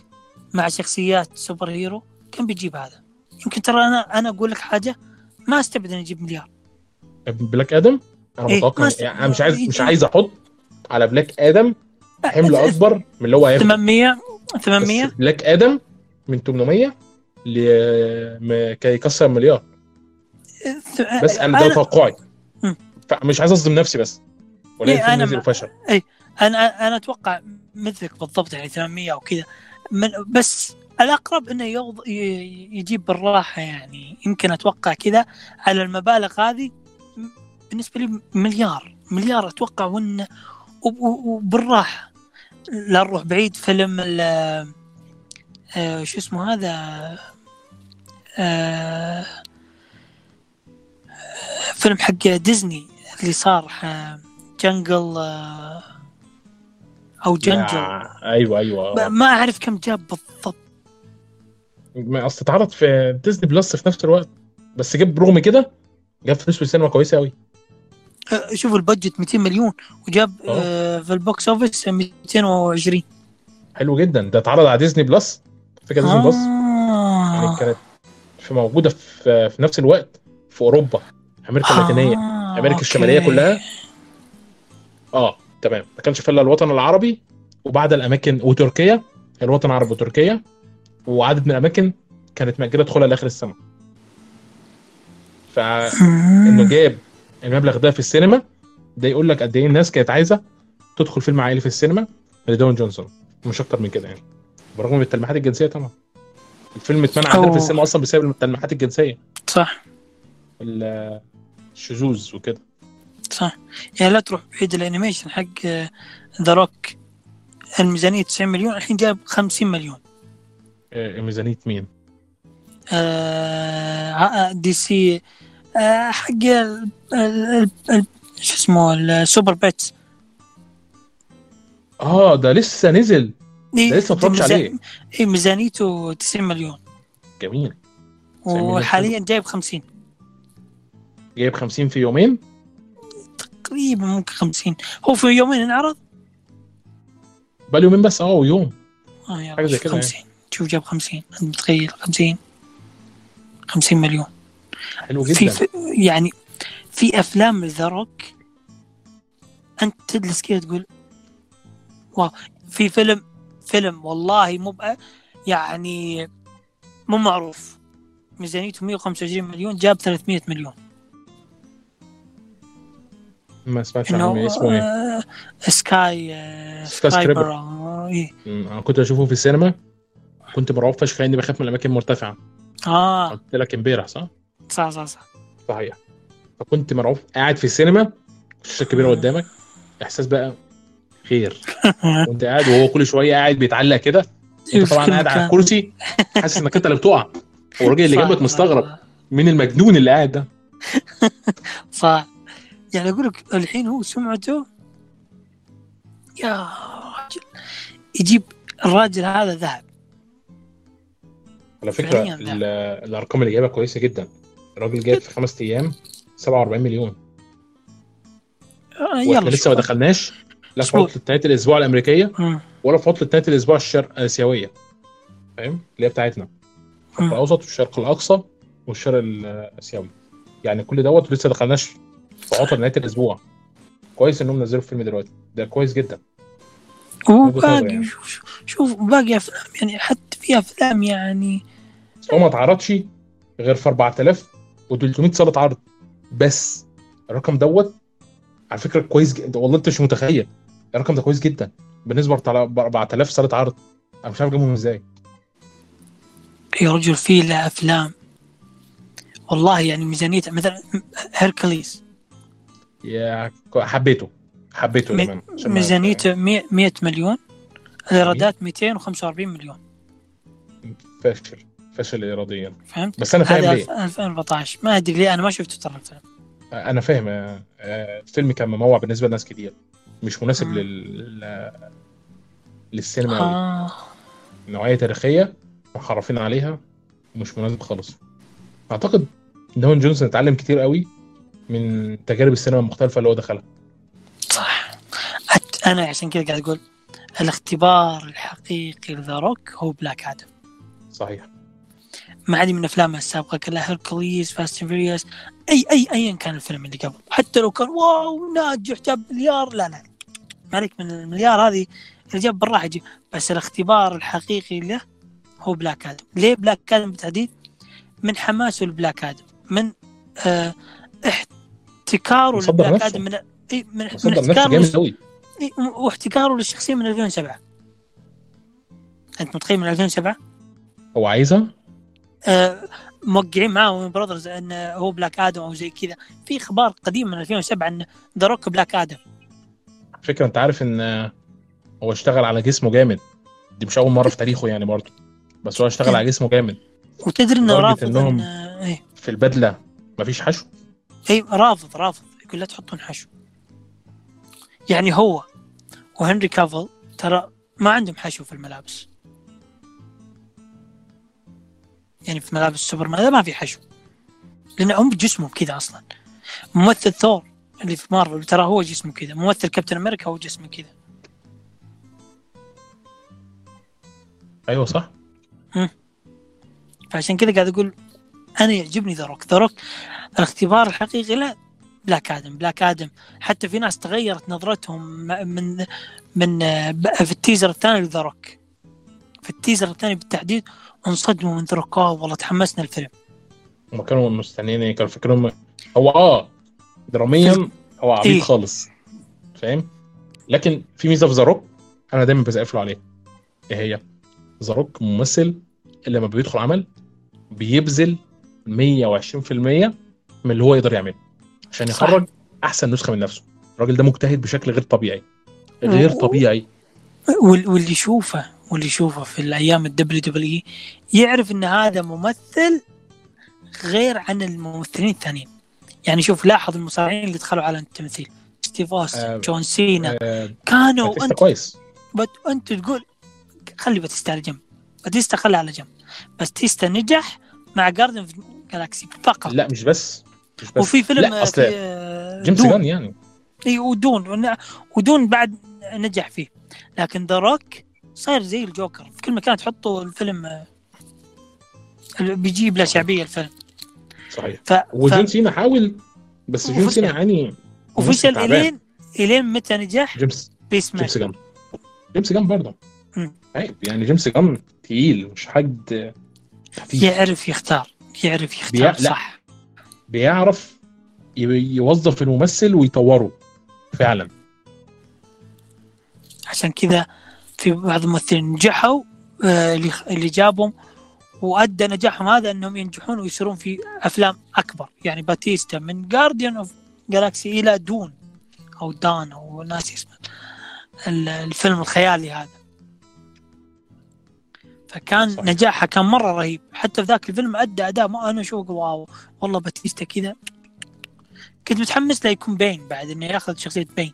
مع شخصيات superhero كم بيجيب هذا؟ يمكن ترى أنا أنا أقول لك حاجة ما أستبعد اني أجيب مليار. بلاك آدم؟ أنا إيه، متوقع بس- يعني أنا مش عايز مش إيه. عايز أحط على بلاك آدم حمل أكبر من اللي هو هياخده. 800 بس 800 بلاك آدم من 800 ل كي يكسر مليار. بس أنا ده توقعي. فمش عايز أصدم نفسي بس. ولا إيه، نزل ما- وفشل أنا أنا أتوقع مثلك بالضبط يعني 800 أو كذا. من الأقرب إنه يوض... يجيب بالراحة يعني. يمكن أتوقع كذا على المبالغ هذه بالنسبة لي مليار مليار أتوقع وإن وب- وب- وبالراحة. لا نروح بعيد فيلم ال آه، شو اسمه هذا؟ آه فيلم حق ديزني اللي صار آه، جنجل آه أو Jungle. أيوه أيوه. ما أعرف كم جاب بالضبط. أصل اتعرض في ديزني بلس في نفس الوقت بس جاب رغم كده جاب فلوس في السينما كويسة قوي آه، شوف ال budget 200 مليون وجاب آه. في ال box office 220 حلو جدا. ده اتعرض على ديزني بلس فكرة ديزني بلس يعني آه. كانت في موجودة في, في نفس الوقت في أوروبا أمريكا اللاتينية آه، أمريكا okay. الشمالية كلها. آه تمام. ما كانش في إلا الوطن العربي وبعد الأماكن وتركيا الوطن العربي وتركيا. وعدد من الأماكن كانت مأجلة دخولها لآخر السنة. فإنه مم. جاب المبلغ ده في السينما ده يقول لك قد إيه الناس كانت عايزة تدخل فيلم عائلي في السينما لدون جونسون. مش أكتر من كده يعني. برغم من التلميحات الجنسية طبعا. الفيلم اتمنع عندنا. في السينما أصلا بسبب التلميحات الجنسية. صح. ال- الشذوذ وكده. صح. يعني لا تروح بعيد ال animation حق ذا روك. الميزانية 90 مليون الحين جاب 50 مليون. آه، ميزانية مين؟ آه DC آه حق ال- ال- ال- شو اسمه ال Super Pets. آه ده لسه نزل. إيه، ده لسه ما اتفرجتش عليه. اي ميزانيته 90 مليون. جميل. 90 مليون وحاليا جايب 50 جايب 50 في يومين؟ تقريبا ممكن 50 هو في يومين انعرض؟ بقى يومين بس. آه ويوم. آه يلا حاجة زي كده 50 شوف جاب 50 انت متخيل 50 50 مليون. حلو جدا. في يعني في أفلام ذا روك أنت تجلس كذا تقول واو. في فيلم فيلم والله مو يعني مو معروف. ميزانيته 125 مليون جاب 300 مليون. ما سمعتش عنه اسمه إيه؟ سكاي سكاي سكريبر. إيه. أنا كنت أشوفه في السينما. كنت مرعوب فشخ لأني بخاف من الأماكن المرتفعة. آه. قلت لك امبارح صح؟ صح صح صح. صحيح. فكنت مرعوب قاعد في السينما الشاشه كبيرة قدامك إحساس بقى خير. وانت قاعد وهو كل شوية قاعد بيتعلق كده. أنت طبعا قاعد على الكرسي حاسس إنك أنت اللي بتقع. والراجل اللي جنبك مستغرب. مين المجنون اللي قاعد ده. صح. يعني أقول لك الحين هو سمعته يا راجل يجيب الراجل هذا ذهب. على فكرة الأرقام اللي جايبها كويسة جدا. الراجل جايب في خمس أيام 47 مليون. آه يلا لسه ما. دخلناش لا في. عطله نهايه الأسبوع الأمريكية. ولا في عطله نهايه الأسبوع الشرق الاسيويه فاهم؟ اللي هي بتاعتنا. الشرق. الأوسط والشرق الأقصى والشرق الاسيوي يعني كل دوت لسه دخلناش في عطل نهاية الأسبوع. كويس إنهم نزلوا الفيلم دلوقتي. ده كويس جدا. وباقي يعني. شوف, شوف باقي أفلام يعني حتى في أفلام يعني هو ما اتعرضش غير في 4300 صالة عرض. بس الرقم دوت على فكرة كويس جدا. والله انت مش متخيل. الرقم ده كويس جدا. بالنسبة ل 4000 صالة عرض. أنا مش عارف جابهم إزاي. يا رجل في له أفلام. والله يعني ميزانيته مثلا هيركليز يا حبيته. حبيته ما- ميزانيته 100 100 مليون. الايرادات 245 مليون. فاشل. فاشل اراديا. فهمت؟ بس أنا فاهم ليه. 2014 ما أدري ليه أنا ما شفته ترى. الفيلم أنا فاهم آه، آه، الفيلم كان مموع بالنسبة لناس كتير. مش مناسب مم. لل للسينما. آه. نوعية تاريخية محرفين عليها ومش مناسب خالص. أعتقد دون جونسون اتعلم كتير قوي من تجارب السينما المختلفة اللي هو دخلها. صح. أنا عشان كذا قاعد أقول الاختبار الحقيقي لذا روك هو بلاك آدم. صحيح. ما عاد من أفلامه السابقة كلها هيركوليز Fast Furious أي أي ايا كان الفيلم اللي قبل. حتى لو كان wow ناجح جاب مليار لا لا. ما عليك من المليار هذه اللي جاب بالراحة يجي بس الاختبار الحقيقي له هو بلاك آدم ليه بلاك آدم بالتحديد؟ من حماسه لبلاك آدم من آه احتكاره ل Black. Adam من من, من احتكاره واحتكاره للشخصية من 2007 أنت متخيل من 2007 هو عايزها؟ موقعين معاه Warner Brothers انه هو Black Adam أو زي كذا. في أخبار قديم من 2007 إن The Rock Black Adam فكرة أنت عارف إن هو اشتغل على جسمه جامد. دي مش أول مرة في تاريخه يعني برضه. بس هو اشتغل على جسمه جامد. وتدري انه رافض إنهم- ان إيه. في البدلة مفيش حشو؟ اي رافض رافض. يقول لا تحطون حشو. يعني هو وهنري كافل ترى ما عندهم حشو في الملابس. يعني في ملابس سوبرمان هذا ما في حشو. لأن هم جسمهم كذا أصلا. ممثل ثور اللي في مارفل ترى هو جسمه كذا. ممثل كابتن أمريكا هو جسمه كذا. أيوه صح. فعشان كذا قاعد أقول أنا يعجبني The Rock. The Rock الاختبار الحقيقي لا Black Adam. Black Adam حتى في ناس تغيرت نظرتهم من من آه، في ال teaser الثاني ل The Rock. في ال teaser الثاني بالتحديد انصدموا من ذا آه والله تحمسنا الفيلم. هم كانوا مستنيين كانوا فاكرين هو آه دراميا هو عبيط إيه. خالص فاهم؟ لكن في ميزة في The Rock أنا دايما بسقف له عليها إيه هي؟ The Rock ممثل اللي لما بيدخل عمل بيبذل 120% من اللي هو يقدر يعمله عشان صح. يخرج أحسن نسخة من نفسه. الراجل ده مجتهد بشكل غير طبيعي غير و- طبيعي. وال- واللي يشوفه واللي يشوفه في الأيام ال WW يعرف إن هذا ممثل غير عن الممثلين الثانيين. يعني شوف لاحظ المصارعين اللي دخلوا على التمثيل. ستيف اوستن آه، جون سينا. آه كانوا انت كويس. بت... أنت تقول خلي باتيستا على جنب. باتيستا خلي على جنب. باتيستا نجح مع Guardians of Galaxy فقط. لا مش بس. مش بس. وفي فيلم لا أصل في آه، جيمس. جان يعني. إي و Dune. ون- و Dune بعد نجح فيه. لكن The Rock صاير زي الجوكر في كل مكان تحطه الفيلم آه، بيجيب له شعبية الفيلم صحيح ف... وجون. سينا حاول بس جون. سينا يعني وفشل. الين إلين متى نجح جيمس بيس جيمس جان جيمس جان برضه. عيب يعني جيمس جان تقيل مش حد خفيف يعرف يختار يعرف يختار بيع-. صح بيعرف يوظف الممثل ويطوره فعلا عشان كذا في بعض الممثلين نجحوا آه، اللي اللي جابهم. وأدى نجاحهم هذا إنهم ينجحون ويصيرون في أفلام أكبر. يعني باتيستا من Guardian of Galaxy إلى Dune أو Dune أو ناسي اسمه ال- الفيلم الخيالي هذا. فكان صحيح. نجاحه كان مرة رهيب. حتى في ذاك الفيلم أدى أداء ما أنا أشوف wow والله باتيستا كذا. كنت متحمس له يكون Bane بعد إنه ياخذ شخصية Bane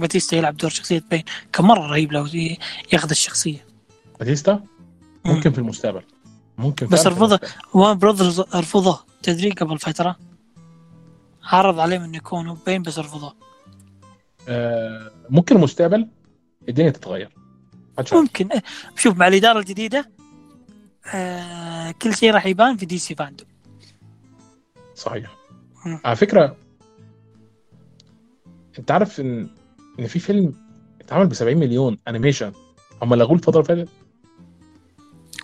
باتيستا يلعب دور شخصية Bane كان مره رهيب لو ياخذ الشخصية. باتيستا؟ ممكن في المستقبل. ممكن بس رفضه. Warner Brothers رفضوه تدري قبل فترة. عرض عليهم انه يكونوا Bane بس رفضوه آه ممكن المستقبل الدنيا تتغير. عارف. ممكن. إيه. شوف مع الإدارة الجديدة آه كل شيء راح يبان في DC FanDome صحيح. مم. على فكرة انت عارف إن إن في فيلم اتعمل ب 70 مليون animation هم لغوه الفترة اللي فاتت؟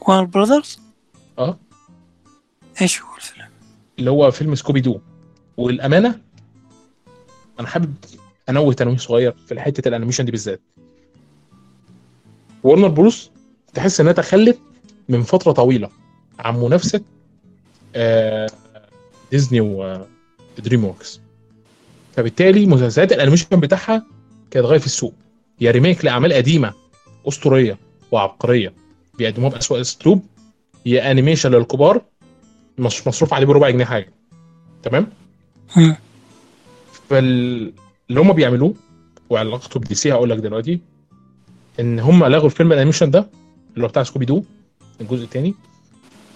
Warner Brothers آه. إيش هو الفيلم؟ اللي هو فيلم Scooby-Doo. والأمانة أنا حابب أنوه تنويه صغير في حتة ال animation دي بالذات. Warner Bros تحس إنها تخلت من فترة طويلة عن منافسة آه Disney و DreamWorks فبالتالي مسلسلات ال animation بتاعها كانت غاية في السوء. يا remake لأعمال قديمة أسطورية وعبقرية. بيقدموها بأسوأ أسلوب. يا animation للكبار مش مصروف عليه بربع جنيه حاجة. تمام. فاللي هم بيعملوه وعلاقته ب DC هقول لك دلوقتي إن هم لغوا الفيلم ال animation ده اللي هو بتاع Scooby-Doo الجزء الثاني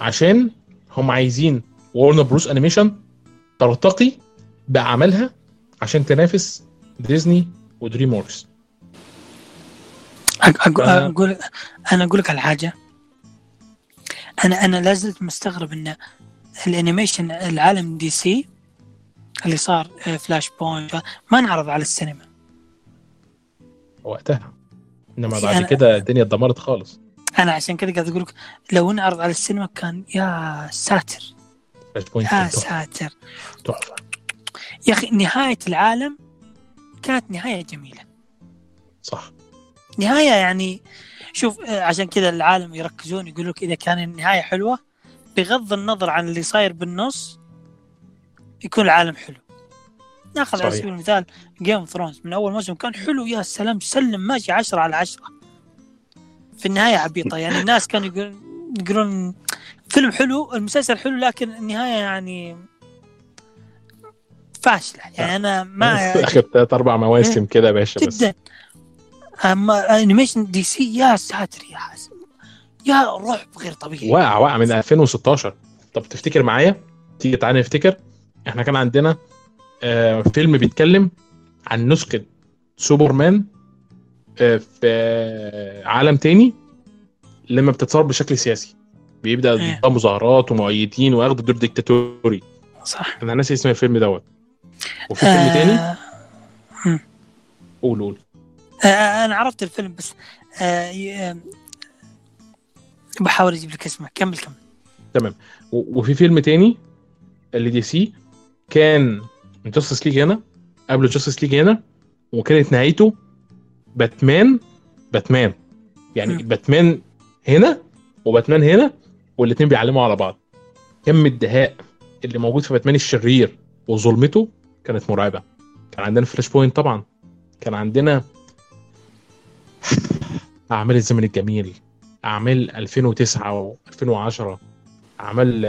عشان هم عايزين Warner Bros Animation ترتقي بأعمالها عشان تنافس Disney و DreamWorks أقول أنا أقول لك على حاجة. أنا أنا لازلت مستغرب إن ال animation العالم DC اللي صار آه، Flashpoint ما انعرض على السينما. وقتها. إنما في بعد أنا- كده الدنيا اتدمرت خالص. أنا عشان كذا قاعد أقول لك لو انعرض على السينما كان يا ساتر. يا ساتر. تحفة. يا أخي نهاية العالم كانت نهاية جميلة. صح. نهاية يعني شوف آه، عشان كذا العالم يركزون يقول لك إذا كان النهاية حلوة بغض النظر عن اللي صاير بالنص يكون العالم حلو. ناخذ على. سبيل المثال Game of Thrones من أول موسم كان حلو يا سلام سلم ماشي عشرة على عشرة. في النهاية عبيطة. يعني الناس كانوا يقولون يقولون فيلم حلو المسلسل حلو لكن النهاية يعني فاشلة. يعني أنا ما آخر ثلاث أربع مواسم كده يا باشا بس. جدا. أما animation DC يا ساتر يا حسن. يا رعب غير طبيعي. واقع واقع من 2016 طب تفتكر معايا؟ تيجي تعالى نفتكر. إحنا كان عندنا آه فيلم بيتكلم عن نسخة سوبرمان آه في آه عالم تاني لما بتتصور بشكل سياسي. بيبدأ إيه. مظاهرات ومؤيدين واخد دور ديكتاتوري صح. أنا ناسي اسم الفيلم دوت. وفي فيلم تاني؟ آه قول قول. آه أنا عرفت الفيلم بس آه آه بحاول أجيب لك اسمه. كمل كمل. و- وفي فيلم تاني اللي DC كان Justice League هنا قبل Justice League هنا وكانت نهايته باتمان باتمان يعني مم. باتمان هنا وباتمان هنا والاتنين بيعلموا على بعض. كم الدهاء اللي موجود في باتمان الشرير وظلمته؟ كانت مرعبة. كان عندنا Flashpoint طبعا. كان عندنا أعمال الزمن الجميل. أعمال 2009 و2010 أعمال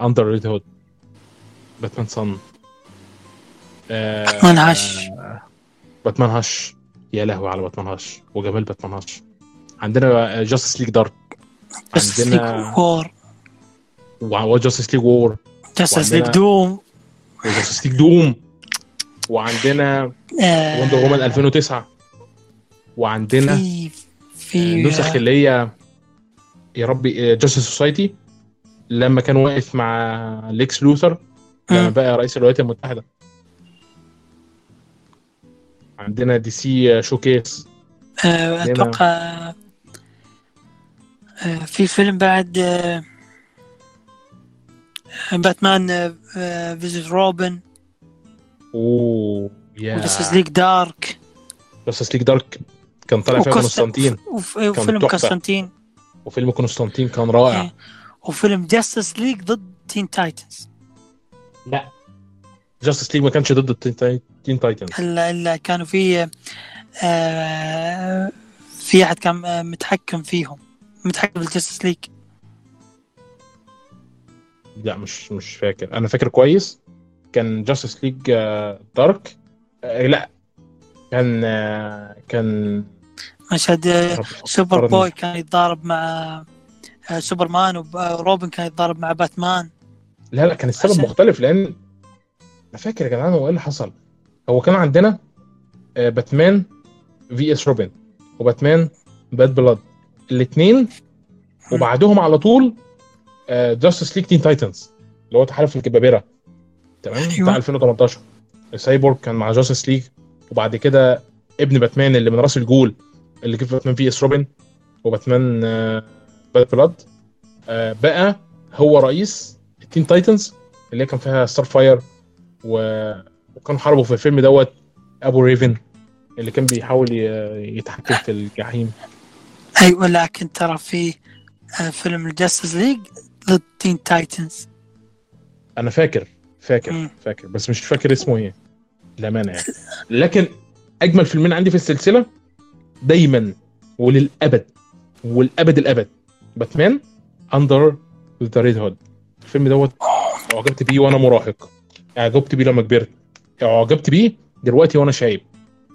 Under Red Hood Batman Son Batman Hush. Batman Hush يا لهوي على Batman Hush وجمال Batman Hush عندنا Justice League Dark Justice League عندنا War و Justice League War Justice League Doom و Justice League Doom وعندنا آه. Wonder Woman 2009 وعندنا في في نسخ اللي هي يا ربي Justice Society لما كان واقف مع ليكس لوثر لما مم. بقى رئيس الولايات المتحدة. عندنا DC Showcase آه، أتوقع آه، في فيلم بعد آه، Batman vs Robin oh yeah. و Justice League Dark Justice League Dark كان طالع فيها كونستانتين وفيلم. كونستانتين وفيلم كونستانتين كان رائع. إيه. وفيلم Justice League ضد Teen Titans لا. Justice League ما كانش ضد ال Teen Teen Titans الا الا كانوا في آه، في أحد كان متحكم فيهم. متحكم في ال Justice League لا مش مش فاكر. أنا فاكر كويس. كان Justice League Dark لا كان آه، كان مشهد آه، سوبر فكرني. بوي كان يتضارب مع آه، سوبرمان وب- وروبن كان يتضارب مع باتمان لا لا كان السبب عشان- مختلف لأن أنا فاكر يا جدعان هو إيه اللي حصل. هو كان عندنا آه، Batman vs Robin و Batman Bad Blood الاثنين وبعدهم على طول Justice League Teen Titans اللي هو تحالف الكبابرة. تمام؟ أيوة. بتاع 2018 السايبورغ كان مع Justice League وبعد كده ابن باتمان اللي من راس الجول اللي جه في Batman vs Robin و Batman Bad Blood آه، بقى هو رئيس ال Teen Titans اللي كان فيها Starfire و... وكانوا حاربوا في الفيلم دوت أبو ريفن اللي كان بيحاول يتحكم في الجحيم. أيوه لكن ترى في آه، فيلم ال Justice League ضد Teen Titans أنا فاكر. فاكر. فاكر بس مش فاكر اسمه إيه. للأمانة يعني. لكن أجمل فيلمين عندي في السلسلة دايما وللأبد والأبد الأبد Batman Under the Red Hood الفيلم دوت أعجبت بيه وأنا مراهق. أعجبت بيه لما كبرت. أعجبت بيه دلوقتي وأنا شايب.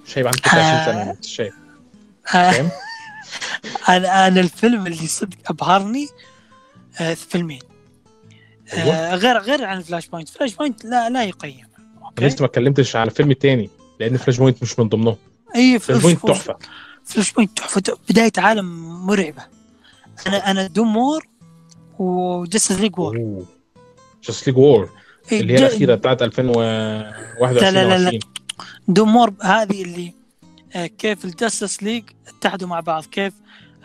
شايب عندي 23 سنة بس شايب. آه، فاهم؟ أنا أنا الفيلم اللي صدق أبهرني آه، فيلمين. أيوة. آه، غير غير عن Flashpoint Flashpoint لا لا يقيم. أنا لسه ما اتكلمتش على الفيلم التاني لأن فلاش بوينت مش من ضمنهم أي فلاش بوينت تحفة. فلاش بوينت تحفة. بداية عالم مرعبة. أنا أنا دوم وور وجاستس ليج وور جاست ليج وور اللي هي الأخيرة بتاعت 2021 لا، لا، لا، لا. و20. دوم وور هذه اللي آه، كيف الجاستس ليج اتحدوا مع بعض. كيف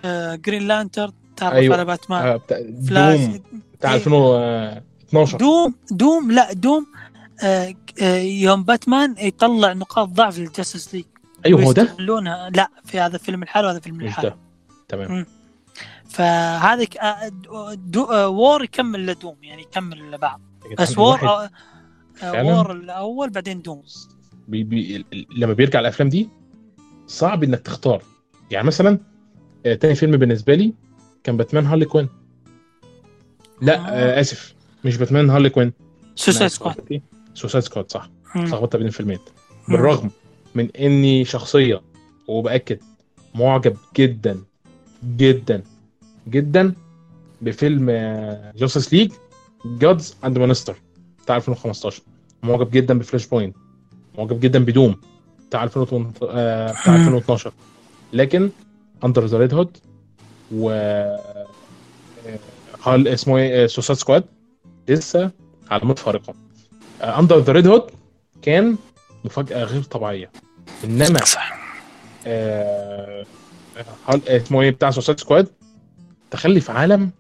آه، جرين لانتر تعرف أيوة. على باتمان. آه، فلاش. دوم. بتاع إيه. 2012 دوم دوم لا دوم. آه، آه، يوم باتمان يطلع نقاط ضعف للجاستس ليج. أيوه هو ده؟ لا في هذا الفيلم الحالي وهذا الحالي. ده تمام. فهذا ك- آه، دو- آه، وور يكمل لدوم يعني يكمل لبعض. بس وور آه،؟ وور الأول بعدين دوم. بي بي لما بيرجع الأفلام دي صعب إنك تختار. يعني مثلا تاني فيلم بالنسبة لي كان باتمان هارلي كوين. لا آه. آسف. مش باتمان هارلي كوين. Suicide Squad Suicide Squad صح. اتلخبطت بين الفيلمين بالرغم من إني شخصية وبأكد معجب جدا جدا جدا بفيلم Justice League Gods and Monsters بتاع 2015 معجب جدا ب Flashpoint معجب جدا ب Doom. بتاع 2000 آه، بتاع. 2012 لكن Under the Red Hood و آه، Hell اسمه إيه؟ Suicide Squad لسه علامات فارقه Under the Red Hood كان مفاجأة غير طبيعية. إنما صح. آه، Hell- اسمه إيه بتاع Suicide Squad دخل لي في عالم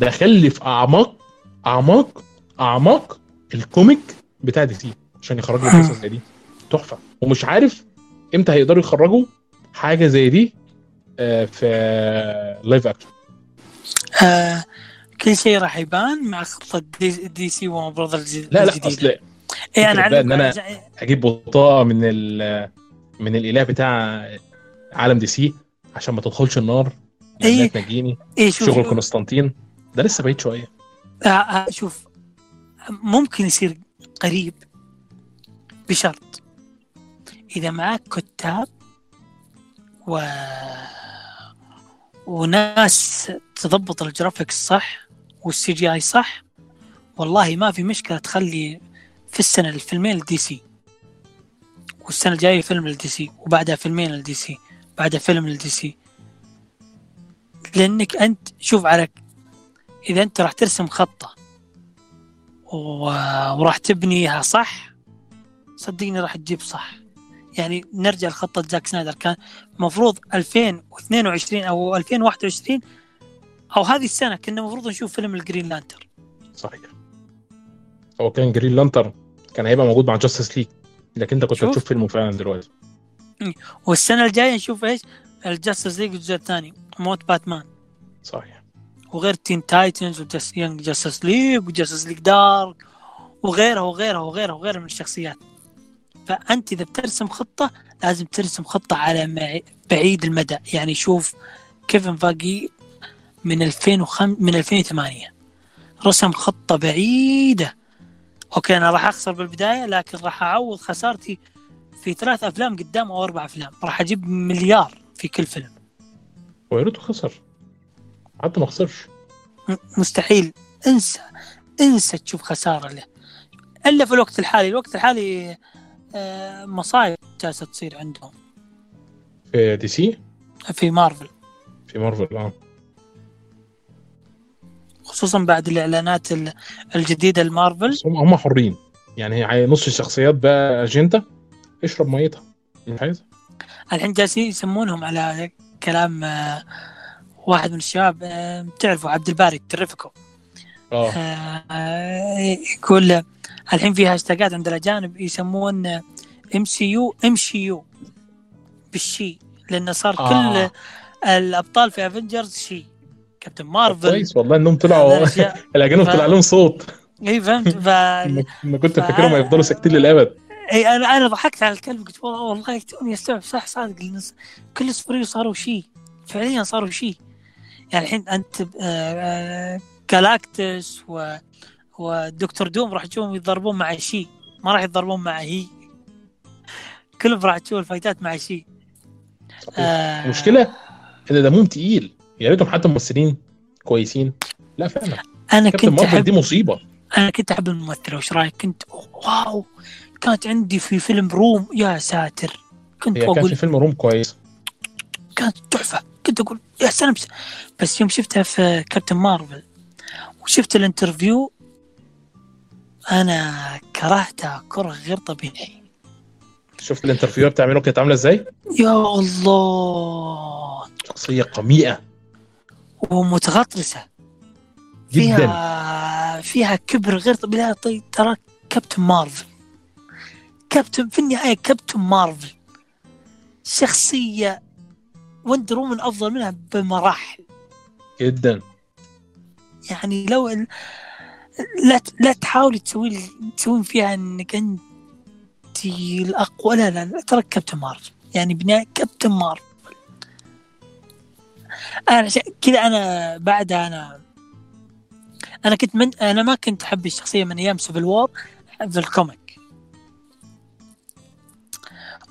دخل في أعماق أعماق أعماق ال comic بتاع DC عشان يخرجوا قصص زي دي. تحفة. ومش عارف إمتى هيقدروا يخرجوا حاجة زي دي آه، في live action آه كل شيء راح يبان مع خطة دي, DC Warner Brothers لا لا الجديدة. اصل اي أنا إن أنا أجيب بطاقة من ال من الإله بتاع عالم DC عشان ما تدخلش النار إيه. لأنها تنجيني اي شوف شغل قسطنطين ده لسه بعيد شوية. آه آه شوف ممكن يصير قريب بشرط إذا معك كتاب و وناس تضبط ال graphics صح وال CGI صح؟ والله ما في مشكلة تخلي في السنة الفيلمين لل DC والسنة الجاية فيلم لل DC وبعدها فيلمين لل DC بعدها فيلم لل DC لأنك أنت شوف على إذا أنت راح ترسم خطة و... وراح تبنيها صح صدقني راح تجيب صح. يعني نرجع لخطة زاك سنايدر. كان مفروض 2022 أو 2021 أو هذه السنة كنا المفروض نشوف فيلم ال Green Lantern صحيح. هو كان Green Lantern كان هيبقى موجود مع Justice League لكن أنت كنت شوف. هتشوف فيلمه فعلا دلوقتي. والسنة الجاية نشوف إيش؟ ال Justice League الجزء الثاني موت باتمان. صحيح. وغير Teen Titans وجاس Young Justice League و Justice League Dark وغيرها وغيرها وغيرها وغيرها من الشخصيات. فأنت إذا بترسم خطة لازم ترسم خطة على بعيد المدى. يعني شوف كيفن فاجي من 2005 من 2008 رسم خطة بعيدة. okay أنا راح أخسر بالبداية لكن راح أعوض خسارتي في ثلاث أفلام قدام أو أربع أفلام. راح أجيب مليار في كل فيلم. ويا ريته خسر. حتى ما خسرش. مستحيل. انسى. انسى تشوف خسارة له. إلا في الوقت الحالي. الوقت الحالي مصايب جالسة تصير عندهم. في دي سي؟ في مارفل. في مارفل آه. خصوصا بعد الإعلانات ال- الجديدة المارفل هم هم حرين. يعني هي نص الشخصيات بقى أجندة. اشرب ميتها. مش عايز الحين جالسين يسمونهم على كلام آه، واحد من الشباب آه، تعرفوا عبد الباري الترفكو آه. آه، يقول آه، الحين في هاشتاجات عند الأجانب يسمون ام سي يو ام سي يو بالشي لأنه صار آه. كل الأبطال في افنجرز شي. كابتن مارفل كويس والله إنهم طلعوا. الاجانب ف- طلع لهم صوت. اي فهمت. ف... ما كنت ف- فاكرهم هيفضلوا ساكتين للأبد. اي أنا أنا ضحكت على الكلام قلت والله والله توني استوعب صح صادق. كل السوبر صاروا she فعليا صاروا she يعني الحين أنت آه، آه، Galactus و و Doctor Doom راح تشوفهم يتضربون مع she ما راح يتضربون مع he. كلهم راح تشوف ال fight ات مع she آه، المشكلة ان دمهم تقيل. يا ريتهم حتى ممثلين كويسين. لا فعلا. أنا كنت احب دي مصيبة. أنا كنت أحب الممثله وش رأيك؟ كنت wow! كانت عندي في فيلم Room. يا ساتر. كنت هي كان أقول في فيلم Room كويس. كانت تحفة. كنت أقول يا سلام بس يوم شفتها في Captain Marvel وشفت ال interview أنا كرهتها كرة غير طبيعي شفت ال interview بتعمله كانت عاملة إزاي؟ يا الله. شخصية قميئة. ومتغطرسة. جدا. فيها فيها كبر غير طبيعي طيب ترى Captain Marvel. Captain في النهاية Captain Marvel. شخصية Wonder Woman أفضل منها بمراحل. جدا. يعني لو لا لا تحاولي تسوي تسوين فيها انك انت الاقوى. لا لا, ترى Captain Marvel. يعني بناء Captain Marvel. أنا. كذا أنا بعدها أنا أنا كنت من أنا ما كنت أحب الشخصية من أيام Civil War في ال comic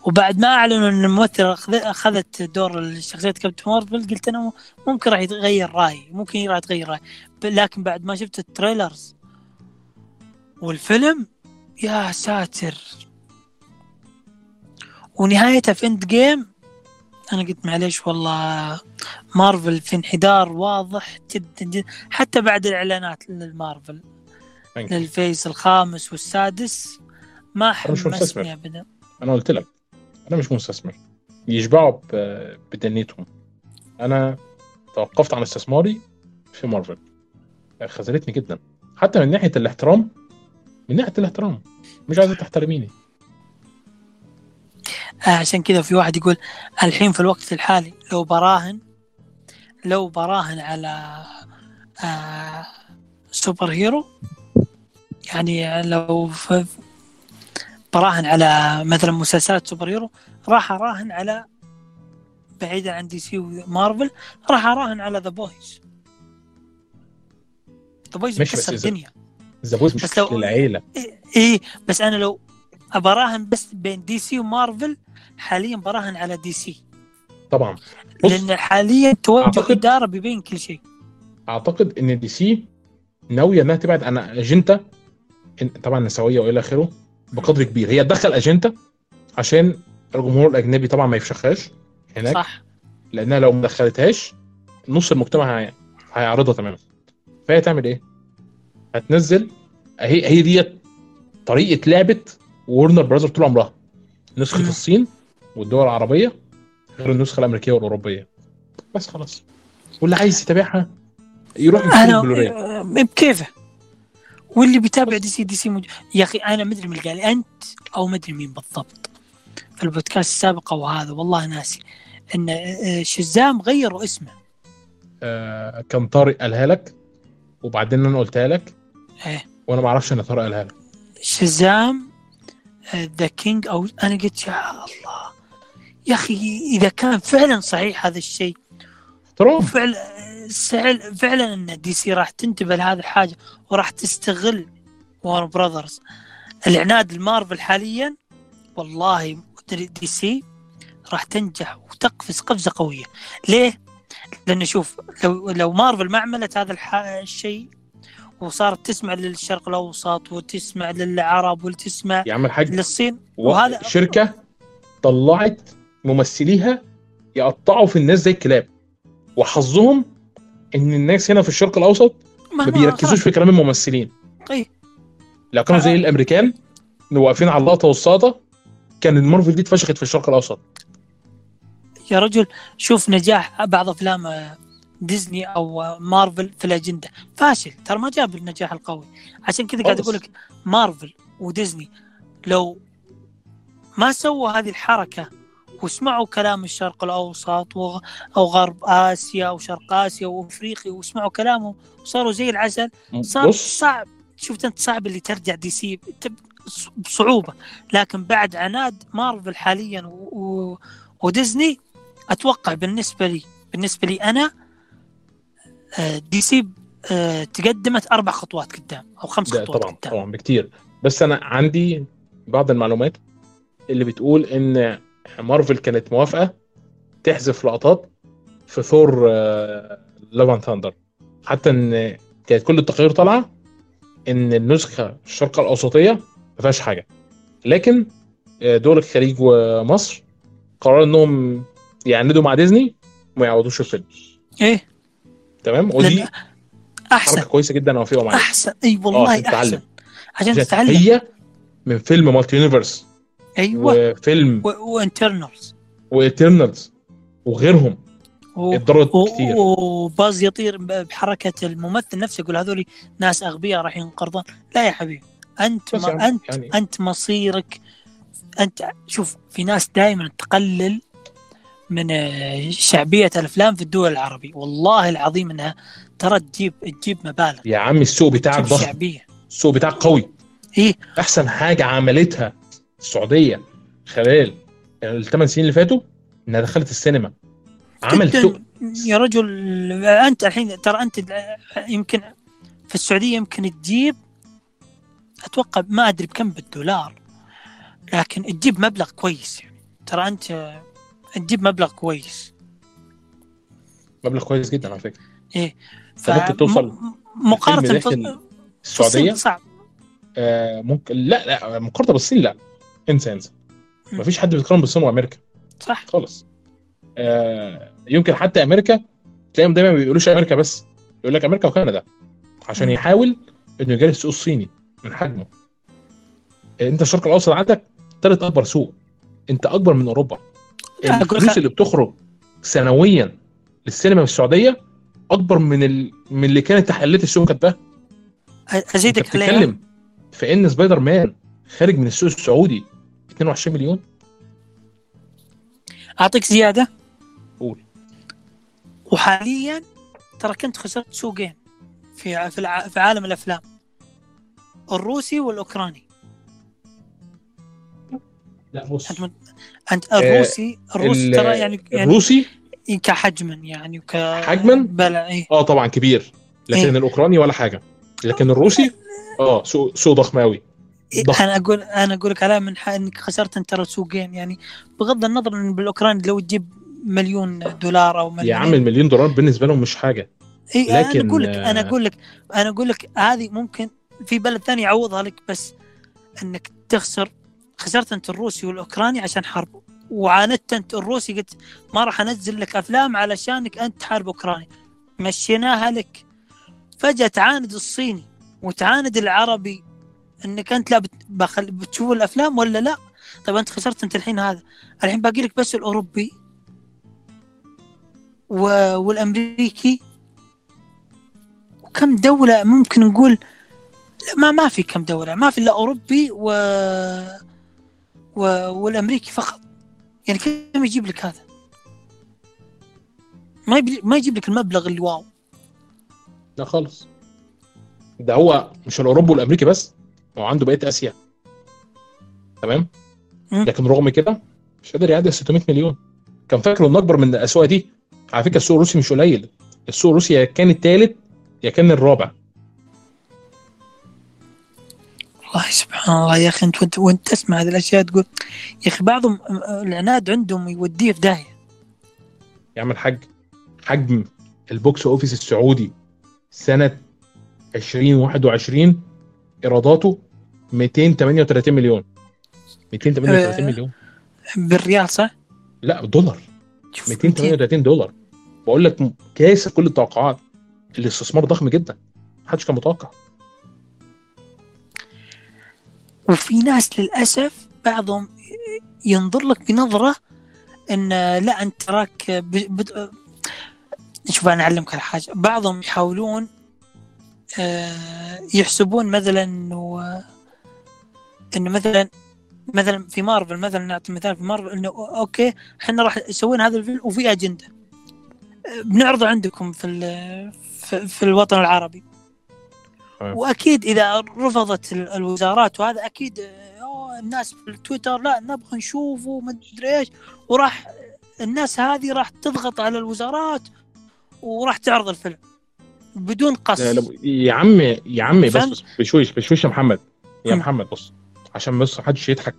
وبعد ما أعلنوا إن الممثله أخذت دور شخصيه Captain Marvel قلت أنا ممكن راح يتغير رأيي ممكن راح يتغير رأيي. لكن بعد ما شفت ال trailers والفيلم يا ساتر! ونهايتها في Endgame أنا قلت معليش والله مارفل في انحدار واضح جدا جدا. حتى بعد الإعلانات للمارفل. لل phase الخامس والسادس ما. حمسني ابدا. أنا قلت لك. أنا مش مستثمر. يشبعوا بدنيتهم. أنا توقفت عن استثماري في مارفل. خذلتني جدا. حتى من ناحية الاحترام من ناحية الاحترام. مش عايزه تحترميني. آه عشان كذا في واحد يقول الحين في الوقت الحالي لو براهن لو براهن على آه سوبر هيرو يعني لو براهن على مثلا مسلسلات superhero راح اراهن على بعيدا عن دي سي ومارفل راح اراهن على The Boys The Boys مكسر الدنيا. The Boys مش لو- للعيله إيه بس أنا لو ابراهن بس بين دي سي ومارفل حاليا براهن على دي سي. طبعا. لأن حاليا توجه أعتقد- إدارة بيبين كل شيء. أعتقد إن دي سي ناوية إنها تبعد عن أجنتا طبعا نسوية وإلى آخره. بقدر كبير. هي تدخل اجنتا عشان الجمهور الأجنبي طبعا ما يفشخهاش هناك صح. لأنها لو ما دخلتهاش نص المجتمع هي- هيعرضها تماما. فهي تعمل إيه؟ هتنزل هي هي ديت طريقة لعبة ورنر براذر طول عمرها. نسخة. الصين والدول العربية غير النسخة الأمريكية والأوروبية. بس خلاص. واللي عايز يتابعها يروح البلوراي آه، بكيفه. واللي بيتابع دي سي دي سي مج... يا أخي أنا مدري من قال أنت أو مدري مين بالضبط في البودكاست السابق أو هذا والله ناسي. إن آه، شزام غيروا اسمه. آه كان طارق قالها لك وبعدين أنا قلتها لك. إيه. وأنا ما أعرفش إن طارق قالها لك. شزام the king أو أنا قلت يا الله. يا أخي إذا كان فعلا صحيح هذا الشيء. احترام. وفعلا سعل- فعلا إن دي سي راح تنتبه لهذه الحاجة وراح تستغل Warner Brothers العناد المارفل حاليا والله دي سي راح تنجح وتقفز قفزة قوية. ليه؟ لأنه شوف لو لو مارفل ما عملت هذا الشيء وصارت تسمع للشرق الأوسط وتسمع للعرب وتسمع يا عم الحاج للصين وهذا شركة طلعت ممثليها يقطعوا في الناس زي الكلاب وحظهم إن الناس هنا في الشرق الأوسط ما بيركزوش في كلام الممثلين إيه. لو كانوا زي آه. الأمريكان واقفين على اللقطه والساطة كان المارفل دي اتفشخت في الشرق الأوسط يا رجل شوف نجاح بعض أفلام آه، ديزني أو آه، مارفل في الأجندة فاشل ترى ما جاب النجاح القوي عشان كذا قاعد. أقول لك مارفل وديزني لو ما سووا هذه الحركة وسمعوا كلام الشرق الأوسط أو غرب آسيا وشرق آسيا وافريقيا وسمعوا كلامه وصاروا زي العسل. صار صعب. شفت أنت صعب اللي ترجع دي سي بصعوبة. لكن بعد عناد مارفل حاليا و... و... وديزني أتوقع بالنسبة لي بالنسبة لي أنا آه، دي سي آه، تقدمت أربع خطوات قدام أو خمس خطوات طبعا قدام. طبعا بكتير. بس أنا عندي بعض المعلومات اللي بتقول إن مارفل كانت موافقة تحذف لقطات في Thor Love and Thunder حتى إن كانت كل التقارير طالعة إن النسخة الشرق الأوسطية ما فيهاش حاجة. لكن آه، دول الخليج ومصر قرروا إنهم يعندوا مع ديزني وما يعوضوش الفيلم. إيه؟ تمام؟ ودي أحسن. حركة كويسة جدا اوافقهم عليها أحسن. إي والله تتعلم. أحسن. عشان عشان تتعلم. هي من فيلم multi universe. أيوه. وفيلم. و Eternals. و Eternals وغيرهم. اتضررت كتير و Buzz Lightyear بحركة الممثل نفسه يقول هذول ناس أغبياء راح ينقرضون. لا يا حبيبي. أنت ما انت يعني أنت مصيرك انت شوف في ناس دائما تقلل من آه، شعبية الأفلام في الدول العربية. والله العظيم إنها ترى تجيب تجيب مبالغ. يا عم السوق بتاعك ضخم. السوق بتاعك قوي. إيه. أحسن حاجة عملتها السعودية خلال الثمان سنين اللي فاتوا إنها دخلت السينما. عمل جداً. سوق. يا رجل أنت الحين ترى أنت يمكن في السعودية يمكن تجيب أتوقع ما أدري بكم بالدولار لكن تجيب مبلغ كويس يعني. ترى أنت تجيب مبلغ كويس. مبلغ كويس جدا على فكرة. إيه. فممكن توصل مقارنة الفيلم في داخل في السعودية؟ الصين صعب. آه ممكن لا لا مقارنة بالصين لا. انسى انسى. مفيش حد بيتقارن بالصين وأمريكا. صح. خالص. آه يمكن حتى أمريكا تلاقيهم دايما ما بيقولوش أمريكا بس. يقول لك أمريكا وكندا عشان. يحاول إنه يجاري السوق الصيني من حجمه. آه، أنت الشرق الأوسط عندك ثالث أكبر سوق. أنت أكبر من أوروبا. الفلوس اللي بتخرج سنويا للسينما في السعودية أكبر من ال... من اللي كانت تحليلات السوق انت أزيدك عليها. بتتكلم في إن سبايدر مان خارج من السوق السعودي. 22 مليون. أعطيك زيادة؟ قول. وحاليا ترى كنت خسرت سوقين في في. في عالم الأفلام. الروسي والأوكراني. لا بص أنت من... الروسي الروسي ال- ترى يعني يعني الروسي؟ كحجما يعني وك حجماً؟ بلا إيه. آه طبعا كبير. لكن إيه. الأوكراني ولا حاجة. لكن الروسي؟ آه سوق سوق ضخم قوي ضخم أنا أقول أنا أقول لك على من حق إنك خسرت أنت ترى سوقين يعني بغض النظر إن بالأوكراني لو تجيب مليون دولار أو مليون يا عم المليون دولار بالنسبة لهم مش حاجة. اي لكن، أنا أقول لك أنا آه، أقول لك أنا أقول لك هذه ممكن في بلد ثاني يعوضها لك بس إنك تخسر. خسرت أنت الروسي والأوكراني عشان حرب. وعاندت أنت الروسي قلت ما راح أنزل لك أفلام علشانك أنت تحارب أوكرانيا. مشيناها لك. فجأة تعاند الصيني وتعاند العربي إنك أنت لا. بخل... بتشوف الأفلام ولا لا؟ طيب أنت خسرت أنت الحين هذا. الحين باقي لك بس الأوروبي و... والأمريكي. وكم دولة ممكن نقول لا ما ما في كم دولة ما في إلا أوروبي و... و... والأمريكي فقط. يعني كم يجيب لك هذا؟ ما يجيب ما يجيب لك المبلغ اللي واو. لا خالص. ده هو مش الأوروبي والأمريكي بس؟ هو عنده بقية آسيا. تمام. لكن رغم كده مش قادر يعدي 600 مليون. كان فاكره انه أكبر من الاسواق دي؟ على فكرة السوق الروسي مش قليل. السوق الروسي يا كان الثالث يا كان الرابع. والله سبحان الله يا أخي أنت وانت, وأنت تسمع هذه الأشياء تقول يا أخي بعضهم العناد عندهم يوديه في داهية. يعمل حج. حجم ال box office السعودي سنة 2021 ايراداته 238 مليون 238 آه. مليون بالريال صح؟ لا دولار شوف 238 دولار بقول لك كاسر كل التوقعات الاستثمار ضخم جدا محدش كان متوقع وفي ناس للأسف بعضهم ينظر لك بنظرة إن لا أنت تراك. شوف أنا أعلمك على حاجة بعضهم يحاولون يحسبون مثلا إنه إنه مثلا مثلا في مارفل مثلا نعطي مثال في مارفل إنه okay إحنا راح سوينا هذا الفيلم وفي أجندة. آه، بنعرضه عندكم في في, في الوطن العربي. آه. وأكيد إذا رفضت ال- الوزارات وهذا أكيد آه، الناس في التويتر لا نبغى نشوفه ما أدري إيش. وراح الناس هذه راح تضغط على الوزارات وراح تعرض الفيلم. بدون قص. يا عم يا عم بس؟ بس بشويش بشويش يا محمد. يا. محمد بص عشان بس محدش يضحك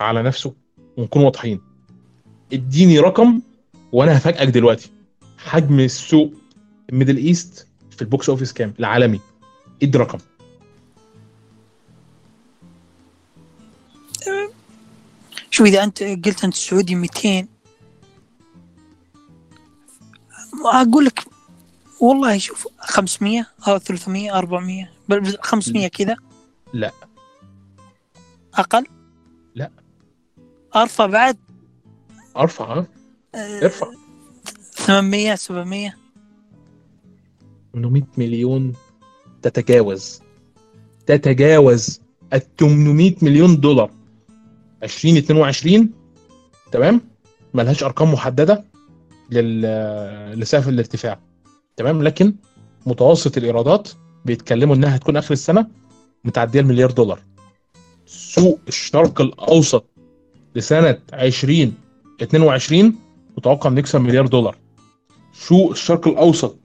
على نفسه ونكون واضحين. اديني رقم وأنا هفاجئك دلوقتي. حجم السوق ال Middle East في ال box office كام؟ العالمي. ادي رقم. شو إذا أنت قلت أنت السعودي 200 أقول لك والله شوف 500 أو 300 400 بل بل 500 كذا. لا. أقل؟ لا. أرفع بعد؟ أرفع ها؟ آه، ارفع. 800 700 800 مليون تتجاوز. تتجاوز ال 800 مليون دولار. 2022 تمام؟ ملهاش أرقام محددة لل لسقف الارتفاع. تمام لكن متوسط الإيرادات بيتكلموا إنها هتكون آخر السنة متعدية المليار دولار. سوق الشرق الأوسط لسنة 2022 متوقع إنه يكسب مليار دولار. سوق الشرق الأوسط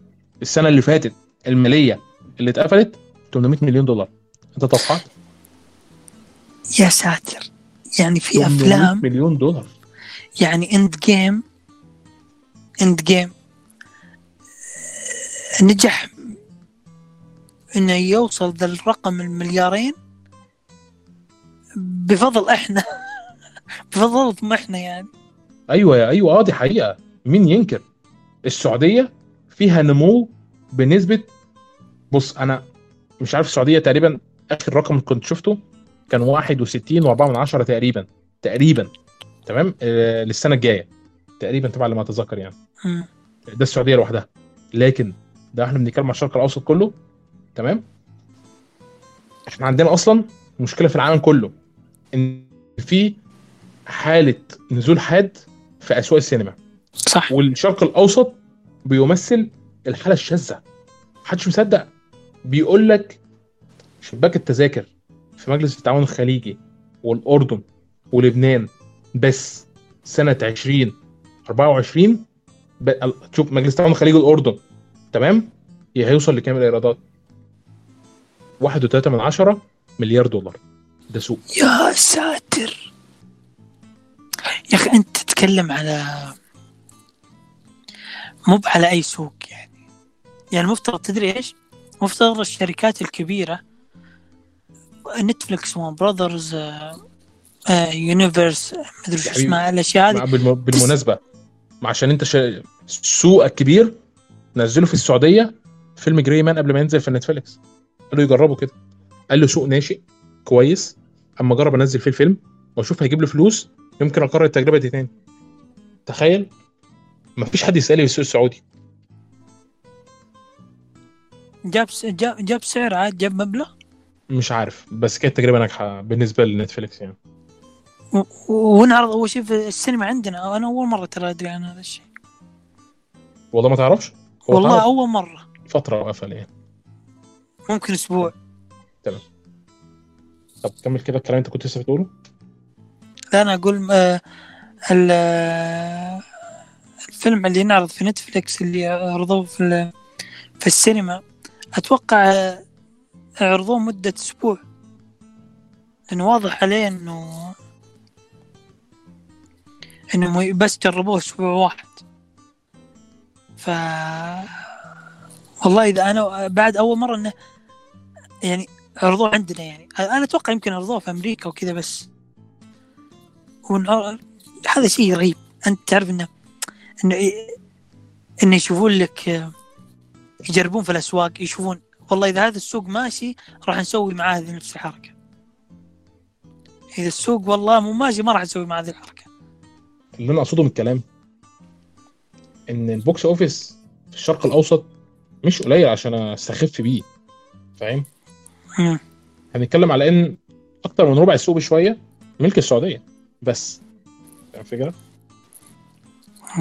السنة اللي فاتت المالية اللي اتقفلت 800 مليون دولار. أنت توقعت؟ يا ساتر. يعني في 800 افلام مليون دولار. يعني Endgame Endgame نجح إنه يوصل ذا الرقم المليارين بفضل إحنا. بفضلكم إحنا يعني. أيوه يا أيوه آه دي حقيقة. مين ينكر؟ السعودية فيها نمو بنسبة بص أنا مش عارف السعودية تقريبا آخر رقم كنت شفته كان 61 و4 من عشرة تقريبا. تقريبا. تمام؟ آه للسنة الجاية. تقريبا طبعا لما أتذكر يعني. مم. ده السعودية لوحدها. لكن ده إحنا بنتكلم على الشرق الأوسط كله تمام؟ إحنا عندنا أصلا مشكلة في العالم كله إن في حالة نزول حاد في أسواق السينما. صح. والشرق الأوسط بيمثل الحالة الشاذة. محدش مصدق. بيقول لك شباك التذاكر في مجلس التعاون الخليجي والأردن ولبنان بس سنة 2024 ب... شوف مجلس التعاون الخليجي والأردن تمام؟ هيوصل لكام الايرادات 1.3 من عشرة مليار دولار. ده سوق. يا ساتر. يا أخي أنت تتكلم على مو على أي سوق يعني. يعني المفترض تدري إيش؟ مفترض الشركات الكبيرة نتفلكس Warner Brothers Universal مدري شو حبيبي. اسمها الأشياء هذه. بالم... بالمناسبة. عشان أنت ش... سوق الكبير نزلوا في السعودية فيلم Gray Man قبل ما ينزل في نتفليكس قالوا يجربوا كده. قال له سوق ناشئ كويس. أما اجرب أنزل فيه الفيلم وأشوف هيجيب له فلوس يمكن اكرر التجربة دي تاني. تخيل ما فيش حد يسالي في السوق السعودي. جاب س- جاب جاب سعر عاد جاب مبلغ؟ مش عارف بس كانت تجربة ناجحة بالنسبة لنتفليكس يعني. و- ونعرض أول شيء في السينما عندنا أنا أول مرة ترى أدري عن هذا الشيء. والله ما تعرفش؟ والله أول مرة. فترة وقفل يعني ممكن أسبوع. طب كمل كده الكلام أنت كنت لسه بتقوله. لا أنا أقول آه، ال- الفيلم اللي ينعرض في نتفليكس اللي عرضوه في في السينما أتوقع آه، عرضوه مدة أسبوع. لأنه واضح عليه إنه إنه بس جربوه أسبوع واحد. ف والله إذا أنا بعد أول مرة إنه يعني عرضوه عندنا يعني. أنا أتوقع يمكن عرضوه في أمريكا وكذا بس. ونع- هذا شيء رهيب أنت تعرف إنه إنه إنه يشوفون لك يجربون في الأسواق يشوفون والله إذا هذا السوق ماشي راح نسوي معاه هذه نفس الحركة. إذا السوق والله مو ماشي ما راح نسوي معاه هذه الحركة. اللي أنا اقصده من الكلام؟ إن ال box office في الشرق الأوسط مش قليل عشان أستخف بيه فاهم. هنتكلم على إن أكتر من ربع السوق بشوية ملك السعودية بس فاهم الفكرة؟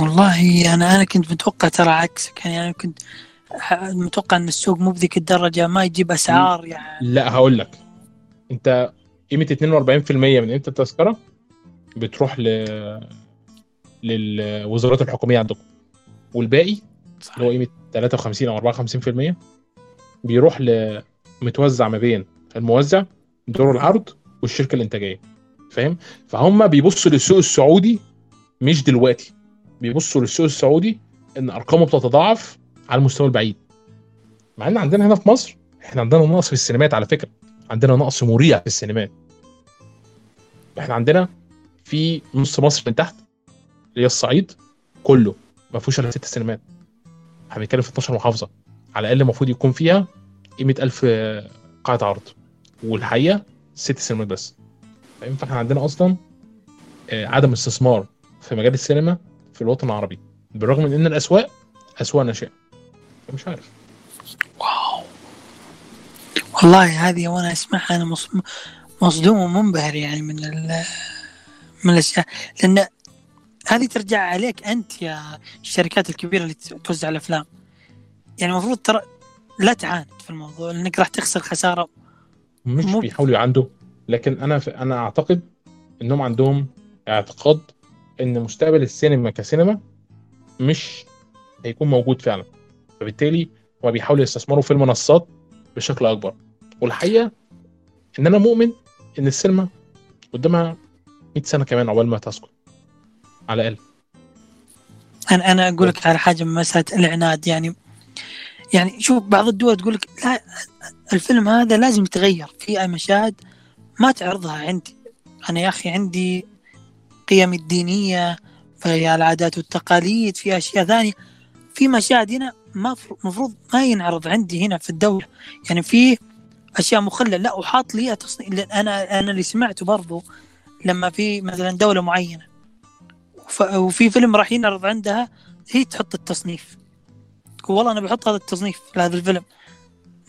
والله أنا أنا كنت متوقع ترى عكسك يعني أنا كنت متوقع إن السوق مو بذيك الدرجة ما يجيب أسعار يعني. لا هقول لك. أنت قيمة 42% من قيمه التذكرة؟ بتروح ل للوزارات الحكومية عندكم. والباقي اللي هو قيمة 53 أو 54% بيروح متوزع ما بين الموزع دور العرض والشركة الإنتاجية. فاهم؟ فهم بيبصوا للسوق السعودي مش دلوقتي. بيبصوا للسوق السعودي إن أرقامه بتتضاعف على المستوى البعيد. مع إن عندنا هنا في مصر إحنا عندنا نقص في السينمات على فكرة. عندنا نقص مريع في السينمات. إحنا عندنا في نص مصر من تحت اللي هي الصعيد كله. ما فيهوش الا ست سينمات. إحنا بنتكلم في 12 محافظة. على الأقل المفروض يكون فيها قيمة 1000 قاعه عرض. والحقيقة ست سينمات بس. فاهم فاحنا عندنا أصلا آه، عدم استثمار في مجال السينما في الوطن العربي. بالرغم من إن الأسواق أسواق ناشئة. مش عارف. واو. والله هذه وأنا أسمعها أنا مص- مصدوم ومنبهر يعني من من الأشياء. لأن هذه ترجع عليك أنت يا الشركات الكبيرة اللي توزع الأفلام. يعني المفروض ترى لا تعاند في الموضوع لأنك راح تخسر خسارة. مش مو- بيحاولوا يعندوا لكن أنا ف... أنا أعتقد إنهم عندهم اعتقاد إن مستقبل السينما كسينما مش هيكون موجود فعلا. فبالتالي هما بيحاولوا يستثمروا في المنصات بشكل أكبر. والحقيقة إن أنا مؤمن إن السينما قدامها 100 سنة كمان عقبال ما تسقط. على الأقل. أنا أنا أقول لك على حاجة من مساله العناد يعني يعني شوف بعض الدول تقول لك لا الفيلم هذا لازم يتغير. في مشاهد ما تعرضها عندي. أنا يا أخي عندي قيم الدينية في العادات والتقاليد في أشياء ثانية. في مشاهد هنا ما المفروض ما ينعرض عندي هنا في الدولة. يعني في أشياء مخله لا وحاط لي تصنيف. أنا أنا اللي سمعته برضو لما في مثلا دولة معينة. وفي فيلم راح ينعرض عندها هي تحط التصنيف تقول والله أنا بحط هذا التصنيف لهذا الفيلم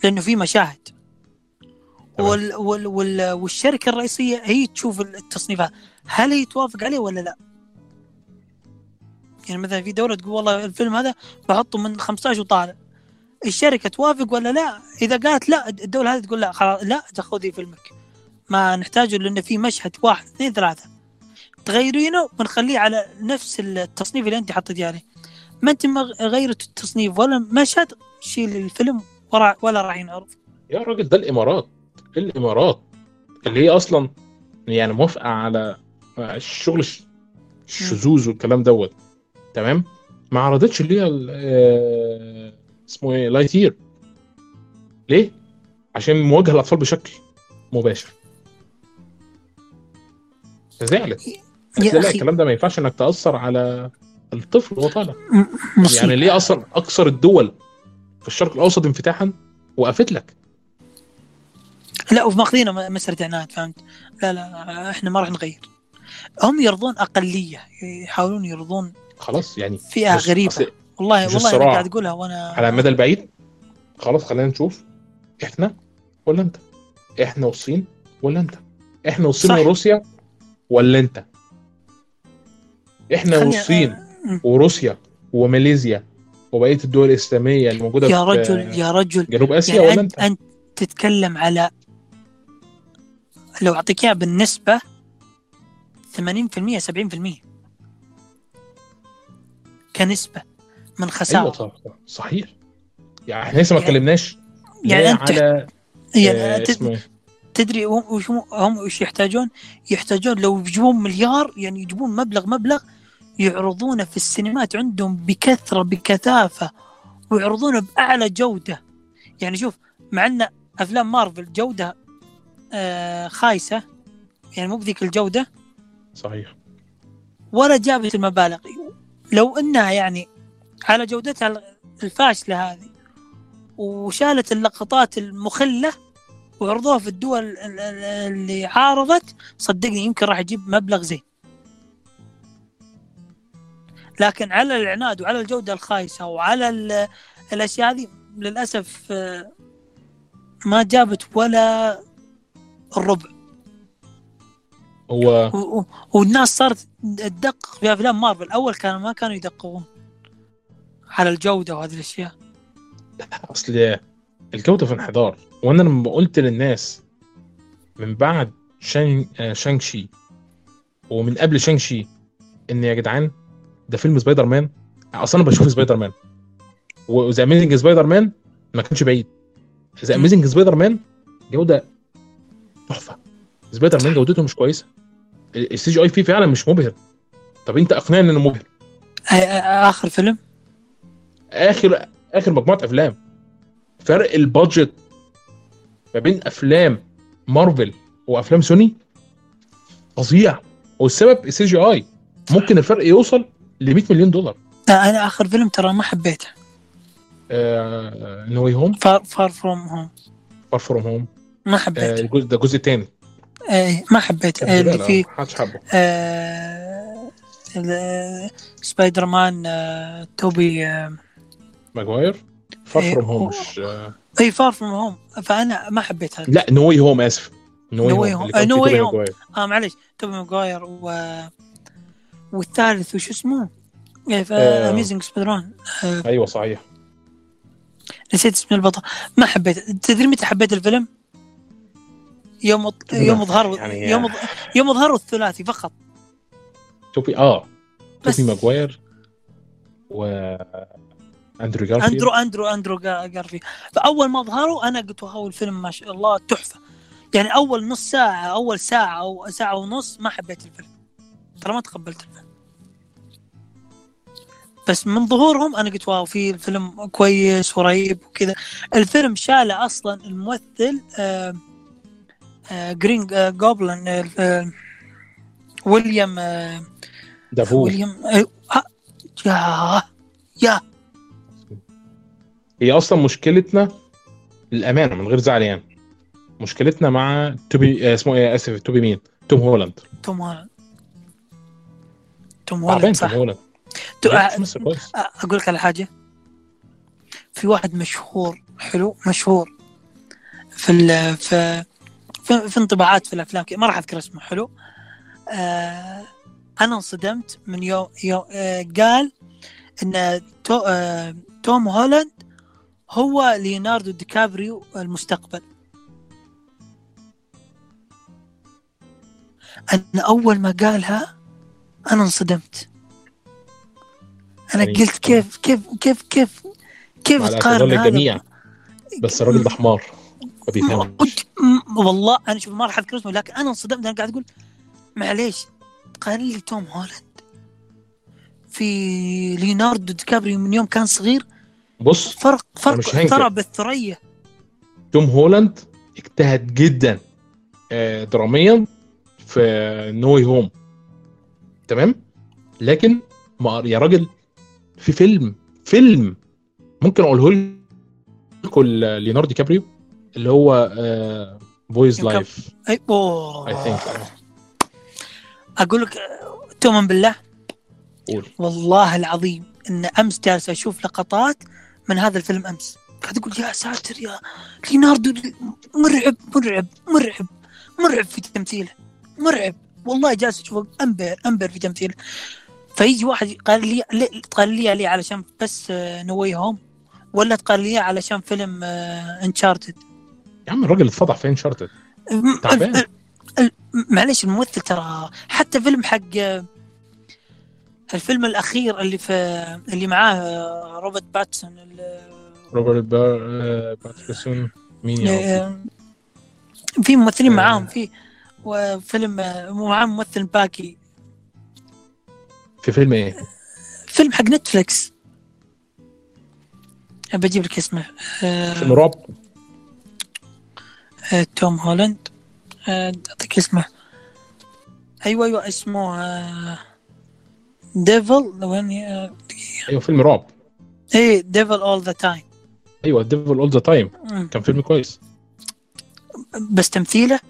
لأنه في مشاهد. وال وال وال والشركة الرئيسية هي تشوف التصنيف هذا هل هي توافق عليه ولا لا؟ يعني مثلا في دولة تقول والله الفيلم هذا بحطه من 15 وطالع الشركة توافق ولا لا؟ إذا قالت لا الدولة هذه تقول لا خلاص لا خذي فيلمك ما نحتاجه لأنه في مشهد واحد اثنين ثلاثة تغيرينه ونخليه على نفس التصنيف اللي انت حطيتيه عليه. ما انت ما غيرت التصنيف ولا مشهد شيل الفيلم ولا ولا راح ينعرض يا راجل ده الإمارات. الإمارات. اللي هي أصلا يعني موافقة على الشغل الش- الشذوذ والكلام دوت. تمام؟ ما عرضتش اللي هي آه، اسمه إيه لايتير ليه؟ عشان مواجهه الأطفال بشكل مباشر. زعلت يا لا أخي. الكلام ده ما ينفعش إنك تأثر على الطفل وهو طالع. يعني ليه أصلا أكثر الدول في الشرق الأوسط انفتاحا وقفت لك؟ لا وماخذينه م- مسألة عناد فهمت؟ لا لا إحنا ما راح نغير. هم يرضون أقلية يحاولون يرضون خلاص يعني فئة غريبة. والله والله أنا الصراع. قاعد أقولها وأنا على المدى البعيد؟ خلاص خلينا نشوف. إحنا ولا أنت؟ إحنا والصين ولا أنت؟ إحنا والصين. وروسيا ولا أنت؟ إحنا والصين. وروسيا وماليزيا وبقية الدول الإسلامية اللي موجوده يا في رجل يا رجل. جنوب آسيا يعني ولا انت انت أنت تتكلم على لو أعطيك إياها بالنسبة 80% 70% كنسبة من أيوه خساره صح صح. صحيح. يعني إحنا لسه ما يعني- اتكلمناش. يعني لا أنت على يعني آه، تدري هم وش هم وش يحتاجون؟ يحتاجون لو يجيبون مليار يعني يجيبون مبلغ مبلغ يعرضونه في السينمات عندهم بكثرة بكثافة ويعرضونه بأعلى جودة. يعني شوف مع أن أفلام مارفل جودة آه خايسة يعني مو بذيك الجودة صحيح. ولا جابت المبالغ. لو إنها يعني على جودتها الفاشلة هذه وشالت اللقطات المخلة وعرضوها في الدول ال- ال- اللي عارضت صدقني يمكن راح يجيب مبلغ زين. لكن على العناد وعلى الجودة الخايسة وعلى ال- الأشياء هذه للأسف آه، ما جابت ولا الربع. هو و- والناس صارت تدقق في أفلام مارفل. أول كانوا ما كانوا يدققون على الجودة وهذه الأشياء. أصل الجودة في انحدار وأنا لما قلت للناس من بعد شان آه، Shang-Chi ومن قبل Shang-Chi إن يا جدعان ده فيلم سبايدر مان. أصلا أنا بشوف سبايدر مان. و The Amazing Spider-Man ما كانش بعيد. The. Amazing Spider-Man جودة تحفة. سبايدر مان جودته مش كويسة. ال CGI فيه فعلا مش مبهر. طب أنت أقنعني إنه مبهر. آخر فيلم؟ اخر آخر مجموعة أفلام. فرق ال budget ما بين أفلام مارفل وأفلام سوني فظيع. والسبب ال CGI. ممكن الفرق يوصل ل 100 مليون دولار. أنا آخر فيلم ترى ما حبيته. No Way Home Far Far From Home Far From Home ما حبيته. الجزء ده الجزء الثاني آه ما حبيته. آه، اللي فيه محدش حبه. آه سبايدر مان آه توبي آه ماجواير. Far From Home هو- مش آه، اي Far From Home فأنا ما حبيت هذا. لا No Way Home اسف No Way. Home آه، توبي Home. ماجواير. آه معليش. توبي ماجواير و والثالث وش اسمه؟ آه. Amazing Spider-Man أيوه صحيح. نسيت اسم البطل. ما حبيت. تدري متى حبيت الفيلم؟ يوم يوم ظهر يعني- يوم يوم ظهر الثلاثي فقط. توبي آه توبي ماجواير و أندرو جارفيلد. اندرو اندرو أندرو جا- جارفي فأول ما ظهروا أنا قلت wow الفيلم ما شاء الله تحفة. يعني أول نص ساعة أول ساعة أو ساعة ونص ما حبيت الفيلم. ترى ما تقبلت الفيلم. بس من ظهورهم أنا قلت واو في الفيلم كويس ورهيب وكذا. الفيلم شاله أصلا الممثل آه آه جرين آه جوبلن ويليام دافو ويليام يا يا. هي أصلا مشكلتنا للأمانة من غير زعل يعني مشكلتنا مع توبي اسمه إيه آسف توبي مين؟ توم هولاند. توم هولاند. توم هولاند توم صح؟ هولاند تو- بيعرف آه، كويس. أقول لك على حاجة. في واحد مشهور حلو مشهور في ال في في, في انطباعات في الأفلام ما راح أذكر اسمه حلو؟ آه أنا انصدمت من يوم, يوم آه قال إن تو آه توم هولاند هو ليوناردو دي كابريو المستقبل. أنا أول ما قالها أنا انصدمت. أنا يعني- قلت كيف كيف كيف كيف كيف تقارن هذا؟ للجميع بس الراجل ده حمار ما بيفهمش والله أنا شوف ما راح أذكر اسمه لكن أنا انصدمت أنا قاعد أقول معليش قال لي توم هولاند في ليوناردو دي كابريو من يوم كان صغير. بص فرق فرق. ترى بالثريا. توم هولاند اجتهد جدا آه، دراميا في No Way Home. تمام؟ لكن ما يا راجل في فيلم فيلم ممكن أقوله لكم ليوناردو كابريو اللي هو Boy's يوم كان- Life I think أقول لك آه، تؤمن بالله؟ قول. والله العظيم إن أمس جالس أشوف لقطات من هذا الفيلم أمس. قاعد أقول يا ساتر يا ليوناردو مرعب مرعب مرعب مرعب في تمثيله مرعب. والله جالس أشوفه انبهر أنبهر في تمثيله فيجي واحد قال لي قال لي لي علشان بس No Way Home ولا تقال لي علشان فيلم Uncharted يا عم الراجل اتفضح في Uncharted تعبان. معليش الممثل ترى حتى فيلم حق آه، الفيلم الأخير اللي في اللي معاه آه، روبرت باتسون روبرت آه، باتريسون مين يا؟ آه، في ممثلين آه. معاهم في وفيلم آه، معاه ممثل باكي. في فيلم إيه؟ فيلم حق Netflix بجيب لك اسمه. آه، فيلم رعب آه، توم هولاند. آه، أعطيك اسمه. أيوه أيوه اسمه آه، Devil وين آه، أيوه فيلم رعب إيه Devil All the Time أيوه Devil All the Time كان فيلم كويس. بس تمثيله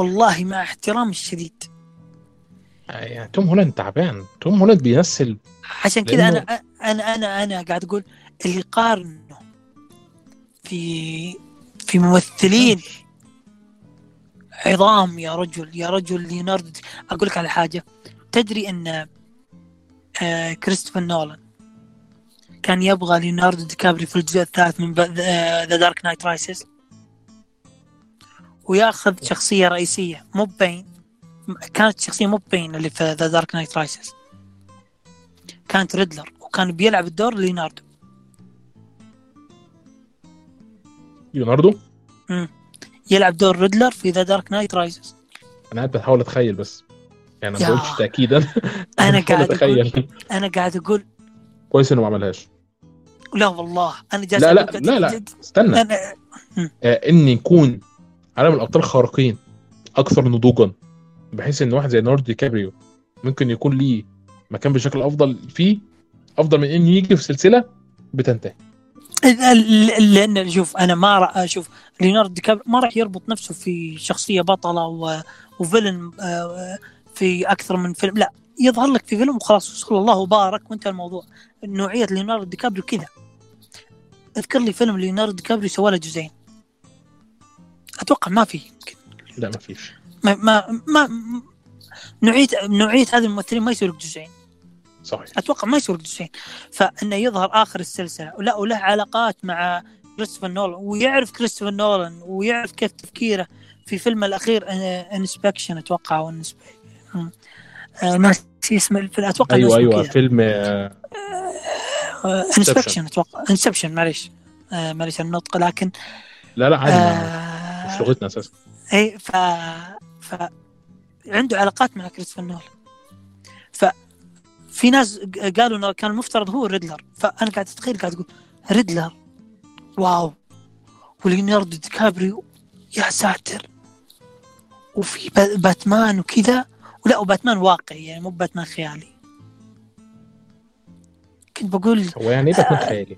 والله مع احترامي الشديد. يعني توم هولاند تعبان. توم هولاند بيمثل عشان كذا أنا لأنه- أنا أنا أنا قاعد أقول اللي قارنه في في ممثلين عظام يا رجل يا رجل ليوناردو. أقول لك على حاجة. تدري أن آه كريستوفر نولان كان يبغى ليوناردو دي كابري في الجزء الثالث من The Dark Knight Rises وياخذ شخصية رئيسية مو بين كانت شخصية مو بين اللي في The Dark Knight Rises كانت ريدلر وكان بيلعب الدور ليوناردو. ليوناردو؟ يلعب دور ريدلر في The Dark Knight Rises أنا قاعد بحاول أتخيل بس يعني ما. بقولش تاكيدا. أنا بحاول قاعد أتخيل. أنا قاعد أقول. كويس إنه ما عملهاش. لا والله أنا جالس لا لا أقول- لا لا استنى. أنا آه ان يكون عالم الأبطال خارقين أكثر نضوجا بحيث إن واحد زي ليوناردو دي كابريو ممكن يكون ليه مكان بشكل أفضل فيه أفضل من إنه يجي في سلسلة بتنتهي. لأن شوف أنا ما راح أشوف ليوناردو دي كابريو ما راح يربط نفسه في شخصية بطلة. و villain آه، في أكثر من فيلم لا يظهر لك في فيلم وخلاص صلى الله وبارك وانتهى الموضوع. نوعية ليوناردو دي كابريو كذا. اذكر لي فيلم ليوناردو دي كابريو سوى له جزئين. أتوقع ما في يمكن. لا ما فيش. ما ما, ما نوعيه نوعيه هذه الممثلين ما يسوي لك جزئين. صحيح. أتوقع ما يسوي لك جزئين. فإنه يظهر آخر السلسلة. ولا وله علاقات مع كريستوفر نولان. ويعرف كريستوفر نولان ويعرف كيف تفكيره في فيلمه الأخير Inception أتوقع أو ناسي اسم الفيلم. أتوقع أيوه أيوه كذا. فيلم آه، Inception أتوقع. Inception معليش. آه، معليش النطق لكن لا لا عادي مش آه لغتنا أساسا. اي ف ف عنده علاقات مع كريستوفر نولان. ف في ناس قالوا إنه كان المفترض هو ريدلر. فأنا قاعد أتخيل قاعد أقول ريدلر؟ wow. وليوناردو دي كابريو؟ يا ساتر. وفي با- باتمان وكذا؟ ولا وباتمان واقعي يعني مو باتمان خيالي. كنت بقول هو يعني إيه باتمان خيالي؟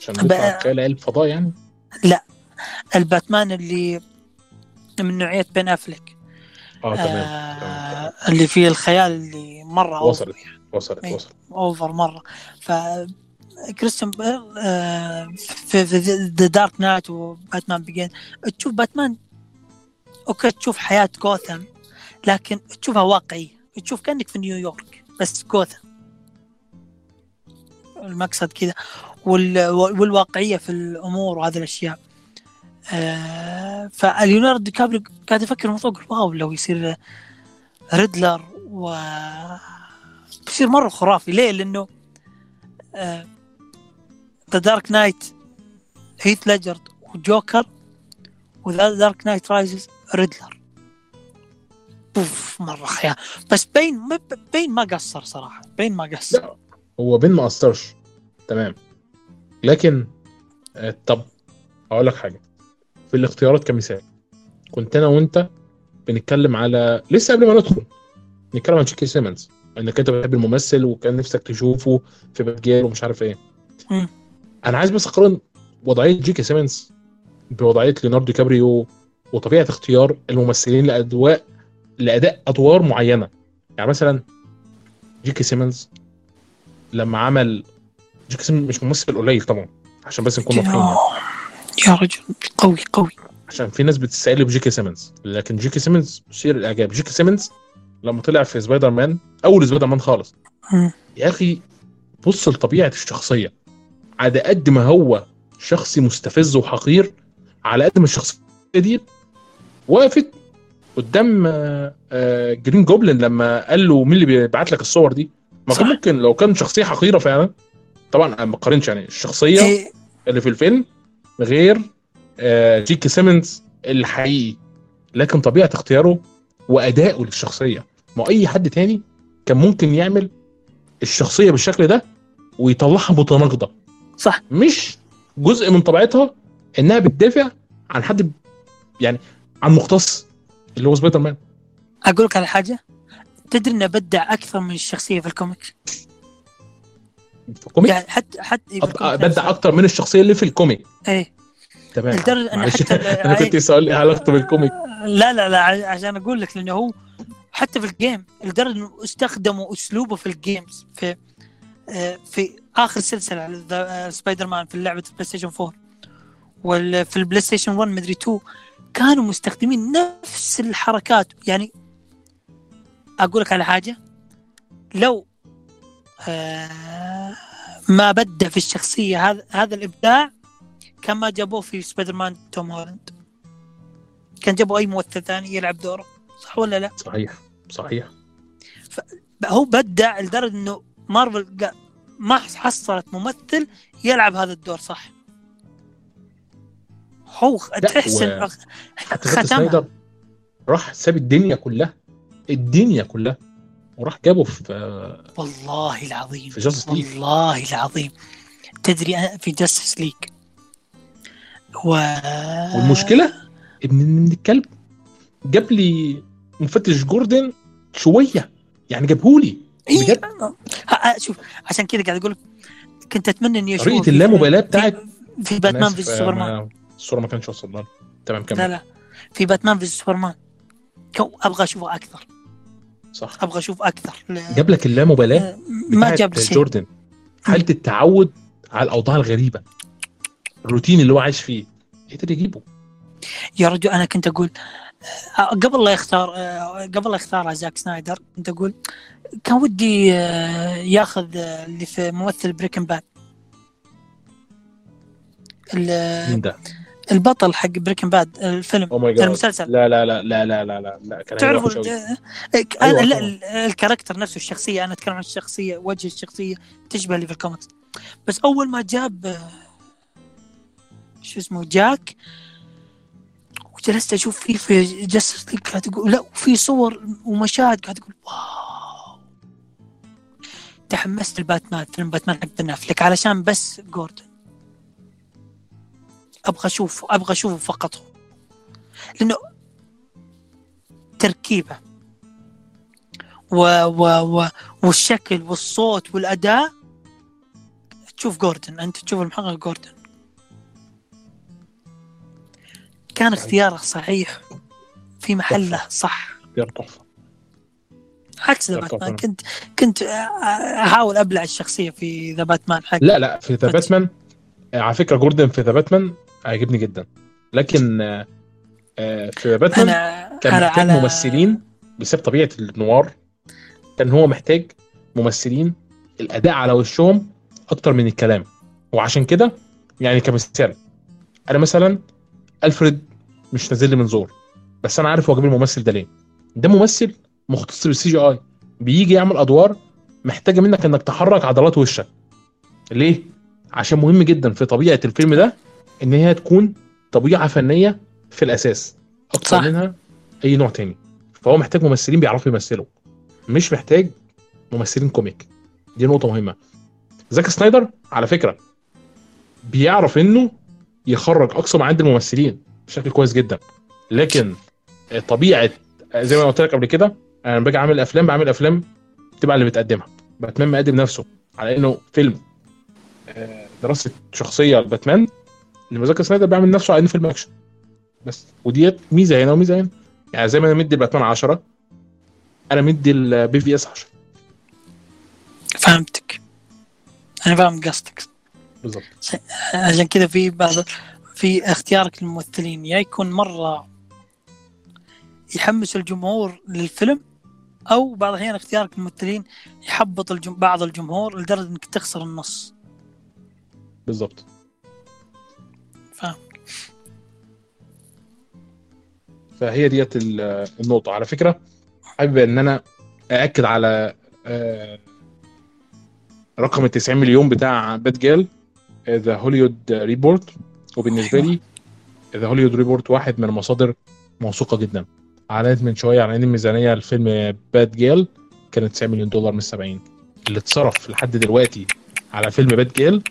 عشان بقى- خيال علم فضاء يعني؟ الباتمان اللي من نوعية بن افليك آه تمام. آه اللي فيه الخيال اللي مرة over. وصلت وصلت أي. وصلت. over مرة. ف كريستيان بيل آه، في The Dark Knight و Batman Begins تشوف باتمان okay تشوف حياة جوثام لكن تشوفها واقعية. تشوف كأنك في نيويورك بس جوثام المقصد كذا. وال... والواقعية في الأمور وهذه الأشياء. آه دي كابريو قاعد يفكر الموضوع يقول واو لو يصير ريدلر و بيصير مرة خرافي. ليه؟ لأنه The Dark Knight هيث ليدجر وجوكر و The Dark Knight Rises ريدلر. أوف مرة خيال. بس بين ما- بين ما قصر صراحة بين ما قصر. لا هو بين ما اثرش تمام. لكن آه، طب أقول لك حاجة. في الاختيارات كمثال. كنت أنا وأنت بنتكلم على لسه قبل ما ندخل نتكلم عن جيكي سيمنز إنك أنت بتحب الممثل وكان نفسك تشوفه في باتجيرل ومش عارف إيه. مم. أنا عايز بس أقارن وضعية جيكي سيمنز بوضعية ليوناردو كابريو وطبيعة اختيار الممثلين لادواء لأداء أدوار معينة. يعني مثلا جيكي سيمنز لما عمل جيكي سيمنز مش ممثل قليل طبعا عشان بس نكون واضحين. يا رجل قوي قوي. عشان في ناس بتستقل بجيكي سيمنز. لكن جيكي سيمنز مثير الإعجاب. جيكي سيمنز لما طلع في سبايدر مان أول سبايدر مان خالص. يا أخي بص لطبيعة الشخصية. على قد ما هو شخصي مستفز وحقير على قد ما الشخصية دي وقفت قدام آه، جرين جوبلين لما قال له مين اللي بيبعت لك الصور دي. ما كان. ممكن لو كان شخصية حقيرة فعلا. طبعا أنا ما بقارنش يعني. الشخصية إيه. اللي في الفيلم غير آه، جيكي سيمنز الحقيقي. لكن طبيعة اختياره وادائه للشخصية. ما أي حد تاني كان ممكن يعمل الشخصية بالشكل ده ويطلعها متناقضة. صح. مش جزء من طبيعتها إنها بتدافع عن حد يعني عن مختص اللي هو سبايدر مان. أقول لك على حاجة. تدري انه بدع أكثر من الشخصية في الكوميكس؟ في ال comic يعني حتى حتى ال comic بدع. أكتر من الشخصية اللي في ال comic. إيه. تمام. لدرجة حتى أنا كنت سؤال إيه علاقته بال comic لا لا لا عشان أقول لك لأنه هو حتى في ال game لدرجة إنه استخدموا أسلوبه في ال games في آه، في آخر سلسلة آه، سبايدر مان في لعبه البلاي ستيشن 4 وفي البلاي ستيشن 1 مدري 2 كانوا مستخدمين نفس الحركات. يعني أقول لك على حاجة. لو آه، ما بدع في الشخصية. هذا هذا الإبداع كان ما جابوه في سبايدر مان توم هولاند. كان جابوا أي ممثل ثاني يلعب دوره. صح ولا لا؟ صحيح. صحيح. هو بدع لدرجة إنه مارفل ما حصلت ممثل يلعب هذا الدور صح؟ هو لا، تحسن و- ختمها. راح ساب الدنيا كلها. الدنيا كلها. وراح جابه في والله العظيم في Justice League. والله العظيم. تدري في Justice League و... والمشكلة ابن من الكلب جاب لي مفتش جوردن شوية. يعني جابهولي. إيه، بجد. ها- شوف عشان كذا قاعد أقول لك كنت أتمنى إني أشوف طريقة اللامبالاه بتاعت في, باتمان v سوبرمان ما- الصورة ما كانش وصل لها تمام لا كمل. لا في باتمان v سوبرمان أبغى أشوفه أكثر. صح. أبغى أشوف أكثر. جاب لك اللامبالاة؟ آه، ما جاب جوردن. حالة التعود على الأوضاع الغريبة. الروتين اللي هو عايش فيه. قدر يجيبه. يا رجل أنا كنت أقول آه، قبل لا يختار آه، قبل لا يختار زاك سنايدر كنت أقول كان ودي ياخذ اللي في ممثل Breaking Bad. مين ده؟ البطل حق Breaking Bad الفيلم أو المسلسل لا لا لا لا لا لا لا, لا. تعرف أيوة لا ال character نفسه الشخصية أنا أتكلم عن الشخصية وجه الشخصية تشبه اللي في الكوميكس. بس أول ما جاب شو اسمه جاك وجلست أشوف فيه في Justice قاعد أقول لا وفي صور ومشاهد قاعد أقول واو. تحمست الباتمان فيلم باتمان حق بن علشان بس جوردن. أبغى اشوفه أبغى أشوفه فقط. لأنه تركيبة. و و و والشكل والصوت والأداء. تشوف جوردن أنت تشوف المحقق جوردن. كان اختياره صحيح في محله صح. اختيار تحفه عكس The. Batman. كنت كنت أحاول أبلع الشخصية في The Batman. حق لا لا في The Batman. على فكرة جوردن في ذا باتمان عجبني جدا. لكن آه، آه، في باتمان أنا كان أنا محتاج على ممثلين بسبب طبيعة ال noir. كان هو محتاج ممثلين الأداء على وشهم أكتر من الكلام. وعشان كده يعني كمثال أنا مثلا ألفريد مش نازل لي من زور بس أنا عارف هو جاب الممثل ده ليه. ده ممثل مختص بال CGI بيجي يعمل أدوار محتاجة منك إنك تحرك عضلات وشك. ليه؟ عشان مهم جدا في طبيعة الفيلم ده إن هي تكون طبيعة فنية في الأساس أكتر صح. منها أي نوع تاني. فهو محتاج ممثلين بيعرفوا يمثلوا مش محتاج ممثلين comic. دي نقطة مهمة. زاك سنايدر على فكرة بيعرف إنه يخرج أقصى ما عند الممثلين بشكل كويس جدا. لكن طبيعة زي ما قلت لك قبل كده أنا باجي أعمل أفلام بعمل أفلام تبقى اللي بتقدمها. باتمان مقدم نفسه على إنه فيلم. آه، دراسة شخصية لباتمان اللي زاك سنايدر بيعمل نفسه على انه فيلم اكشن بس. وديت ميزة هنا وميزة هنا. يعني زي ما أنا مدي الباتمان 10 أنا مدي ال BvS 10 فهمتك. أنا فاهم قصدك. بالظبط عشان كذا في بعض في اختيارك للممثلين. يا يكون مرة يحمس الجمهور للفيلم أو بعض الأحيان اختيارك للممثلين يحبط الجم... بعض الجمهور لدرجة إنك تخسر النص. بالظبط فهي ديت ال- النقطة. على فكرة حابب إن أنا أأكد على آه، رقم ال 90 مليون بتاع Batgirl The Hollywood Report وبالنسبة لي The Hollywood Report واحد من المصادر موثوقة جدا. اعلنت من شوية عن ان الميزانية لفيلم Batgirl كانت 90 مليون دولار مش 70 اللي اتصرف لحد دلوقتي على فيلم Batgirl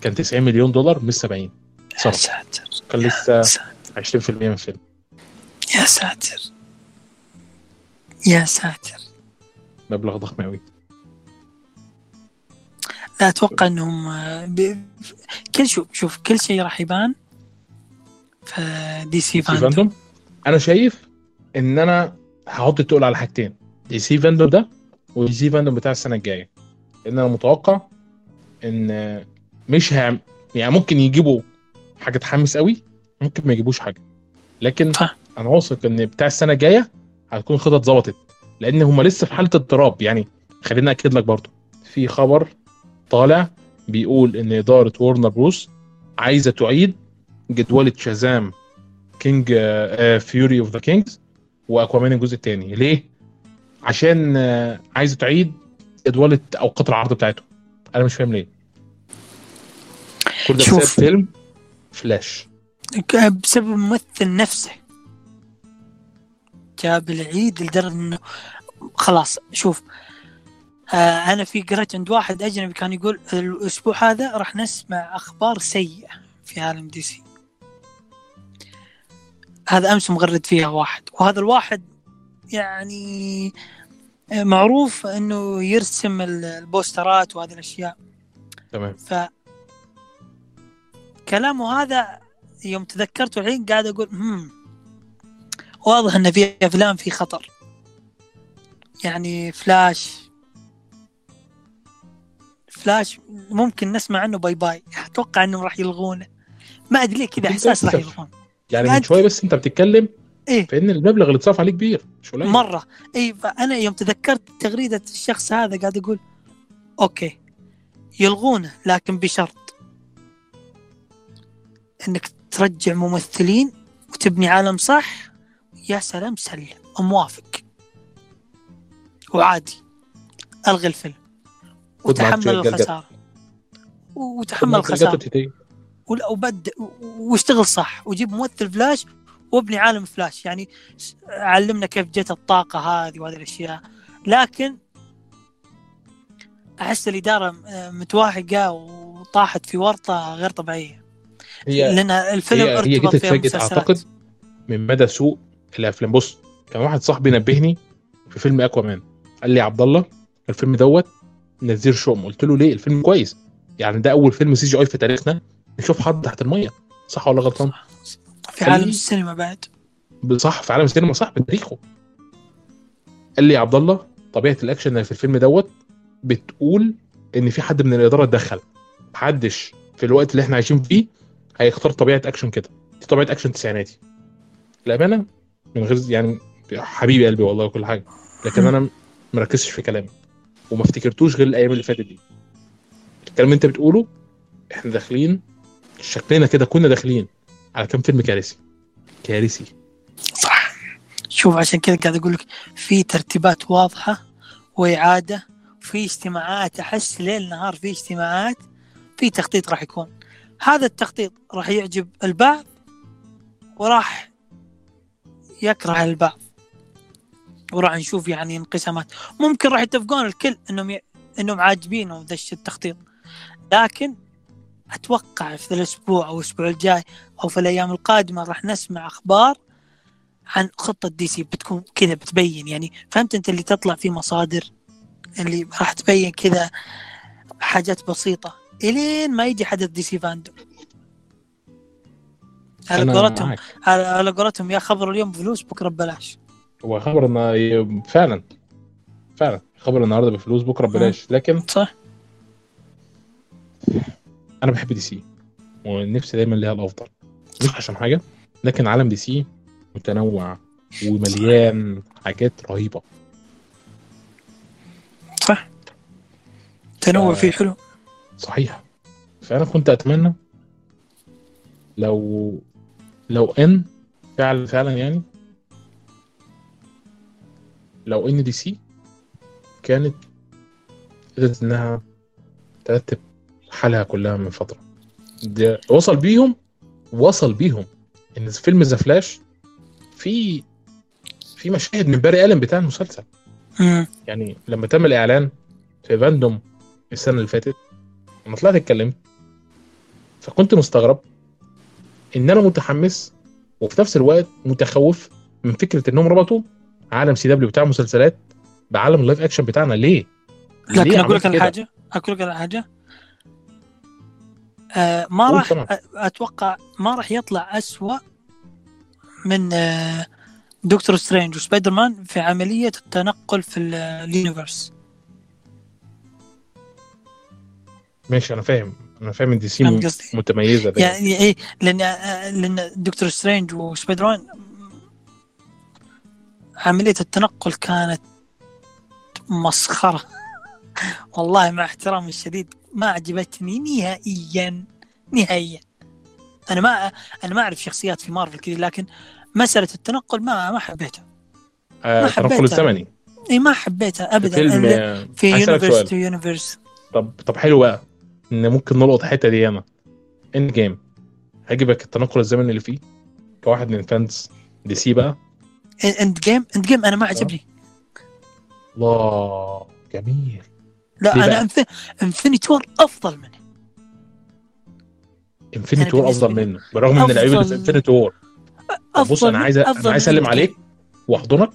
كان 90 مليون دولار مش 70 يا صرف ساتر. كان لسه يا ساتر 20% من الفيلم. يا ساتر. يا ساتر. مبلغ ضخم قوي لا أتوقع إنهم آه، ب... كل شوف شوف كل شيء راح يبان في DC FanDome أنا شايف إن أنا هحط التقل على حاجتين. DC FanDome ده و DC FanDome بتاع السنة الجاية. لأن أنا متوقع إن مش هم يعني ممكن يجيبوا حاجة تحمس قوي ممكن ما يجيبوش حاجة. لكن صح. أنا واثق ان بتاع السنة الجاية هتكون خطط ظبطت لأن هم لسه في حالة اضطراب يعني خليني أكد لك برضو في خبر طالع بيقول إن إدارة Warner Bros عايزة تعيد جدوله Shazam كينج Fury of the Gods و Aquaman الجزء الثاني ليه؟ عشان آه، عايزة تعيد جدوله أوقات العرض بتاعته. أنا مش فاهم ليه. كل ده. بسبب فيلم فلاش. بسبب الممثل نفسه. جاب العيد لدرجة إنه خلاص شوف آه أنا في قرأت عند واحد أجنبي كان يقول الأسبوع هذا راح نسمع أخبار سيئة في عالم DC. هذا أمس مغرد فيها واحد وهذا الواحد يعني معروف إنه يرسم ال- ال posters ات وهذه الأشياء. تمام. ف كلامه هذا يوم تذكرته الحين قاعد أقول هم واضح إن في أفلام في خطر. يعني Flash. Flash ممكن نسمع عنه bye bye. أتوقع إنهم راح يلغونه. ما أدري ليه كذا إحساس راح للأسف. يلغون. يعني لا من شوية بس أنت بتتكلم إيه؟ في ان المبلغ اللي اتصرف عليه كبير. مش قليل مرة. اي فأنا يوم تذكرت تغريدة الشخص هذا قاعد أقول أوكي يلغونه لكن بشرط إنك ترجع ممثلين وتبني عالم صح يا سلام سلم موافق. وعادي. ألغي الفيلم. وتحمل. الخسارة. وتحمل خساره ولا وابدأ واشتغل صح. وجيب ممثل فلاش وابني عالم فلاش. يعني علمنا كيف جت الطاقة هذه وهذه الأشياء. لكن أحس الإدارة متواهقة وطاحت في ورطة غير طبيعية. هي لأن الفيلم هي, هي ارتبط جت فيها. أعتقد من مدى سوء الأفلام. بص كان واحد صاحبي نبهني في فيلم Aquaman قال لي يا عبد الله الفيلم دوت نذير شؤم قلت له ليه؟ الفيلم كويس. يعني ده أول فيلم CGI في تاريخنا. نشوف حد تحت المية. صح ولا غلطان؟ في عالم السينما بعد. صح في عالم السينما صح بتاريخه قال لي يا عبد الله طبيعة الأكشن اللي في الفيلم دوت بتقول إن في حد من الإدارة اتدخل محدش في الوقت اللي إحنا عايشين فيه هيختار طبيعة أكشن كده. دي طبيعة أكشن تسعيناتي. الامانه من غير يعني حبيبي قلبي والله وكل حاجة. لكن أنا مركزش في كلامي وما افتكرتوش غير الأيام اللي فاتت دي. الكلام اللي أنت بتقوله إحنا داخلين شكلنا كده كنا داخلين على كام فيلم كارثي. كارثي. صح. شوف عشان كذا قاعد أقول لك في ترتيبات واضحة وإعادة في اجتماعات أحس ليل نهار في اجتماعات في تخطيط راح يكون. هذا التخطيط راح يعجب البعض وراح يكره البعض. وراح نشوف يعني انقسامات. ممكن راح يتفقون الكل إنهم ي... إنهم عاجبينهم ذا التخطيط. لكن أتوقع في الأسبوع أو الأسبوع الجاي أو في الأيام القادمة راح نسمع أخبار عن خطة دي سي بتكون كذا بتبين. يعني فهمت أنت اللي تطلع في مصادر اللي راح تبين كذا حاجات بسيطة. إلين ما يجي حدث DC FanDome على قولتهم. على قولتهم يا خبر اليوم بفلوس بكرة ببلاش. هو خبر ان فعلا. فعلا. خبر النهارده بفلوس بكرة ببلاش. لكن صح. أنا بحب DC. ونفسي دايما ليها الأفضل. مش عشان حاجة لكن عالم DC متنوع ومليان حاجات رهيبة. صح. تنوع. فيه حلو. صحيح. فأنا كنت أتمنى لو لو ان فعلا فعلا يعني. لو ان DC كانت قدرت إنها ترتب حالها كلها من فترة. ده وصل بيهم وصل بيهم إن فيلم The Flash في في مشاهد من Barry Allen بتاع المسلسل. يعني لما تم الإعلان في FanDome السنة اللي فاتت لما طلعت اتكلمت فكنت مستغرب إن أنا متحمس وفي نفس الوقت متخوف من فكرة إنهم ربطوا عالم CW بتاع مسلسلات بعالم ال live action بتاعنا. ليه؟ لكن أقول لك؟ حاجة؟ أقول لك على حاجة؟ آه ما راح أتوقع ما راح يطلع أسوأ من آه Doctor Strange و Spider-Man في عملية التنقل في ال- ال universe. ماشي أنا فاهم. أنا فاهم إن DC؟ متميزة دايما يعني إيه؟ لأن لأن Doctor Strange و Spider-Man عملية التنقل كانت مسخرة. والله مع احترامي الشديد ما عجبتني نهائيا نهائيا. أنا ما أنا ما أعرف شخصيات في مارفل كذا لكن مسألة التنقل ما ما حبيتها. آه ما التنقل. الزمني. اي ما حبيتها ابدا. في universe. to universe طب طب حلو بقى. إن ممكن نلقط الحتة دي أنا Endgame هيعجبك التنقل الزمني اللي فيه. كواحد من fans DC بقى. Endgame Endgame أنا ما عجبني. الله جميل. لا أنا. Infinity War أفضل منه. Infinity War أفضل منه. برغم من العيوب اللي في Infinity War بص أنا عايز أنا عايز أسلم. عليك وأحضنك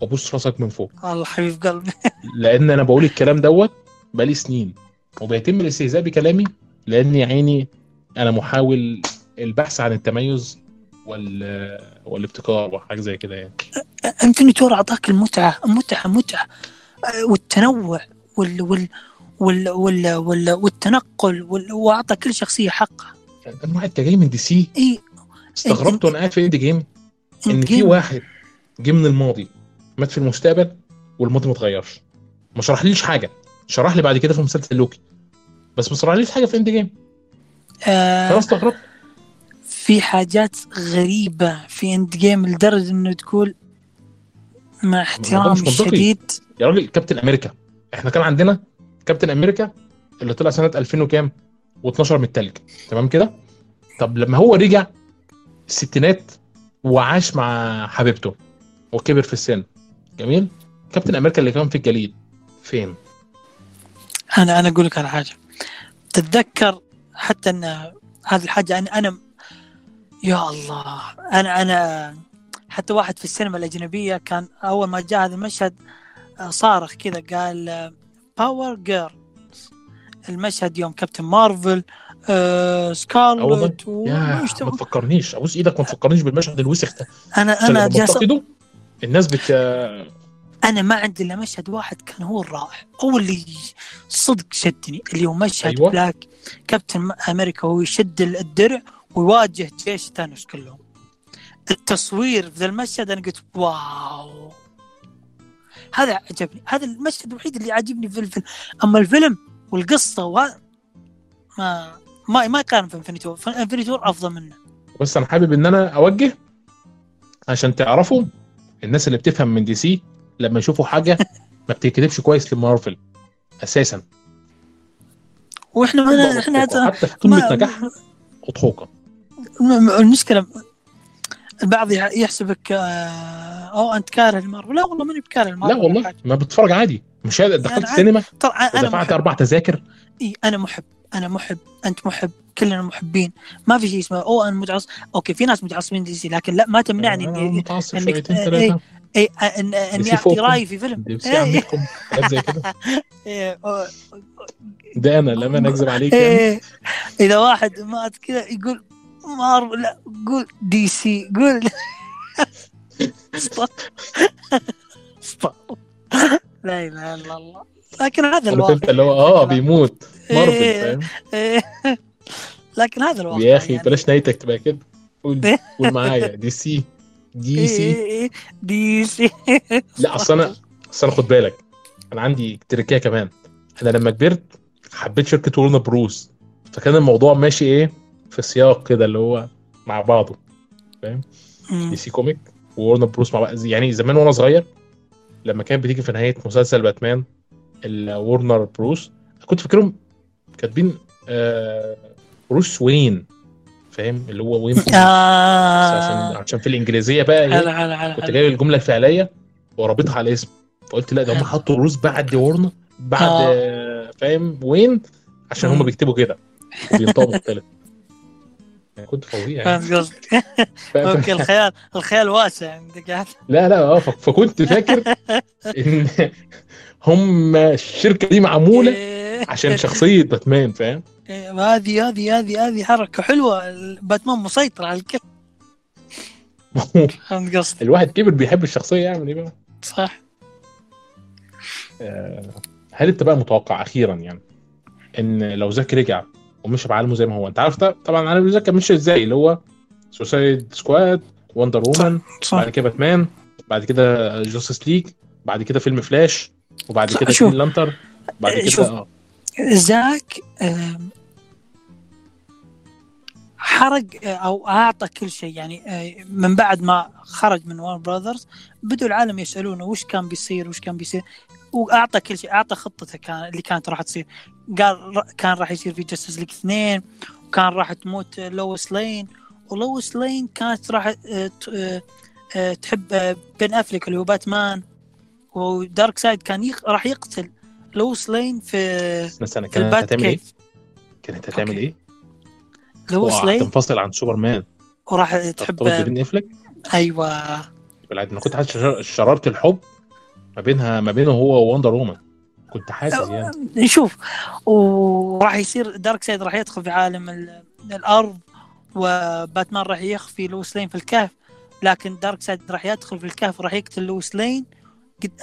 وابوس راسك من فوق. الله حبيب قلبي. لأن أنا بقول الكلام دوت بقالي سنين. وبيتم الاستهزاء بكلامي؟ لأن يا عيني أنا محاول البحث عن التميز وال والابتكار وحاجة زي كده يعني. Infinity War أعطاك المتعة متعه متعة. والتنوع وال وال وال وال وال والتنقل وال... وأعطى كل شخصية حقها. أنا واحد كان جاي من DC اي استغربت وأنا قاعد في Endgame إن. في واحد جه من الماضي مات في المستقبل والماضي ما اتغيرش. ما شرحليش حاجة. شرح لي بعد كده في مسلسل لوكي. بس ما شرحليش حاجة في Endgame فانا آه استغربت في حاجات غريبة في Endgame لدرجة إنه تقول مع احترامي. الشديد. يا راجل كابتن أمريكا. إحنا كان عندنا كابتن أمريكا اللي طلع سنة 2000 وكام؟ و12 من التلج. تمام كده؟ طب لما هو رجع الستينات وعاش مع حبيبته وكبر في السن. جميل؟ كابتن أمريكا اللي كان في الجليد. فين؟ أنا أنا أقول لك على حاجة. تتذكر حتى إن هذه الحاجة أنا أنا يا الله. أنا أنا حتى واحد في السينما الأجنبية كان أول ما جاء هذا المشهد صارخ كذا قال Power Girls المشهد يوم كابتن مارفل آه سكارلت يا ما تفكرنيش. أبوس إيدك ما تفكرنيش بالمشهد الوسخ ده. أنا أنا جالس الناس بت أنا ما عندي إلا مشهد واحد كان هو الرائع هو اللي صدق شدني اللي هو مشهد أيوة. بلاك كابتن أمريكا وهو يشد الدرع ويواجه جيش ثانوس كلهم. التصوير في ذا المشهد أنا قلت wow. هذا عجبني هذا المشهد الوحيد اللي عجبني في الفيلم. أما الفيلم والقصة وهذا ما ما ما يقارن في Infinity War Infinity War أفضل منه. بس أنا حابب إن أنا أوجه عشان تعرفوا الناس اللي بتفهم من DC لما يشوفوا حاجة ما بتكتبش كويس لمارفل أساسا. وإحنا ما إحنا حتى في قمة نجاحها أضحوكة. المشكلة البعض يح- يحسبك آه، أو أنت كاره المارفل لا والله ماني بكاره المارفل لا والله ما بتفرج عادي. مش هاد- دخلت يعني السينما أنا محب. أربع تذاكر. إيه أنا محب. أنا محب. أنت محب. كلنا محبين. ما في شيء اسمه أو أنا متعصب. أوكي في ناس متعصبين DC لكن لا ما تمنعني اني متعصب إن- اني اعطي. رايي في فيلم زي كده أو- ده أنا لما أنا أكذب عليك يعني إذا واحد مات كذا يقول مارفل لا قول DC قول. لا إله إلا الله لكن هذا الواقع انت اللي هو آه بيموت مارفل إيه. فاهم إيه. لكن هذا الواقع يا أخي يعني. بلاش نهايتك تبقى كده قول قول معايا DC DC. إيه، إيه، DC. لا أصل أنا أصل أنا خد بالك أنا عندي تركيه كمان. أنا لما كبرت حبيت شركة Warner Bros. فكان الموضوع ماشي إيه؟ في سياق كده اللي هو مع بعضه مم. DC Comic و Warner Bros مع بعض. يعني زمان وأنا صغير لما كانت بتيجي في نهاية مسلسل باتمان الورنر بروس كنت فاكرهم كاتبين آه بروس وين. فاهم؟ اللي هو وين آه. عشان في الإنجليزية بقى إيه هلا هلا كنت. جايب الجملة الفعلية ورابطها على اسم فقلت لا ده هم حطوا روس بعد ورنر بعد آه. آه، فاهم؟ وين؟ عشان هم. بيكتبوا كده. وبينطقوا مختلف. يعني كنت فظيع يعني. فهمت قصدك. ف- ف- أوكي الخيال الخيال واسع عندك قاعد لا لا آه فكنت فاكر إن هم الشركة دي معمولة إيه. عشان شخصية باتمان فاهم؟ هذه هذه هذه هذه حركة حلوة. باتمان مسيطر على الكل فهمت قصدي؟ الواحد كبر بيحب الشخصية يعمل إيه بقى؟ صح. آه، هل انت بقى متوقع أخيرا يعني إن لو زاك رجع ومشي بعالمه زي ما هو أنت عارف طبعا عالم زاك ماشي إزاي اللي هو Suicide Squad Wonder Woman صح. بعد كده باتمان بعد كده Justice League بعد كده فيلم فلاش وبعد كده. Green Lantern بعد إيه، كده شوف. آه. زاك حرق آه، أو أعطى كل شيء يعني آه، من بعد ما خرج من Warner Brothers بدوا العالم يسألونه وش كان بيصير وش كان بيصير وأعطى كل شيء أعطى خطته كان اللي كانت راح تصير قال كان راح يصير في Justice League اثنين وكان راح تموت لويس لين ولويس لين كانت راح آه، تحب بن افليك اللي هو باتمان ودارك سايد كان يق... راح يقتل لويس لين في استنى في كانت هتعمل إيه؟ كيف كانت هتعمل أوكي. إيه؟ لويس لين تنفصل عن سوبرمان. وراح تحب ب بن افليك أيوه. بالعكس أنا كنت حاسس شر- شرارة الحب ما بينها ما بينه هو و Wonder Woman. كنت حاسس يعني. شوف وراح يصير دارك سايد راح يدخل في عالم ال- الأرض وباتمان راح يخفي لويس لين في الكهف لكن دارك سايد راح يدخل في الكهف وراح يقتل لويس لين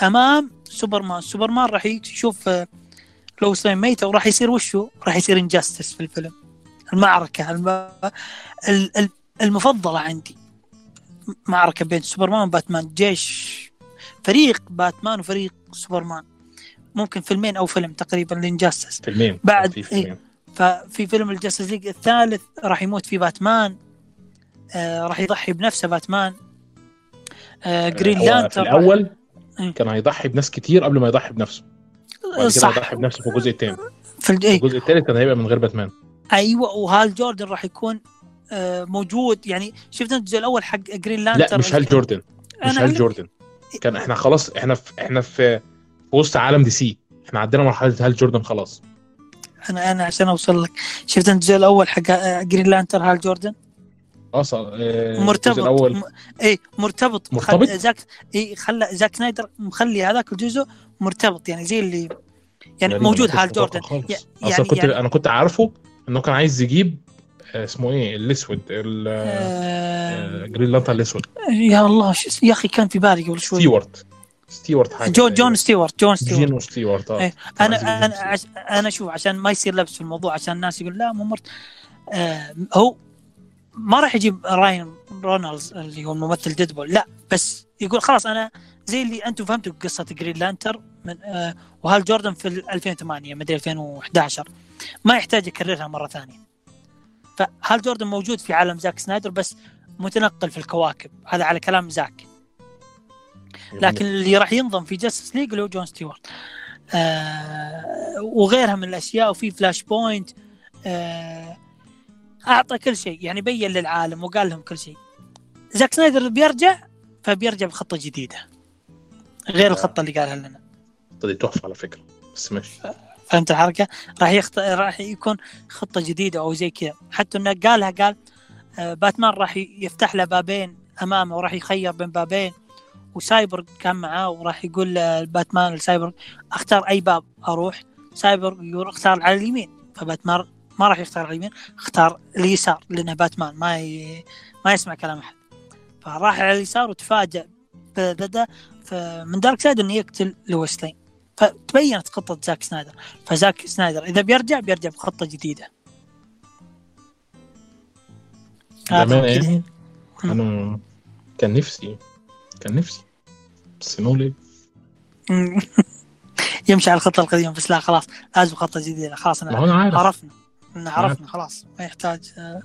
أمام سوبرمان. سوبرمان راح يشوف آه، لويس لين ميته وراح يصير وشو؟ راح يصير Injustice في الفيلم. المعركة الم... ال- ال- المفضلة عندي. معركة بين سوبرمان وباتمان. جيش فريق باتمان وفريق سوبرمان. ممكن فيلمين أو فيلم تقريبا ل Injustice. فيلمين بعد- في فيلمين. ففي فيلم ال Justice League الثالث راح يموت فيه باتمان. آه راح يضحي بنفسه باتمان. آه Green هو Lantern. في الأول إيه. كان هيضحي بناس كتير قبل ما يضحي بنفسه. كده صح. هيضحي بنفسه في الجزء الثاني. في. في إيه. الجزء الثالث كان هيبقى من غير باتمان. أيوه وهال جوردن راح يكون آه، موجود. يعني شفت الجزء الأول حق Green Lantern لا مش هال جوردن. مش هال جوردن. كان إحنا خلاص إحنا في إحنا في وسط عالم DC. إحنا عدينا مرحلة هال جوردن خلاص. أنا أنا عشان أوصل لك. شفت الجزء الأول حق آه، Green Lantern هال جوردن؟ خلاص آه، مرتبط. الأول. م... اي مرتبط. مرتبط؟ خل... زاك اي خلى زاك سنايدر مخلي هذاك الجزء مرتبط. يعني زي اللي يعني غريب، موجود هال جوردن. خالص. يع- أصلا يعني- كنت يعني- أنا كنت عارفه انه كان عايز يجيب آه، اسمه إيه الاسود ال- آه... آه، Lantern الاسود. يا الله؟ يا أخي كان في بالي قبل شوي. ستيوارت. ستيوارت حاجة جو تقريبا. جون ستيوارت جون ستيوارت. جون ستيوارت آه. إيه. أنا أنا جون عش... أنا شوف عشان ما يصير لبس في الموضوع عشان الناس يقول لا مو مرت. آه هو ما راح يجيب ريان رينولدز اللي هو الممثل Deadpool لا بس يقول خلاص أنا زي اللي أنتم فهمتوا قصة Green Lantern آه وهال جوردن في ال 2008 مدري 2011 ما يحتاج يكررها مرة ثانية. فهال جوردن موجود في عالم زاك سنايدر؟ بس متنقل في الكواكب. هذا على كلام زاك. لكن اللي راح ينضم في Justice League اللي هو جون ستيوارت. آه وغيرها من الأشياء وفي Flashpoint آه أعطى كل شيء. يعني بين للعالم وقال لهم كل شيء. زاك سنايدر بيرجع فبيرجع بخطة جديدة. غير الخطة اللي قالها لنا. دي تحفة على فكرة. بس ماشي. فهمت الحركة؟ راح يخط... راح يكون خطة جديدة أو زي كذا. حتى إنه قالها قال آه، باتمان راح يفتح له بابين أمامه وراح يخير بين بابين وسايبورغ كان معاه وراح يقول باتمان لسايبورغ أختار أي باب أروح. سايبورغ يقول أختار على اليمين. فباتمان ما راح يختار على اليمين اختار اليسار لأنه باتمان ما ي... ما يسمع كلام أحد. فراح على اليسار وتفاجأ بدا من Darkseid إنه يقتل لويس لين. فتبينت خطة زاك سنايدر. فزاك سنايدر إذا بيرجع بيرجع بخطة جديدة. هذا. يعني أنا كان نفسي كان نفسي. بس ليه؟ مم. يمشي على الخطة القديمة بس لا خلاص. لازم خطة جديدة. خلاص أنا أنا عارف. عرفنا. إن عرفنا خلاص. ما يحتاج آه،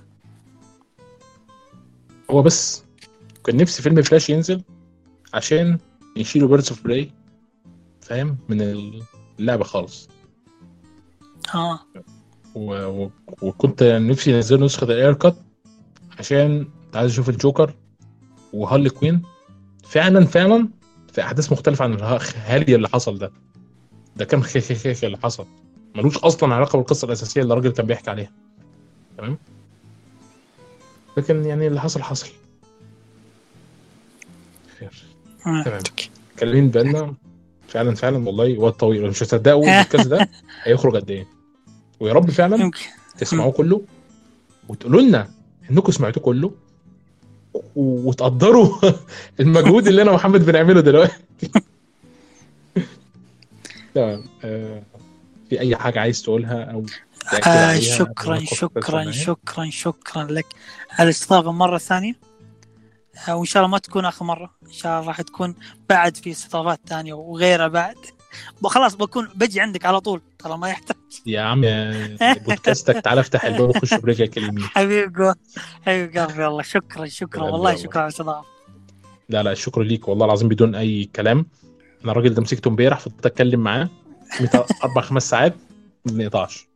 هو بس كان نفسي فيلم فلاش ينزل عشان يشيلوا Birds of Prey فاهم؟ من اللعبة خالص. آه و... و... وكنت نفسي ينزلوا نسخة ال Ayer Cut عشان عايز أشوف الجوكر وهارلي كوين. فعلا فعلا في أحداث مختلفة عن الهالي اللي حصل ده. ده كان خي خي خي خي اللي حصل. ملوش أصلا علاقة بالقصة الأساسية اللي الراجل كان بيحكي عليها. تمام؟ لكن يعني اللي حصل حصل. خير. آه. تمام. كلمين بالنا فعلا فعلا والله وقت طويل مش هتصدقوا البودكاست ده هيخرج قد إيه. ويا رب فعلا تسمعوه كله وتقولوا لنا إنكم سمعتوه كله وتقدروا المجهود اللي أنا ومحمد بنعمله دلوقتي. تمام. آه، في أي حاجة عايز تقولها أو آه شكرا شكرا؟ شكرا شكرا لك. على الاستضافه مرة ثانية؟ وإن شاء الله ما تكون آخر مرة. إن شاء الله راح تكون بعد في استضافات ثانية وغيرها بعد. خلاص بكون بجي عندك على طول. ترى ما يحتاج. يا عم بودكاستك تعالى افتح الباب وخش برجلك اليمين حبيب قلبي حبيب قلبي والله شكرا شكرا. حبيبي والله. شكرا على الاستضافة. لا لا الشكر ليك والله العظيم بدون أي كلام. أنا الراجل ده مسكته امبارح فضلت أتكلم معاه أربع خمس ساعات ما بنقطعش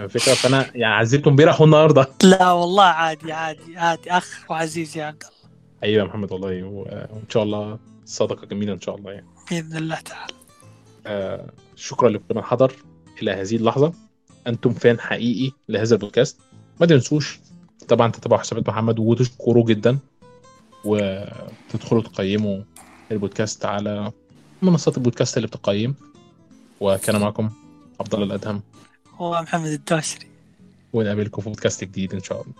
الفكرة فأنا يعني عزيته امبارح والنهاردة. لا والله عادي عادي عادي. أخ وعزيز يا عبد الله. أيوه يا محمد والله وإن شاء الله صدقة جميلة إن شاء الله يعني. بإذن الله تعالى. آه شكرا لكل من حضر إلى هذه اللحظة. أنتم فان حقيقي لهذا البودكاست. ما تنسوش طبعا تتابعوا حسابات محمد وتشكروا جدا وتدخلوا تقيموا البودكاست على منصات البودكاست اللي بتقيم. وكان معكم عبد الله الأدهم. هو محمد الدوشري ونقابلكم في بودكاست جديد إن شاء الله.